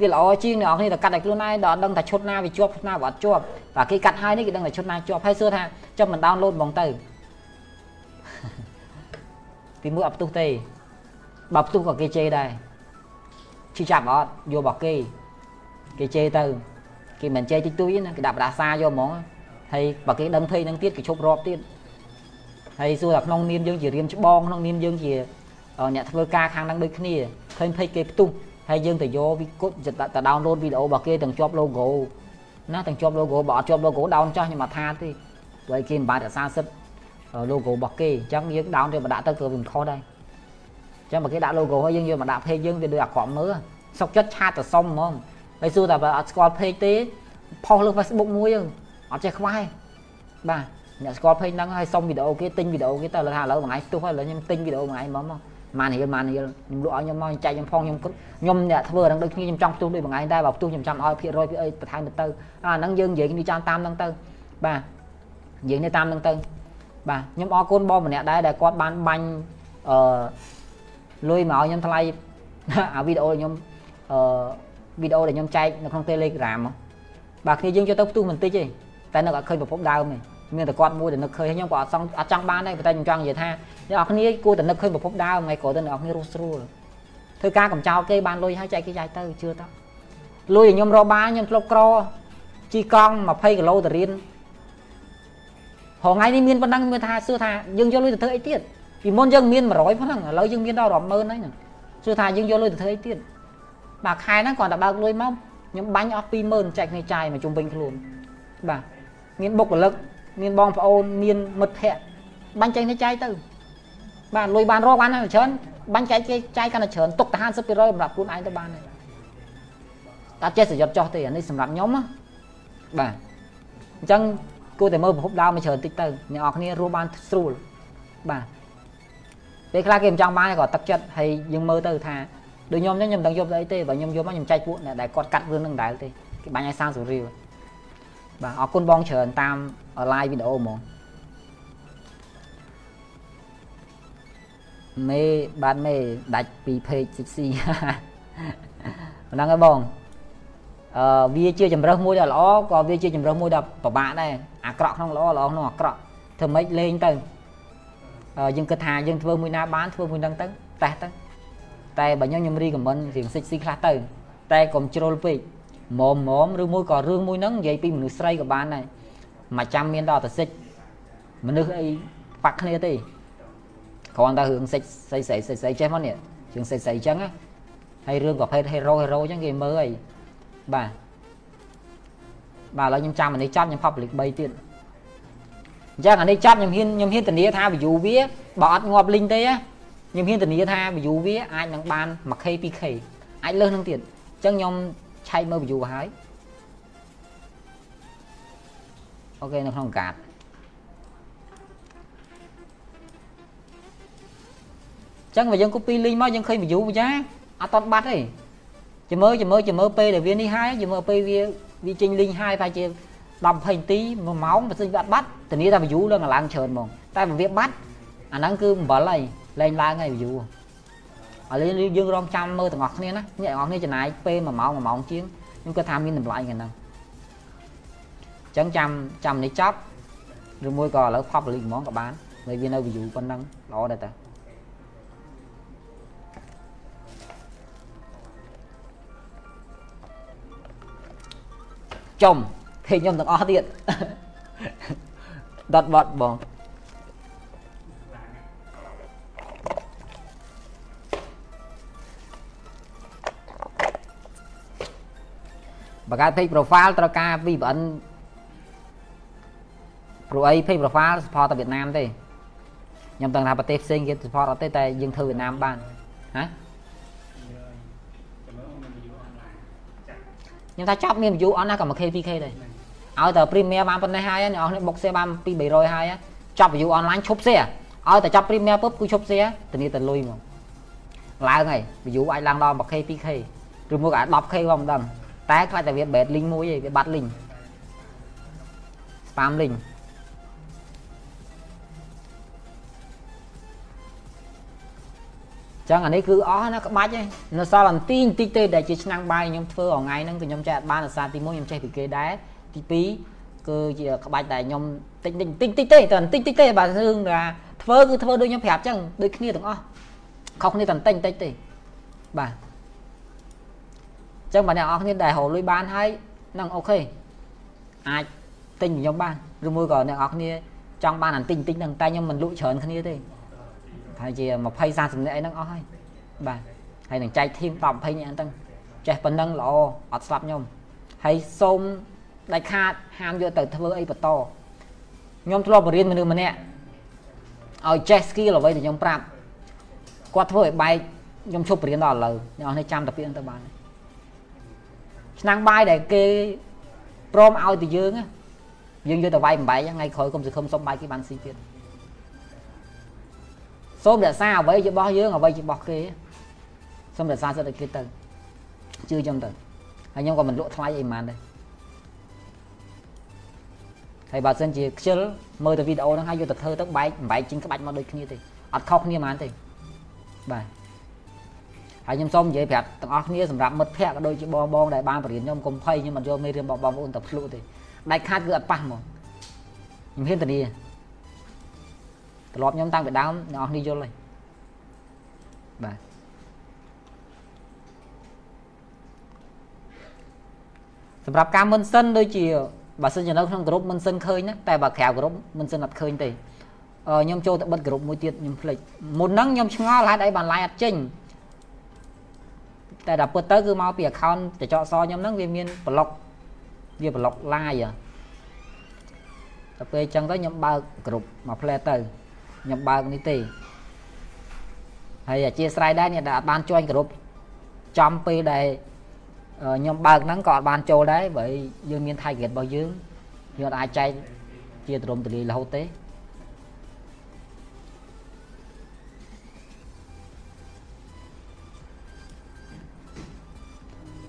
វាល្អជាងអ្នកនរគ្នាតែកាត់ឲ្យខ្លួនឯងដល់ដឹងថាឈុតណាវាជាប់ឈុតណាវាអត់ជាប់តែគេកាត់ហើយនេះគេដឹងថាឈុតណាជាប់ហើយសួរថាចាំមិនដោនឡូតហ្មងទៅពីមួយអត់ផ្ទុះទេបើផ្ទុះក៏គេជេរដែរឈឺចាប់អត់យករបស់គេគេជេរទៅ គេមិនជេរតិចតួចណាគេដាក់បដាសាយកហ្មងហើយបើគេដឹងភ័យនឹងទៀតគេឈប់រាប់ទៀតហើយសួរថាក្នុងនាមយើងជារៀមច្បងក្នុងនាមយើងជាអ្នកធ្វើការខាងហ្នឹងដូចគ្នាឃើញភ័យគេផ្ទុះហើយយើងទៅយកវិគុតទៅដោនឡូតវីដេអូរបស់គេទាំងជាប់ logo ណាទាំងជាប់ logo បើអត់ជាប់ logo ដោនចោះខ្ញុំអត់ថាទេព្រោះគេមិនបានរក្សាសិទ្ធិ logo របស់គេអញ្ចឹងយើងដោនទៅមកដាក់ទៅក៏វាមិនខុសដែរអញ្ចឹងបើគេដាក់ logo ហើយយើងយកមកដាក់ page យើងវាដូចអាក្រក់មើលសុកចិត្តឆាតទៅសុំហ្មង ហើយសួរតែបើអត់ស្គាល់ page ទេផុសលើ Facebook មួយអត់ចេះខ្វះទេបាទអ្នកស្គាល់ page ហ្នឹងហើយសុំវីដេអូគេទិញវីដេអូគេទៅលើថាឥឡូវមួយថ្ងៃផ្ទុះហើយឥឡូវខ្ញុំទិញវីដេអូមួយថ្ងៃមកមកម៉ានរៀលម៉ានរៀលខ្ញុំលក់ឲ្យខ្ញុំមកចែកខ្ញុំផងខ្ញុំខ្ញុំអ្នកធ្វើហ្នឹងដូចគ្នាខ្ញុំចង់ផ្ទុះដូចមួយថ្ងៃដែរបើផ្ទុះខ្ញុំចាំឲ្យភាគរយភាគអីបន្ថែមទៅអាហ្នឹងយើងនិយាយគ្នាចាំតាមហ្នឹងទៅបាទនិយាយនេះតាមហ្នឹងទៅបាទខ្ញុំអរគុណបងម្នាក់ដែរដែលគាត់បានបាញ់អឺលុយមកឲ្យខ្ញុំថ្លៃអាវីដេអូខ្ញុំអឺ វីដេអូដែលខ្ញុំចែកនៅក្នុង Telegram បាទគ្នាយើងយកទៅផ្ទុះបន្តិចទេតែនៅអត់ឃើញប្រភពដើមទេមានតែគាត់មួយដែលនឹកឃើញខ្ញុំក៏អត់សងអត់ចង់បានដែរប៉ុន្តែខ្ញុំចង់និយាយថាអ្នកនរគ្នាគួរតែនឹកឃើញប្រភពដើមថ្ងៃក្រោយទៅអ្នកនរគ្នារស់ស្រួលធ្វើការកំចោលគេបានលុយហើយចែកគេចែកទៅជឿតលុយឲ្យខ្ញុំរកបានខ្ញុំធ្លាប់ក្រជីកង់20គីឡូទៅរៀនហងៃនេះមានប៉ុណ្ណឹងមានថាសួរថាយើងយកលុយទៅធ្វើអីទៀតពីមុនយើងមាន100ប៉ុណ្ណឹងឥឡូវយើងមានដល់រាប់ម៉ឺនហើយសួរថាយើងយកលុយទៅធ្វើអីទៀត បាទខែហ្នឹងគ្រាន់តែបើកលុយមកខ្ញុំបាញ់អស់20000ចែកគ្នាចាយមកជុំវិញខ្លួនបាទមានបុគ្គលិកមានបងប្អូនមានមិត្តភ័ក្តិបាញ់ចែកនេះចាយទៅបាទលុយបានរកបានហើយច្រើនបាញ់ចែកគេចាយកាន់តែច្រើនទុកទៅ50%សម្រាប់ខ្លួនឯងទៅបានហើយតែចេះសយុទ្ធចោះទេអានេះសម្រាប់ខ្ញុំណាបាទអញ្ចឹងគួរតែមើលប្រភពដើមមកច្រើនតិចទៅអ្នកនរគ្នារស់បានស្រួលបាទពេលខ្លះគេមិនចង់បានក៏ទឹកចិត្តហើយយើងមើលទៅថា ដូចខ្ញុំខ្ញុំមិនដឹងយកទៅអីទេបើខ្ញុំយកមកខ្ញុំចែកពួកអ្នកដែលគាត់កាត់រឿងនឹងដែរទេគេបាញ់ឲ្យសាងសូរីបាទអរគុណបងច្រើនតាម live វីដេអូហ្មងមេបាទមេដាច់ពី page ស៊ីហ្នឹងហើយបងអឺវាជាជំរើសមួយដ៏ល្អក៏វាជាជំរើសមួយដ៏ពិបាកដែរអាក្រក់ក្នុងល្អល្អក្នុងអាក្រក់ធ្វើម៉េចលេងទៅយើងគិតថាយើងធ្វើមួយណាបានធ្វើមួយហ្នឹងទៅតេះទៅ តែបើខ្ញុំខ្ញុំរីខមមិនរៀងសិចស៊ីខ្លះទៅតែកុំជ្រុលពេកមុំមុំឬមួយក៏រឿងមួយហ្នឹងនិយាយពីមនុស្សស្រីក៏បានដែរមកចាំមានដល់តែសិចមនុស្សអីប៉ាក់គ្នាទេគ្រាន់តែរឿងសិចស្អីស្អីស្អីចេះមកនេះរឿងសិចស្អីចឹងណាហើយរឿងប្រភេទ hero hero ចឹងគេមើលអីបាទបាទឥឡូវខ្ញុំចាំអានេះចប់ខ្ញុំ public 3ទៀតអញ្ចឹងអានេះចប់ខ្ញុំហ៊ានខ្ញុំហ៊ានធានាថា view វាបើអត់ងាប់ link ទេ ខ្ញុំហ៊ានធានាថា view វាអាចនឹងបាន 1k 2k អាចលើសនឹងទៀតអញ្ចឹងខ្ញុំឆែកមើល view ហើយអូខេនៅក្នុងកាតចឹងបើយើង copy link មកយើងឃើញ view វាអត់តបាត់ទេចាំមើលចាំមើលចាំមើលពេលដែលវានេះហើយចាំមើលពេលវាវាចេញ link ហើយប្រហែលជា10 20នាទី1ម៉ោងបើសិនវាអត់បាត់ធានាថា view ឡើងឡើងច្រើនហ្មងតែបើវាបាត់អាហ្នឹងគឺអំបិលហើយលែងឡើងហើយ view ឥឡូវយើងរងចាំមើលទាំងអស់គ្នាណាអ្នកទាំងអស់គ្នាចំណាយពេល1ម៉ោង1ម៉ោងជាងខ្ញុំគាត់ថាមានតម្លៃកណ្ដឹងអញ្ចឹងចាំចាំនេះចប់ឬមួយក៏ឥឡូវ public ហ្មងក៏បានហើយវានៅ view ប៉ុណ្ណឹងល្អដែរតាចំភេកខ្ញុំទាំងអស់ទៀតដុតបត់បង បង្កើត page profile ត្រូវការ VPN ព្រោះអី page profile support តែវៀតណាមទេខ្ញុំដឹងថាប្រទេសផ្សេងគេ support អត់ទេតែយើងធ្វើវៀតណាមបានហ៎ខ្ញុំថាចាប់មាន view អត់ណាក៏ 1k 2k ដែរឲ្យតែ premier បានប៉ុណ្ណេះហើយអ្នកនរបុកសេបាន2 300ហើយចាប់ view online ឈប់សេឲ្យតែចាប់ Premier ปุ๊បគូឈប់ share ធានាតែលុយមកឡើងហើយ view អាចឡើងដល់ 1k 2k ឬមកអាច 10k ក៏មិនដឹង តែខ្លាចតែវា bad link មួយឯងវាបាត់ link spam link ចឹងអានេះគឺអស់ណាក្បាច់ឯងនៅសល់អន្ទីបន្តិចទេដែលជាឆ្នាំងបាយខ្ញុំធ្វើអងៃហ្នឹងគឺខ្ញុំចេះអត់បានអាសាទី1ខ្ញុំចេះពីគេដែរទី2គឺជាក្បាច់ដែលខ្ញុំតិចតិចតិចតិចទេតែបន្តិចតិចទេបាទរឿងថាធ្វើគឺធ្វើដូចខ្ញុំប្រាប់ចឹងដូចគ្នាទាំងអស់ខុសគ្នាតែបន្តិចបន្តិចទេបាទ ចឹងបាទអ្នកនរគ្នាដែលរកលុយបានហើយហ្នឹងអូខេអាចទិញខ្ញុំបានឬមួយក៏អ្នកនរគ្នាចង់បានអន្តិចបន្តិចហ្នឹងតែខ្ញុំមិនលក់ច្រើនគ្នាទេហើយជា20 30នាក់អីហ្នឹងអស់ហើយបាទហើយនឹងចែកធីម10 20នាក់ហ្នឹងចេះប៉ុណ្ណឹងល្អអត់ស្លាប់ខ្ញុំហើយសូមដាច់ខាតហាមយកទៅធ្វើអីបន្តខ្ញុំធ្លាប់បរៀនមនុស្សម្នាក់ឲ្យចេះ skill អ្វីដែលខ្ញុំប្រាប់គាត់ធ្វើឲ្យបែកខ្ញុំឈប់បរៀនដល់ឥឡូវអ្នកនរចាំតែពាក្យទៅបាន ឆ្នាំងបាយដែលគេព្រមឲ្យទៅយើងយើងយកទៅវាយបំបែកថ្ងៃក្រោយកុំសង្ឃឹមសុំបាយគេបានស៊ីទៀតសូមរក្សាអ្វីជារបស់យើងអ្វីជារបស់គេសូមរក្សាសិទ្ធិគេទៅជឿខ្ញុំទៅហើយខ្ញុំក៏មិនលក់ថ្លៃអីហ្មងដែរហើយបើសិនជាខ្ជិលមើលតែវីដេអូហ្នឹងហើយយកទៅធ្វើទៅបែកបែកជីងក្បាច់មកដូចគ្នាទេអត់ខុសគ្នាហ្មងទេបាទ ហើយខ្ញុំសូមនិយាយប្រាប់ទាំងអស់គ្នាសម្រាប់មិត្តភ័ក្តិក៏ដូចជាបងបងដែលបានបរៀនខ្ញុំកុំភ័យខ្ញុំមិនយកមេរៀនរបស់បងប្អូនទៅភ្លុះទេដាច់ខាតគឺអត់ប៉ះហ្មងខ្ញុំហ៊ានធានាត្រឡប់ខ្ញុំតាំងពីដើមអ្នកនរគ្នាយល់ហើយបាទសម្រាប់ការមិនសិនដូចជាបើសិនជានៅក្នុងក្រុមមិនសិនឃើញណាតែបើក្រៅក្រុមមិនសិនអត់ឃើញទេខ្ញុំចូលទៅបិទក្រុមមួយទៀតខ្ញុំភ្លេចមុនហ្នឹងខ្ញុំឆ្ងល់ហេតុអីបាន lie អត់ចេញ តែដល់ពិតទៅគឺមកពី account កញ្ចក់សខ្ញុំហ្នឹងវាមានប្លុកវាប្លុក lie ដល់ពេលអញ្ចឹងទៅខ្ញុំបើកក្រុមមកផ្លែទៅខ្ញុំបើកនេះទេហើយអធិស្ឋានដែរអ្នកដែលអត់បានជួយគ្រប់ចំពេលដែលខ្ញុំបើកហ្នឹងក៏អត់បានចូលដែរបើយើងមាន target របស់យើងយើងអត់អាចចែកជាទ្រមទលាយរហូតទេ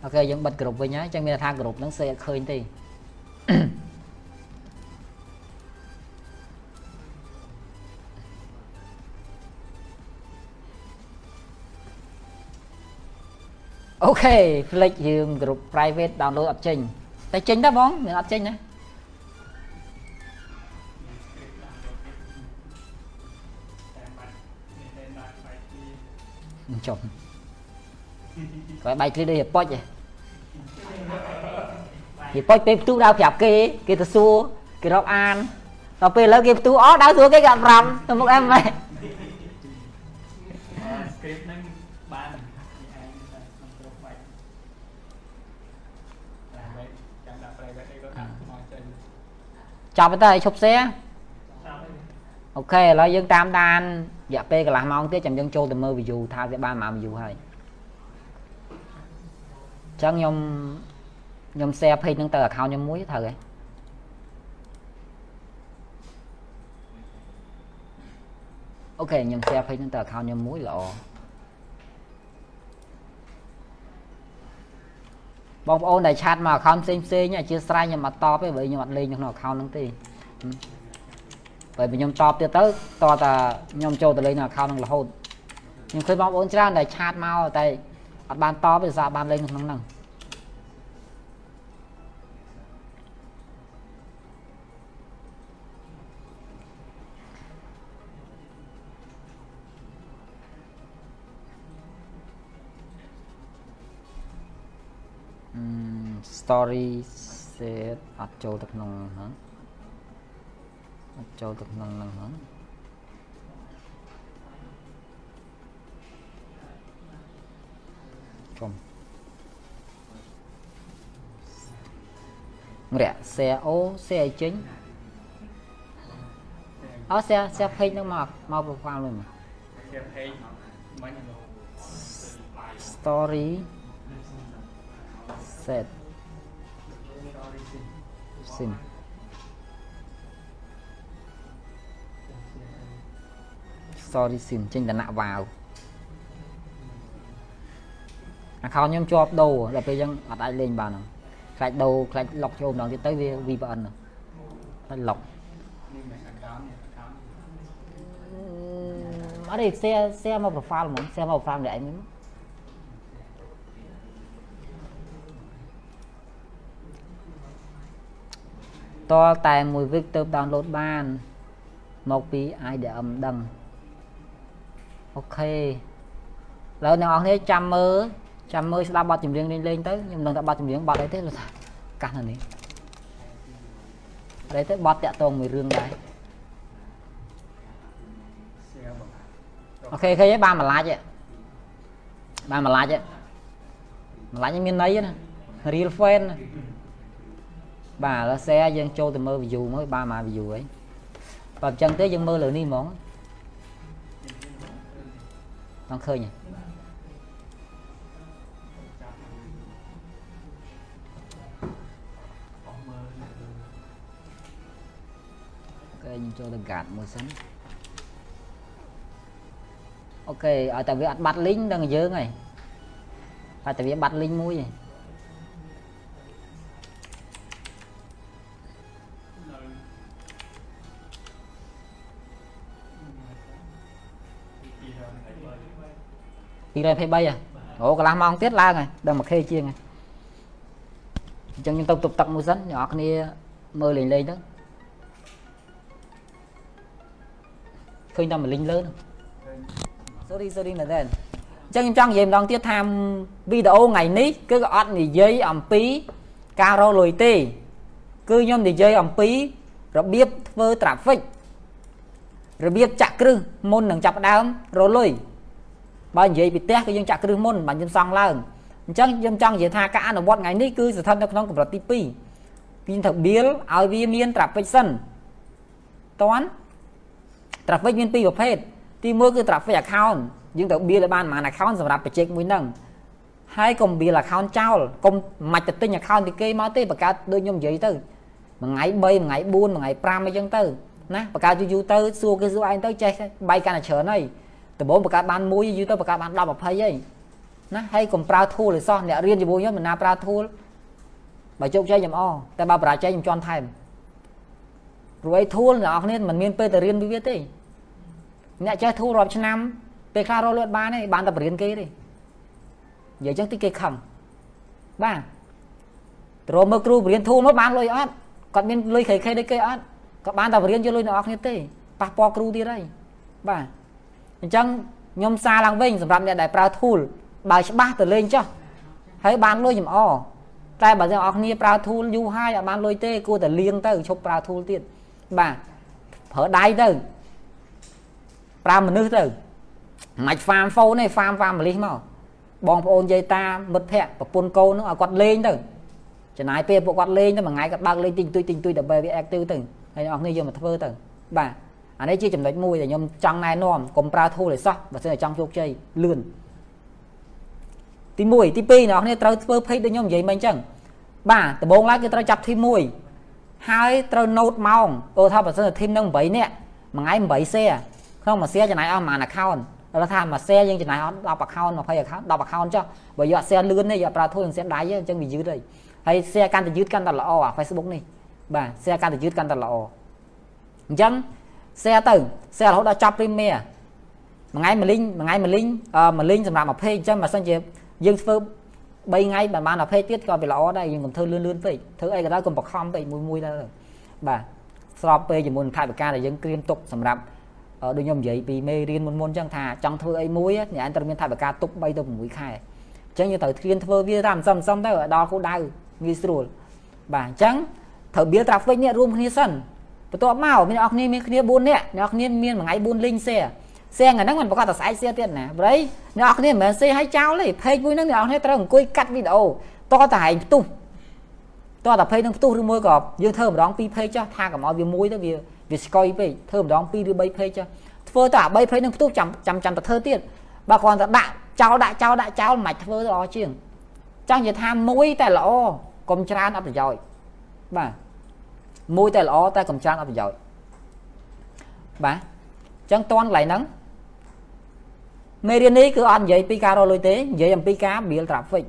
អូខេយើងបិទក្រុមវិញហើយចឹងមានថាក្រុមហ្នឹងសេអត់ឃើញទេអូខេ flex យើង group private download អត់ចេញតែចេញដែរបងមានអត់ចេញណាចុះ គាត់បាយគ្លីដូចហប៉ុចហ៎ហប៉ុចពេលផ្ទុះដើរប្រាប់គេគេទៅសួរគេរាប់អានដល់ពេលឥឡូវគេផ្ទុះអស់ដើរសួរគេគេអត់ប្រាំទៅមុខអែមម៉េច script ហ្នឹងបានចាប់ទៅឈប់សេOK ឥឡូវយើងតាមដានរយៈពេលកន្លះម៉ោងទៀតចាំយើងចូលទៅមើល view ថាវាបានប៉ុន្មាន view ហើយអញ្ចឹងខ្ញុំខ្ញុំ share page ហ្នឹងទៅ account ខ្ញុំមួយត្រូវទេ OK ខ្ញុំ share page ហ្នឹងទៅ account ខ្ញុំមួយល្អបងប្អូនដែល chat មក account ផ្សេងផ្សេងអធិស្ឋានខ្ញុំអត់តបទេបើខ្ញុំអត់លេងក្នុង account ហ្នឹងទេបើខ្ញុំតបទៀតទៅតើតាខ្ញុំចូលទៅលេងក្នុង account ហ្នឹងរហូតខ្ញុំឃើញបងប្អូនច្រើនដែលឆាតមកតែ អត់បានតបទេសារបានលេងក្នុងហ្នឹង story set អត់ចូលទៅក្នុងហ្នឹងអត់ចូលទៅក្នុងហ្នឹងហ្នឹង ម្រាក់ share អូ share ឲ្យចេញអត់ share share page ហ្នឹងមកមក profile មួយមក share page មក story set sim sorry sim ចេញតំណាក់វ៉ាវអាខោខ្ញុំជាប់ដូរដល់ពេលអញ្ចឹងអត់អាចលេងបានហ្នឹង ខ្លាច់ដូរខ្លាច់ឡុកចូលម្ដងទៀតទៅវា VPN ហ្នឹងខ្លាច់ឡុកអត់ទេ share share មក profile ហ្មង share មក profile ម្នាក់ឯងហ្នឹងតលតែមួយវិកទៅ download បានមកពី IDM ដឹងអូខេឥឡូវអ្នកនរគ្នាចាំមើល ចាំមើលស្ដាប់បទចម្រៀងលេងលេងទៅខ្ញុំនឹងថាបទចម្រៀងបទអីទេលោកថាកាសនៅនេះអីទៅបទតាក់តងមួយរឿងដែរអូខេឃើញហើយបានមួយឡាច់បានមួយឡាច់មួយឡាច់មានន័យណា real fan បាទឥឡូវ share យើងចូលទៅមើល view មើលបានមក view ហើយបើអញ្ចឹងទេយើងមើលលើនេះហ្មងចង់ឃើញហ៎ ខ្ញុំចូលទៅ guard មួយសិនអូខេឲ្យតែវាអត់បាត់ link ដល់យើងហើយតែតែវាបាត់ link មួយឯង223ហ៎អូកន្លះម៉ោងទៀតឡើងហើយដល់ 1k ជាងហើយអញ្ចឹងខ្ញុំទៅទប់ទឹកមួយសិនអ្នកនរគ្នាមើលលេងលេងទៅ ឃើញតែមួយលីងលើហ្នឹង sorry sorry មែនទេអញ្ចឹងខ្ញុំចង់និយាយម្ដងទៀតថាវីដេអូថ្ងៃនេះគឺក៏អត់និយាយអំពីការរកលុយទេ គឺខ្ញុំនិយាយអំពីរបៀបធ្វើ traffic របៀបចាក់គ្រឹះមុននឹងចាប់ដើមរកលុយបើនិយាយពីផ្ទះគឺយើងចាក់គ្រឹះមុនបើខ្ញុំសង់ឡើងអញ្ចឹងខ្ញុំចង់និយាយថាការអនុវត្តថ្ងៃនេះគឺស្ថិតនៅក្នុងកម្រិតទី2ពីត្រូវ build ឲ្យវាមាន traffic សិនតន់ traffic មានពីរប្រភេទទី1គឺ traffic account យើងត្រូវ build ឲ្យបានប៉ុន្មាន account សម្រាប់ project មួយហ្នឹងហើយកុំ build account ចោលកុំមិនទៅទិញ account ពីគេមកទេបង្កើតដូចខ្ញុំនិយាយទៅមួយថ្ងៃ3មួយថ្ងៃ4មួយថ្ងៃ5អីចឹងទៅណាបង្កើតយូរយូរទៅសួរគេសួរឯងទៅចេះបាយកាន់តែច្រើនហើយដំបូងបង្កើតបានមួយយូរទៅបង្កើតបាន10 20ហើយណាហើយកុំប្រើ tool ឲ្យសោះអ្នករៀនជាមួយខ្ញុំមិនណាប្រើ tool បើជោគជ័យខ្ញុំអតែបើបរាជ័យខ្ញុំជន់ថែម ព្រោះឯ tool អ្នកនរគ្នាមិនមានពេលទៅរៀនពីវាទេអ្នកចេះ tool រាប់ឆ្នាំពេលខ្លះរកលឿនបានទេបានតែបរៀនគេទេនិយាយចឹងទីគេខឹងបាទទៅរកមើលគ្រូបរៀន tool មកបានលុយអត់គាត់មានលុយខេខេដូចគេអត់ក៏បានតែបរៀនយកលុយអ្នកនរគ្នាទេប៉ះពាល់គ្រូទៀតហើយបាទអញ្ចឹងខ្ញុំសារឡើងវិញសម្រាប់អ្នកដែលប្រើ tool បើច្បាស់ទៅលេងចុះហើយបានលុយចំអតែបើអ្នកនរគ្នាប្រើ tool យូរហើយអត់បានលុយទេគួរតែលៀងទៅឈប់ប្រើ tool ទៀត បាទប្រើដៃទៅប្រើមនុស្សទៅមិនហ្វាមហ្វូនទេហ្វាមហ្វាមម៉លីសមកបងប្អូនយាយតាមិត្តភ័ក្តិប្រពន្ធកូននោះឲ្យគាត់លេងទៅចំណាយពេលពួកគាត់លេងទៅមួយថ្ងៃគាត់បើកលេងទិញទុយទិញទុយដើម្បីវា active ទៅហើយអ្នកនរគ្នាយកមកធ្វើទៅបាទអានេះជាចំណុចមួយដែលខ្ញុំចង់ណែនាំកុំប្រើ tool ឲ្យសោះបើសិនតែចង់ជោគជ័យលឿនទី1ទី2អ្នកនរគ្នាត្រូវធ្វើ page ដូចខ្ញុំនិយាយមិញអញ្ចឹងបាទដំបូងឡើយគឺត្រូវចាប់ team 1 ហើយត្រូវ note ម៉ោងអូថាបើសិនតែ team នឹង8នាក់មួយថ្ងៃ8 share ក្នុងមួយ share ចំណាយអស់ប្រហែល account ដល់ថាមួយ share យើងចំណាយអស់10 account 20 account 10 account ចុះបើយក share លឿននេះយកប្រើ tool នឹង share ដៃអញ្ចឹងវាយឺតហើយហើយ share កាន់តែយឺតកាន់តែល្អអា Facebook នេះបាទ share កាន់តែយឺតកាន់តែល្អអញ្ចឹង share ទៅ share រហូតដល់ចប់ premier មួយថ្ងៃមួយលីងមួយថ្ងៃមួយលីងមួយលីងសម្រាប់មួយ page អញ្ចឹងបើសិនជាយើងធ្វើ 3ថ្ងៃបានបាន20ទៀតក៏វាល្អដែរយើងកុំធ្វើលឿនលឿនពេកធ្វើអីក៏ដោយកុំបខំពេកមួយមួយដែរបាទស្របពេលជាមួយនឹងថវិកាដែលយើងក្រៀមទុកសម្រាប់ដូចខ្ញុំនិយាយពីមេរៀនមុនមុនអញ្ចឹងថាចង់ធ្វើអីមួយអ្នកឯងត្រូវមានថវិកាទុក3ទៅ6ខែអញ្ចឹងយើងត្រូវគ្រៀនធ្វើវាតាមសំសំទៅដល់គោលដៅងាយស្រួលបាទអញ្ចឹងត្រូវ build traffic នេះរួមគ្នាសិនបន្ទាប់មកមានអ្នកគ្នាមានគ្នា4នាក់អ្នកគ្នាមានមួយថ្ងៃ4 link share សៀងអាហ្នឹងមិនប្រកាសតែស្អែកសៀទៀតណាប្រៃអ្នកនរគ្នាមិនមែនសេឲ្យចោលទេเพจមួយហ្នឹងអ្នកនរគ្នាត្រូវអង្គុយកាត់វីដេអូតតែហែងផ្ទុះតតែเพจហ្នឹងផ្ទុះឬមួយក៏យើងធ្វើម្ដងពីរเพจចុះថាកុំឲ្យវាមួយទៅវាវាស្កុយពេកធ្វើម្ដងពីរឬ3เพจចុះធ្វើតែអា3เพจហ្នឹងផ្ទុះចាំចាំចាំតែធ្វើទៀតបើគ្រាន់តែដាក់ចោលដាក់ចោលដាក់ចោលមិនធ្វើទៅល្អជាងចង់និយាយថាមួយតែល្អកុំច្រើនអត់ប្រយោជន៍បាទមួយតែល្អតែកុំច្រើនអត់ប្រយោជន៍បាទអញ្ចឹងតន់កន្លែងហ្នឹង មេរៀននេះគឺអត់និយាយពីការរកលុយទេនិយាយអំពីការ build traffic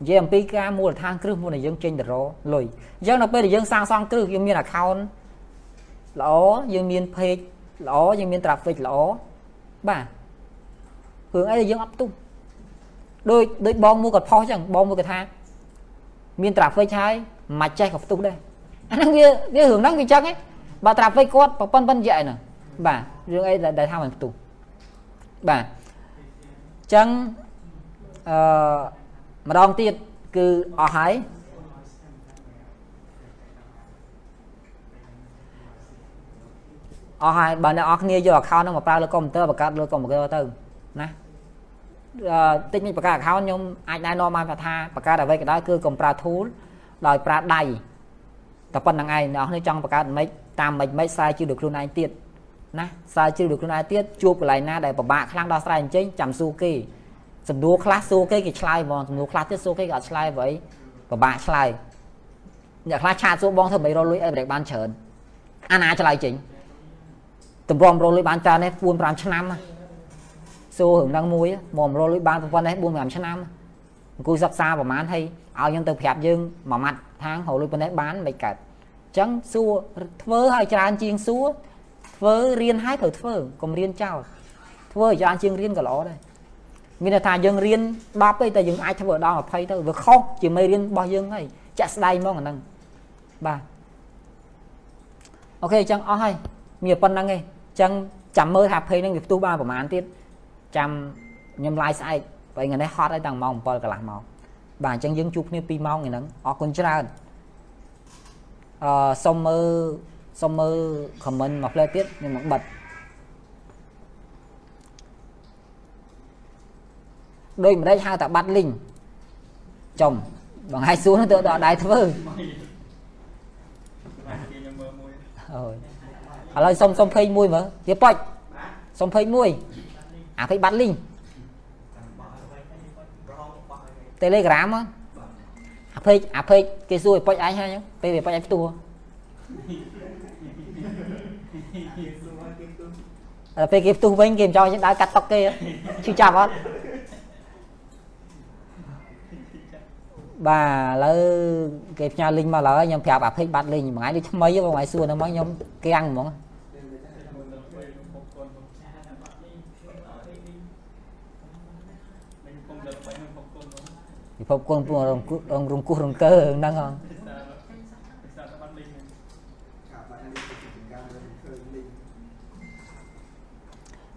និយាយអំពីការមូលដ្ឋានគ្រឹះមុនដែលយើងចេញទៅរកលុយអញ្ចឹងដល់ពេលដែលយើងសាងសង់គ្រឹះយើងមាន account ល្អយើងមាន page ល្អយើងមាន traffic ល្អបាទរឿងអីដែលយើងអត់ផ្ទុះដូចដូចបងមួយគាត់ផុសអញ្ចឹងបងមួយគាត់ថាមាន traffic ហើយមិនចេះក៏ផ្ទុះដែរអាហ្នឹងវាវារឿងហ្នឹងវាអញ្ចឹងឯងបើ traffic គាត់ប្រប៉ុនប៉ុននិយាយហ្នឹងបាទរឿងអីដែលថាមិនផ្ទុះបាទអញ្ចឹងអឺម្ដងទៀតគឺអស់ហើយអស់ហើយបើអ្នកនរគ្នាយក account ហ្នឹងមកប្រើលើកុំព្យូទ័របង្កើតលើកុំព្យូទ័រទៅណាអឺតិចមិនបង្កើត account ខ្ញុំអាចណែនាំបានថាបង្កើតអ្វីក៏ដោយគឺកុំប្រើ tool ដោយប្រើដៃតែប៉ុណ្្នឹងឯងអ្នកនរគ្នាចង់បង្កើតមិនតាមមិនមិនស្រាវជ្រាវដោយខ្លួនឯងទៀត ណាស្រាវជ្រាវដោយខ្លួនឯងទៀតជួបកន្លែងណាដែលពិបាកខ្លាំងដល់ស្រ័យអញ្ចឹងចាំសួរគេសំណួរខ្លះសួរគេគេឆ្លើយហ្មងសំណួរខ្លះទៀតសួរគេគេអត់ឆ្លើយអ្វីពិបាកឆ្លើយអ្នកខ្លះឆាតសួរបងធ្វើមិនរលុយអីមិនបានច្រើនអាណាឆ្លើយចេញតម្រាំរលុយបានច្រើននេះ4 5ឆ្នាំសួររឿងហ្នឹងមួយមករលុយបានប៉ុណ្ណេះ4 5ឆ្នាំអង្គុយសិក្សាប្រហែលហើយឲ្យយើងទៅប្រាប់យើងមួយម៉ាត់ທາງរលុយប៉ុណ្ណេះបានមិនកើតអញ្ចឹងសួរធ្វើឲ្យច្រើនជាងសួរ ធ្វើរៀនឲ្យត្រូវធ្វើកុំរៀនចោលធ្វើឲ្យច្រើនជាងរៀនក៏ល្អដែរមានន័យថាយើងរៀន10ទេតែយើងអាចធ្វើដល់20ទៅវាខុសជាមេរៀនរបស់យើងហើយចាក់ស្ដែងហ្មងអាហ្នឹងបាទអូខេអញ្ចឹងអស់ហើយមានប៉ុណ្្នឹងឯងអញ្ចឹងចាំមើលថាភ័យហ្នឹងវាផ្ទុះបានប្រហែលទៀតចាំខ្ញុំឡាយស្អែកបើថ្ងៃនេះហត់ហើយតាំងម៉ោង7កន្លះម៉ោងបាទអញ្ចឹងយើងជួបគ្នា2ម៉ោងហ្នឹងអរគុណច្រើនអឺសុំមើល សុំមើល comment មកផ្លែទៀតខ្ញុំនឹងបិទដោយមិនដេចហៅតែបាត់លីងចំបងហើយសួរទៅដល់ដៃធ្វើអូយឥឡូវសុំសុំ21មើលវាប៉ុចសុំ21អាភ័យបាត់លីង Telegram អាភ័យអាភ័យគេសួរឲ្យប៉ុចឯងហើយពេលវាប៉ុចឯងផ្ទួ ពេលគេផ្ទុះវិញគេមិនចង់យើងដើរកាត់តុកគេឈឺចាប់អត់បាទឥឡូវគេផ្ញើលីងមកឡើយខ្ញុំប្រាប់អាភិកបាត់លីងមួយថ្ងៃនេះថ្មីបងថ្ងៃសួរនៅមកខ្ញុំគាំងហ្មងពិភពគុណពួងរងរងរងគោះរងកើហ្នឹងហ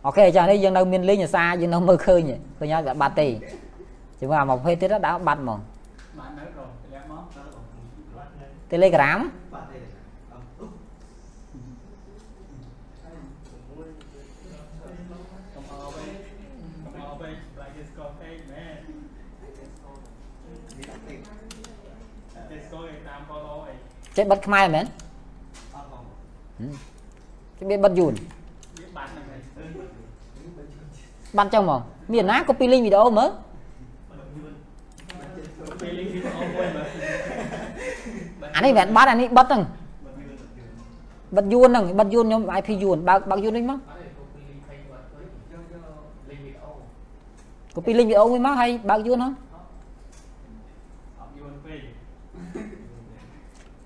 ងអូខេចានេះយើងនៅមានលីងអាសាយើងនៅមើលឃើញឃើញហើយវាបាត់ទេជាមួយអា20ទៀតដល់បាត់ហ្មង Telegram ចេះបិទខ្មែរមែនចេះបិទយូន បានចឹងហ្មងមានណា copy link វីដេអូមើលអានេះមិនបាត់អានេះបិទហ្នឹងបិទយួនហ្នឹងបិទយួនខ្ញុំ IP យួនបើកបើកយួននេះមក copy link វីដេអូមួយមកហើយបើកយួនហ្នឹង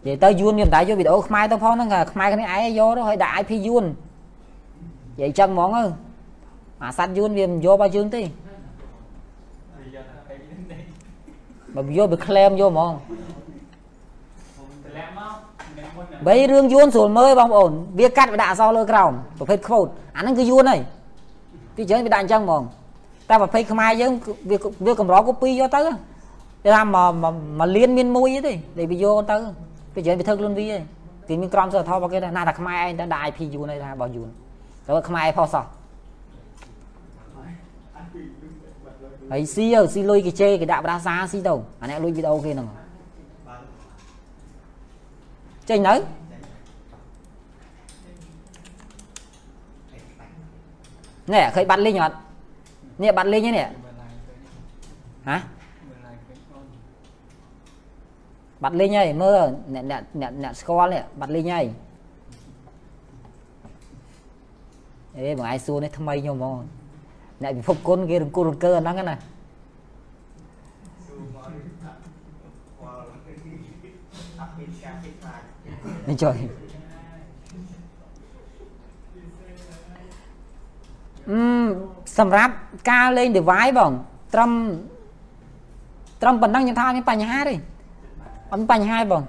និយាយទៅយួនមានតែយកវីដេអូខ្មែរទៅផងហ្នឹងខ្មែរគ្នាឯងយកទៅហើយដាក់ IP យួននិយាយចឹងហ្មងទៅ អាសัตว์យួនវាមិនយកបើយើងទេបើយកវាក្លែមយកហ្មងបីរឿងយួនស្រួលមើលបងប្អូនវាកាត់វាដាក់អសលើក្រោមប្រភេទខ្វូតអាហ្នឹងគឺយួនហើយទីចឹងវាដាក់អញ្ចឹងហ្មងតែប្រភេទខ្មែរយើងវាវាកម្រកូពីយកទៅគេថាមកមកលៀនមានមួយទេដែលវាយកទៅពីចឹងវាធ្វើខ្លួនវាឯងគេមានក្រមសីលធម៌របស់គេដែរណាតែខ្មែរឯងទៅដាក់ IP យួនឯងថារបស់យួនតែខ្មែរឯងផុសសោះ ហើយស៊ីទៅស៊ីលុយគេជេរគេដាក់ប្រាសាស៊ីទៅអាអ្នកលួចវីដេអូគេហ្នឹងចេញទៅនេះឃើញបាត់លេងអត់នេះបាត់លេងនេះហ៎បាត់លេងហើយមើលអ្នកអ្នកអ្នកអ្នកស្គាល់នេះបាត់លេងហើយអេបងឯងសួរនេះថ្មីខ្ញុំហ្មង អ្នកពិភពគុណគេរង្គោលរង្គើអាហ្នឹងណានេះចុយអឺសម្រាប់ការលេង device បង ត្រឹមត្រឹមប៉ុណ្ណឹងខ្ញុំថាអត់មានបញ្ហាទេអត់មានបញ្ហាទេបង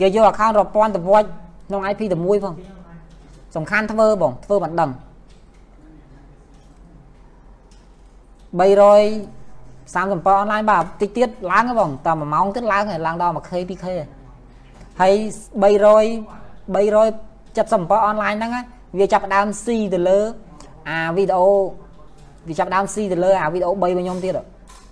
គេយក account រាប់ពាន់ទៅវាច់ក្នុង IP តែមួយផងសំខាន់ធ្វើបងធ្វើមិនដឹង 337អនឡាញបាទតិចទៀតឡើងហ៎បងតែ1ម៉ោងទៀតឡើងហើយឡើងដល់ 1K 2K ហើយ300 377អនឡាញហ្នឹងវាចាប់ដើមស៊ីទៅលើអាវីដេអូវាចាប់ដើមស៊ីទៅលើអាវីដេអូ3របស់ខ្ញុំទៀត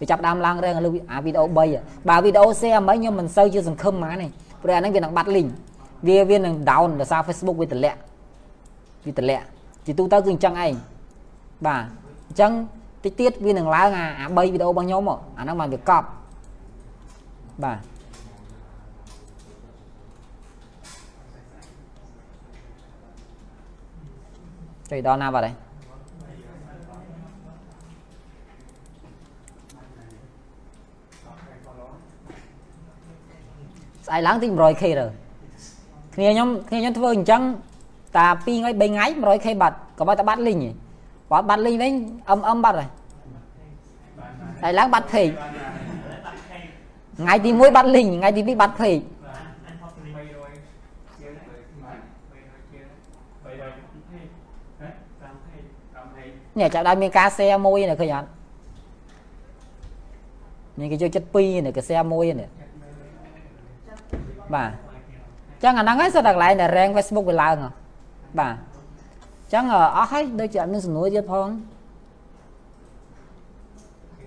វាចាប់ដើមឡើងរែងលើអាវីដេអូ3បើវីដេអូ share មិនខ្ញុំមិនសូវជាសង្ឃឹមហ្មងនេះព្រោះអាហ្នឹងវានឹងបាត់ link វាវានឹង down ដោយសារ Facebook វាតម្លាក់វាតម្លាក់ជាទូទៅគឺអញ្ចឹងឯងបាទអញ្ចឹង តិចទៀតវានឹងឡើងអាអា3វីដេអូរបស់ខ្ញុំអាហ្នឹងបានវាកប់បាទចុយដល់ណាបាត់ហើយស្អែកឡើងទី 100k ទៅគ្នាខ្ញុំគ្នាខ្ញុំធ្វើអញ្ចឹងតា2ថ្ងៃ3ថ្ងៃ 100k បាត់ក៏បើតែបាត់លីង បើបាត់លីងវិញអឹមអឹមបាត់ហើយហើយឡើងបាត់ពេកថ្ងៃទី1បាត់លីងថ្ងៃទី2បាត់ពេកនេះចាប់ដល់មានការ share មួយនេះឃើញអត់នេះគេយកចិត្ត2នេះគេ share មួយនេះបាទចឹងអាហ្នឹងហើយសិតតែកន្លែងដែល rank Facebook វាឡើងបាទ ចឹងអស់ហើយដូចជាអត់មានសំណួរទៀតផង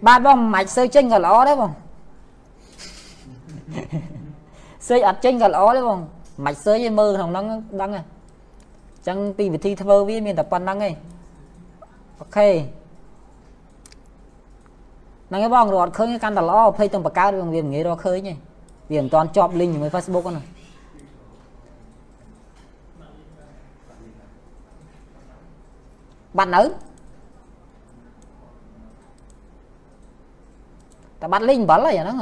បាទបងមិនអាចសើចេញក៏ល្អដែរបងសើអត់ចេញក៏ល្អដែរបងមិនអាចសើឯមើលក្នុងហ្នឹងដឹងហ៎ចឹងពីវិធីធ្វើវាមានតែប៉ុណ្្នឹងឯងអូខេហ្នឹងឯងបងរត់ឃើញកាន់តែល្អភ័យទាំងបកើតវាមិនងាយរកឃើញទេវាមិនតាន់ជាប់ link ជាមួយ Facebook ណា បាត់នៅតែបាត់លីងអំបិលហើយអាហ្នឹង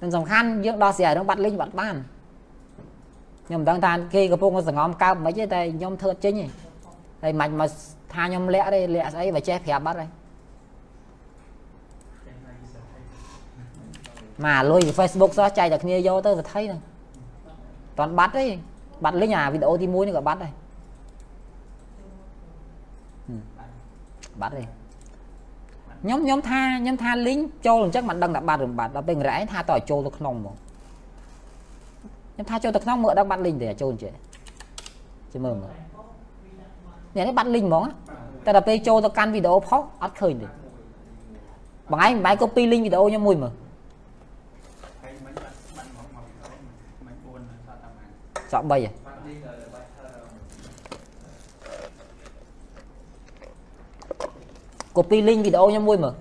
តែសំខាន់យើងដោះស្រាយរឿងបាត់លីងបាត់បានខ្ញុំមិនដឹងថាគេកំពុងសង្ងំកើបមិនទេតែខ្ញុំធ្វើចេញទេហើយមិនមកថាខ្ញុំលាក់ទេលាក់ស្អីបើចេះប្រាប់បាត់ហើយមកលុយពី Facebook សោះចែកតែគ្នាយកទៅសថីហ្នឹងតន់បាត់ទេបាត់លីងអាវីដេអូទី1នេះក៏បាត់ដែរ បាត់ទេខ្ញុំខ្ញុំថាខ្ញុំថាលីងចូលអញ្ចឹងមិនដឹងថាបាត់ឬមិនបាត់ដល់ពេលរ៉ែថាតើឲ្យចូលទៅក្នុងហ្មងខ្ញុំថាចូលទៅក្នុងមើលដឹងបាត់លីងទេចូលចេះជិះមើលមើលនេះនេះបាត់លីងហ្មងតែដល់ពេលចូលទៅកាន់វីដេអូផុសអត់ឃើញទេបងឯងមិនបាយកូពីលីងវីដេអូខ្ញុំមួយមើលសក់3ហ៎ copy link video ខ្ញុំមួយមើល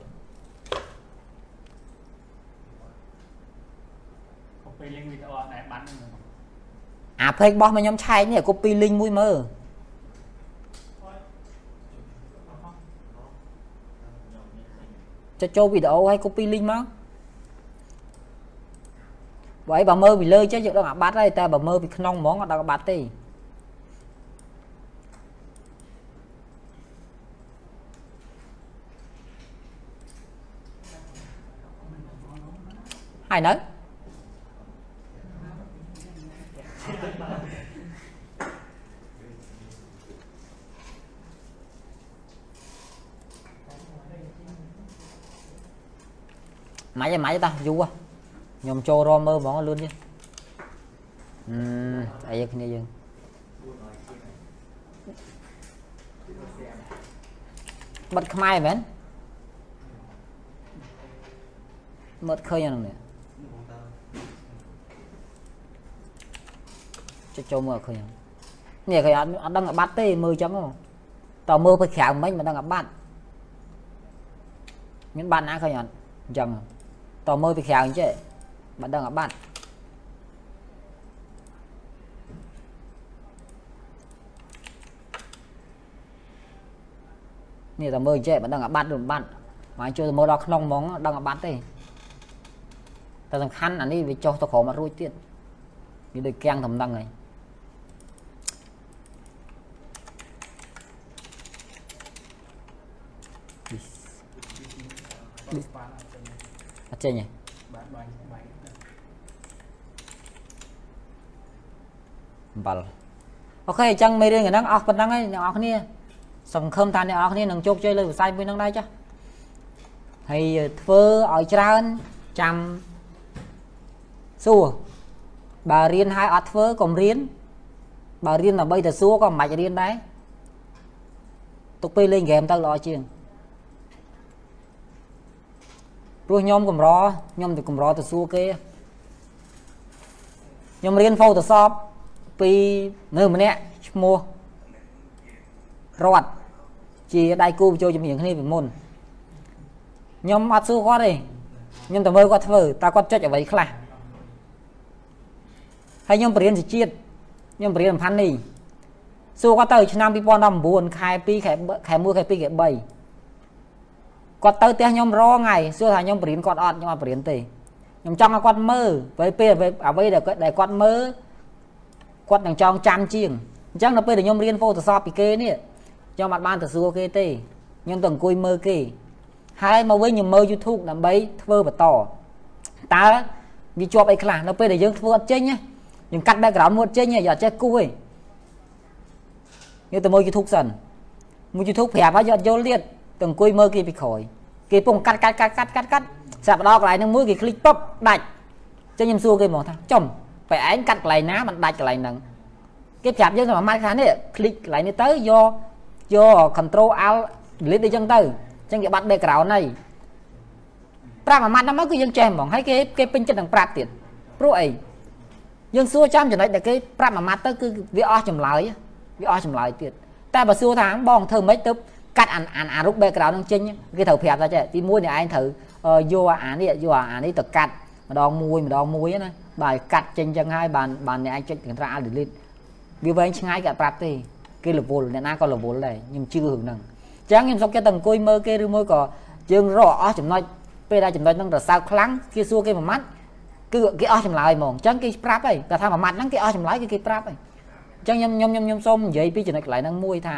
copy link video អត់ដែលបាត់ហ្នឹងអា page របស់មកខ្ញុំឆែកនេះ copy link មួយមើលចុចចូលវីដេអូហើយ copy link មកបើអីបើមើលពីលើចេះយើងដឹងអាបាត់ហើយតែបើមើលពីក្នុងហ្មងអត់ដឹងអាបាត់ទេ ហើយនៅម៉េចម៉េចតាយូរខ្ញុំចូលរមមើលហ្មងលឿនទៀតអឺអីគ្នាយើងបិទខ្មែរមែនមើលឃើញអាហ្នឹងនេះ ចុចចូលមើលឃើញនេះឃើញអត់អត់ដឹងអាបាត់ទេមើលចឹងតើមើលទៅក្រៅមិញមិនដឹងអាបាត់មានបាត់ណាឃើញអត់អញ្ចឹងតើមើលពីក្រៅអញ្ចេះមិនដឹងអាបាត់នេះតែមើលអញ្ចេះមិនដឹងអាបាត់ឬមិនបាត់មកចូលទៅមើលដល់ក្នុងហ្មងដឹងអាបាត់ទេតែសំខាន់អានេះវាចុះទៅក្រោមអត់រួចទៀតវាដូចគាំងតំណឹងហើយ បានអត់ចឹង អត់ចេញទេបានបាញ់បាញ់អំបិលអូខេអញ្ចឹងមេរៀនហ្នឹងអស់ប៉ុណ្ណឹងហើយអ្នកនរគ្នាសង្ឃឹមថាអ្នកនរគ្នានឹងជោគជ័យលើវិស័យមួយហ្នឹងដែរចាស់ហើយធ្វើឲ្យច្រើនចាំសួរបើរៀនហើយអត់ធ្វើកុំរៀនបើរៀនដើម្បីតែសួរក៏មិនបាច់រៀនដែរទុកពេលលេងហ្គេមទៅល្អជាង ព្រោះខ្ញុំកម្រខ្ញុំទៅកម្រទៅសួរគេខ្ញុំរៀន Photoshop ពីនៅម្នាក់ឈ្មោះរតជាដៃគូបញ្ចូលជំនាញគ្នាពីមុនខ្ញុំអត់សួរគាត់ទេខ្ញុំទៅមើលគាត់ធ្វើតើគាត់ចុចអ្វីខ្លះហើយខ្ញុំបរៀនជាជាតិខ្ញុំបរៀនសំខាន់នេះសួរគាត់ទៅឆ្នាំ2019ខែ2ខែខែ1ខែ2ខែ3 គាត់ទៅផ្ទះខ្ញុំរងហើយសួរថាខ្ញុំបរៀនគាត់អត់ខ្ញុំអត់បរៀនទេខ្ញុំចង់ឲ្យគាត់មើលពេលពេលអ្វីដែលគាត់ដែលគាត់មើលគាត់នឹងចងចាំជាងអញ្ចឹងដល់ពេលដែលខ្ញុំរៀន Photoshop ពីគេនេះខ្ញុំអត់បានទៅសួរគេទេខ្ញុំទៅអង្គុយមើលគេហើយមកវិញខ្ញុំមើល YouTube ដើម្បីធ្វើបន្តតើវាជាប់អីខ្លះនៅពេលដែលយើងធ្វើអត់ចេញណាយើងកាត់ background មួយអត់ចេញទេយកអត់ចេះគូទេយកទៅមើល YouTube សិនមួយ YouTube ប្រាប់ហើយយកអត់យល់ទៀត ទៅអង្គុយមើលគេពីក្រោយគេពងកាត់កាត់កាត់កាត់កាត់កាត់សាប់ដល់កន្លែងហ្នឹងមួយគេคลิกពុបដាច់អញ្ចឹងខ្ញុំសួរគេហ្មងថាចំបែឯងកាត់កន្លែងណាมันដាច់កន្លែងហ្នឹងគេប្រាប់យើងថាមួយម៉ាត់ខាងនេះคลิกកន្លែងនេះទៅយកយក control alt delete អីចឹងទៅអញ្ចឹងគេបាត់ background ហើយប្រាប់មួយម៉ាត់ហ្នឹងមកគឺយើងចេះហ្មងហើយគេគេពេញចិត្តនឹងប្រាប់ទៀតព្រោះអីយើងសួរចាំចំណុចដែលគេប្រាប់មួយម៉ាត់ទៅគឺវាអស់ចម្លើយវាអស់ចម្លើយទៀតតែបើសួរថាបងធ្វើម៉េចទៅ កាត់អានអានអារូប background ហ្នឹងចេញគេត្រូវប្រាប់ថាចេះទី1នេះឯងត្រូវយកអានេះយកអានេះទៅកាត់ម្ដងមួយម្ដងមួយណាបាទកាត់ចេញចឹងហើយបានបានអ្នកឯងចុច Ctrl Alt Delete វាវែងឆ្ងាយក៏ប្រាប់ទេគេរវល់អ្នកណាក៏រវល់ដែរខ្ញុំជឿរឿងហ្នឹងអញ្ចឹងខ្ញុំសុកចិត្តតែអង្គុយមើលគេឬមួយក៏យើងរកអស់ចំណុចពេលដែលចំណុចហ្នឹងរសើបខ្លាំងគេសួរគេមួយម៉ាត់គឺគេអស់ចម្លើយហ្មងអញ្ចឹងគេប្រាប់ហើយគាត់ថាមួយម៉ាត់ហ្នឹងគេអស់ចម្លើយគឺគេប្រាប់ហើយអញ្ចឹងខ្ញុំខ្ញុំខ្ញុំខ្ញុំសូមនិយាយពីចំណុចកន្លែងហ្នឹងមួយថា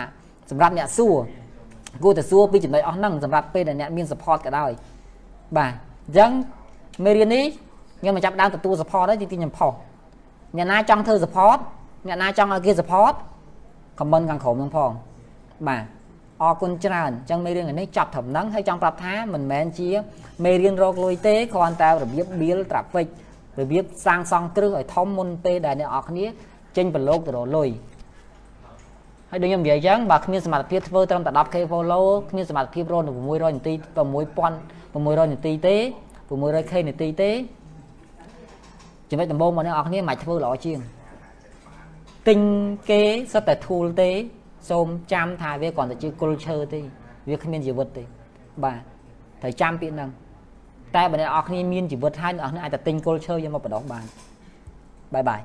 សម្រាប់អ្នកសួរ គួរតែសួរពីចំណុចអស់ហ្នឹងសម្រាប់ពេលដែលអ្នកមាន support ក៏ដោយបាទអញ្ចឹងមេរៀននេះខ្ញុំមកចាប់ដើមទទួល support ហើយទីទីខ្ញុំផុសអ្នកណាចង់ធ្វើ support អ្នកណាចង់ឲ្យគេ support comment ខាងក្រោមហ្នឹងផងបាទអរគុណច្រើនអញ្ចឹងមេរៀននេះចាប់ត្រឹមហ្នឹងហើយចង់ប្រាប់ថាមិនមែនជាមេរៀនរកលុយទេគ្រាន់តែរបៀប build traffic របៀបសាងសង់គ្រឹះឲ្យធំមុនពេលដែលអ្នកនរគ្នាចេញប្រឡូកទៅរកលុយ ហើយដូចខ្ញុំនិយាយអញ្ចឹងបើគ្មានសមត្ថភាពធ្វើត្រឹមតែ 10k follow គ្មានសមត្ថភាពរកនៅ600នាទី6000 600នាទីទេ 600k នាទីទេចំណុចដំបូងមកអ្នកនរគ្នាមិនអាចធ្វើល្អជាងទិញគេសិតតែ tool ទេ សូមចាំថាវាគ្រាន់តែជា culture ទេ វាគ្មានជីវិតទេបាទត្រូវចាំពាក្យហ្នឹងតែបើអ្នកនរគ្នាមានជីវិតហើយអ្នកនរគ្នាអាចតែទិញ culture យកមកបដោះបានបាយបាយ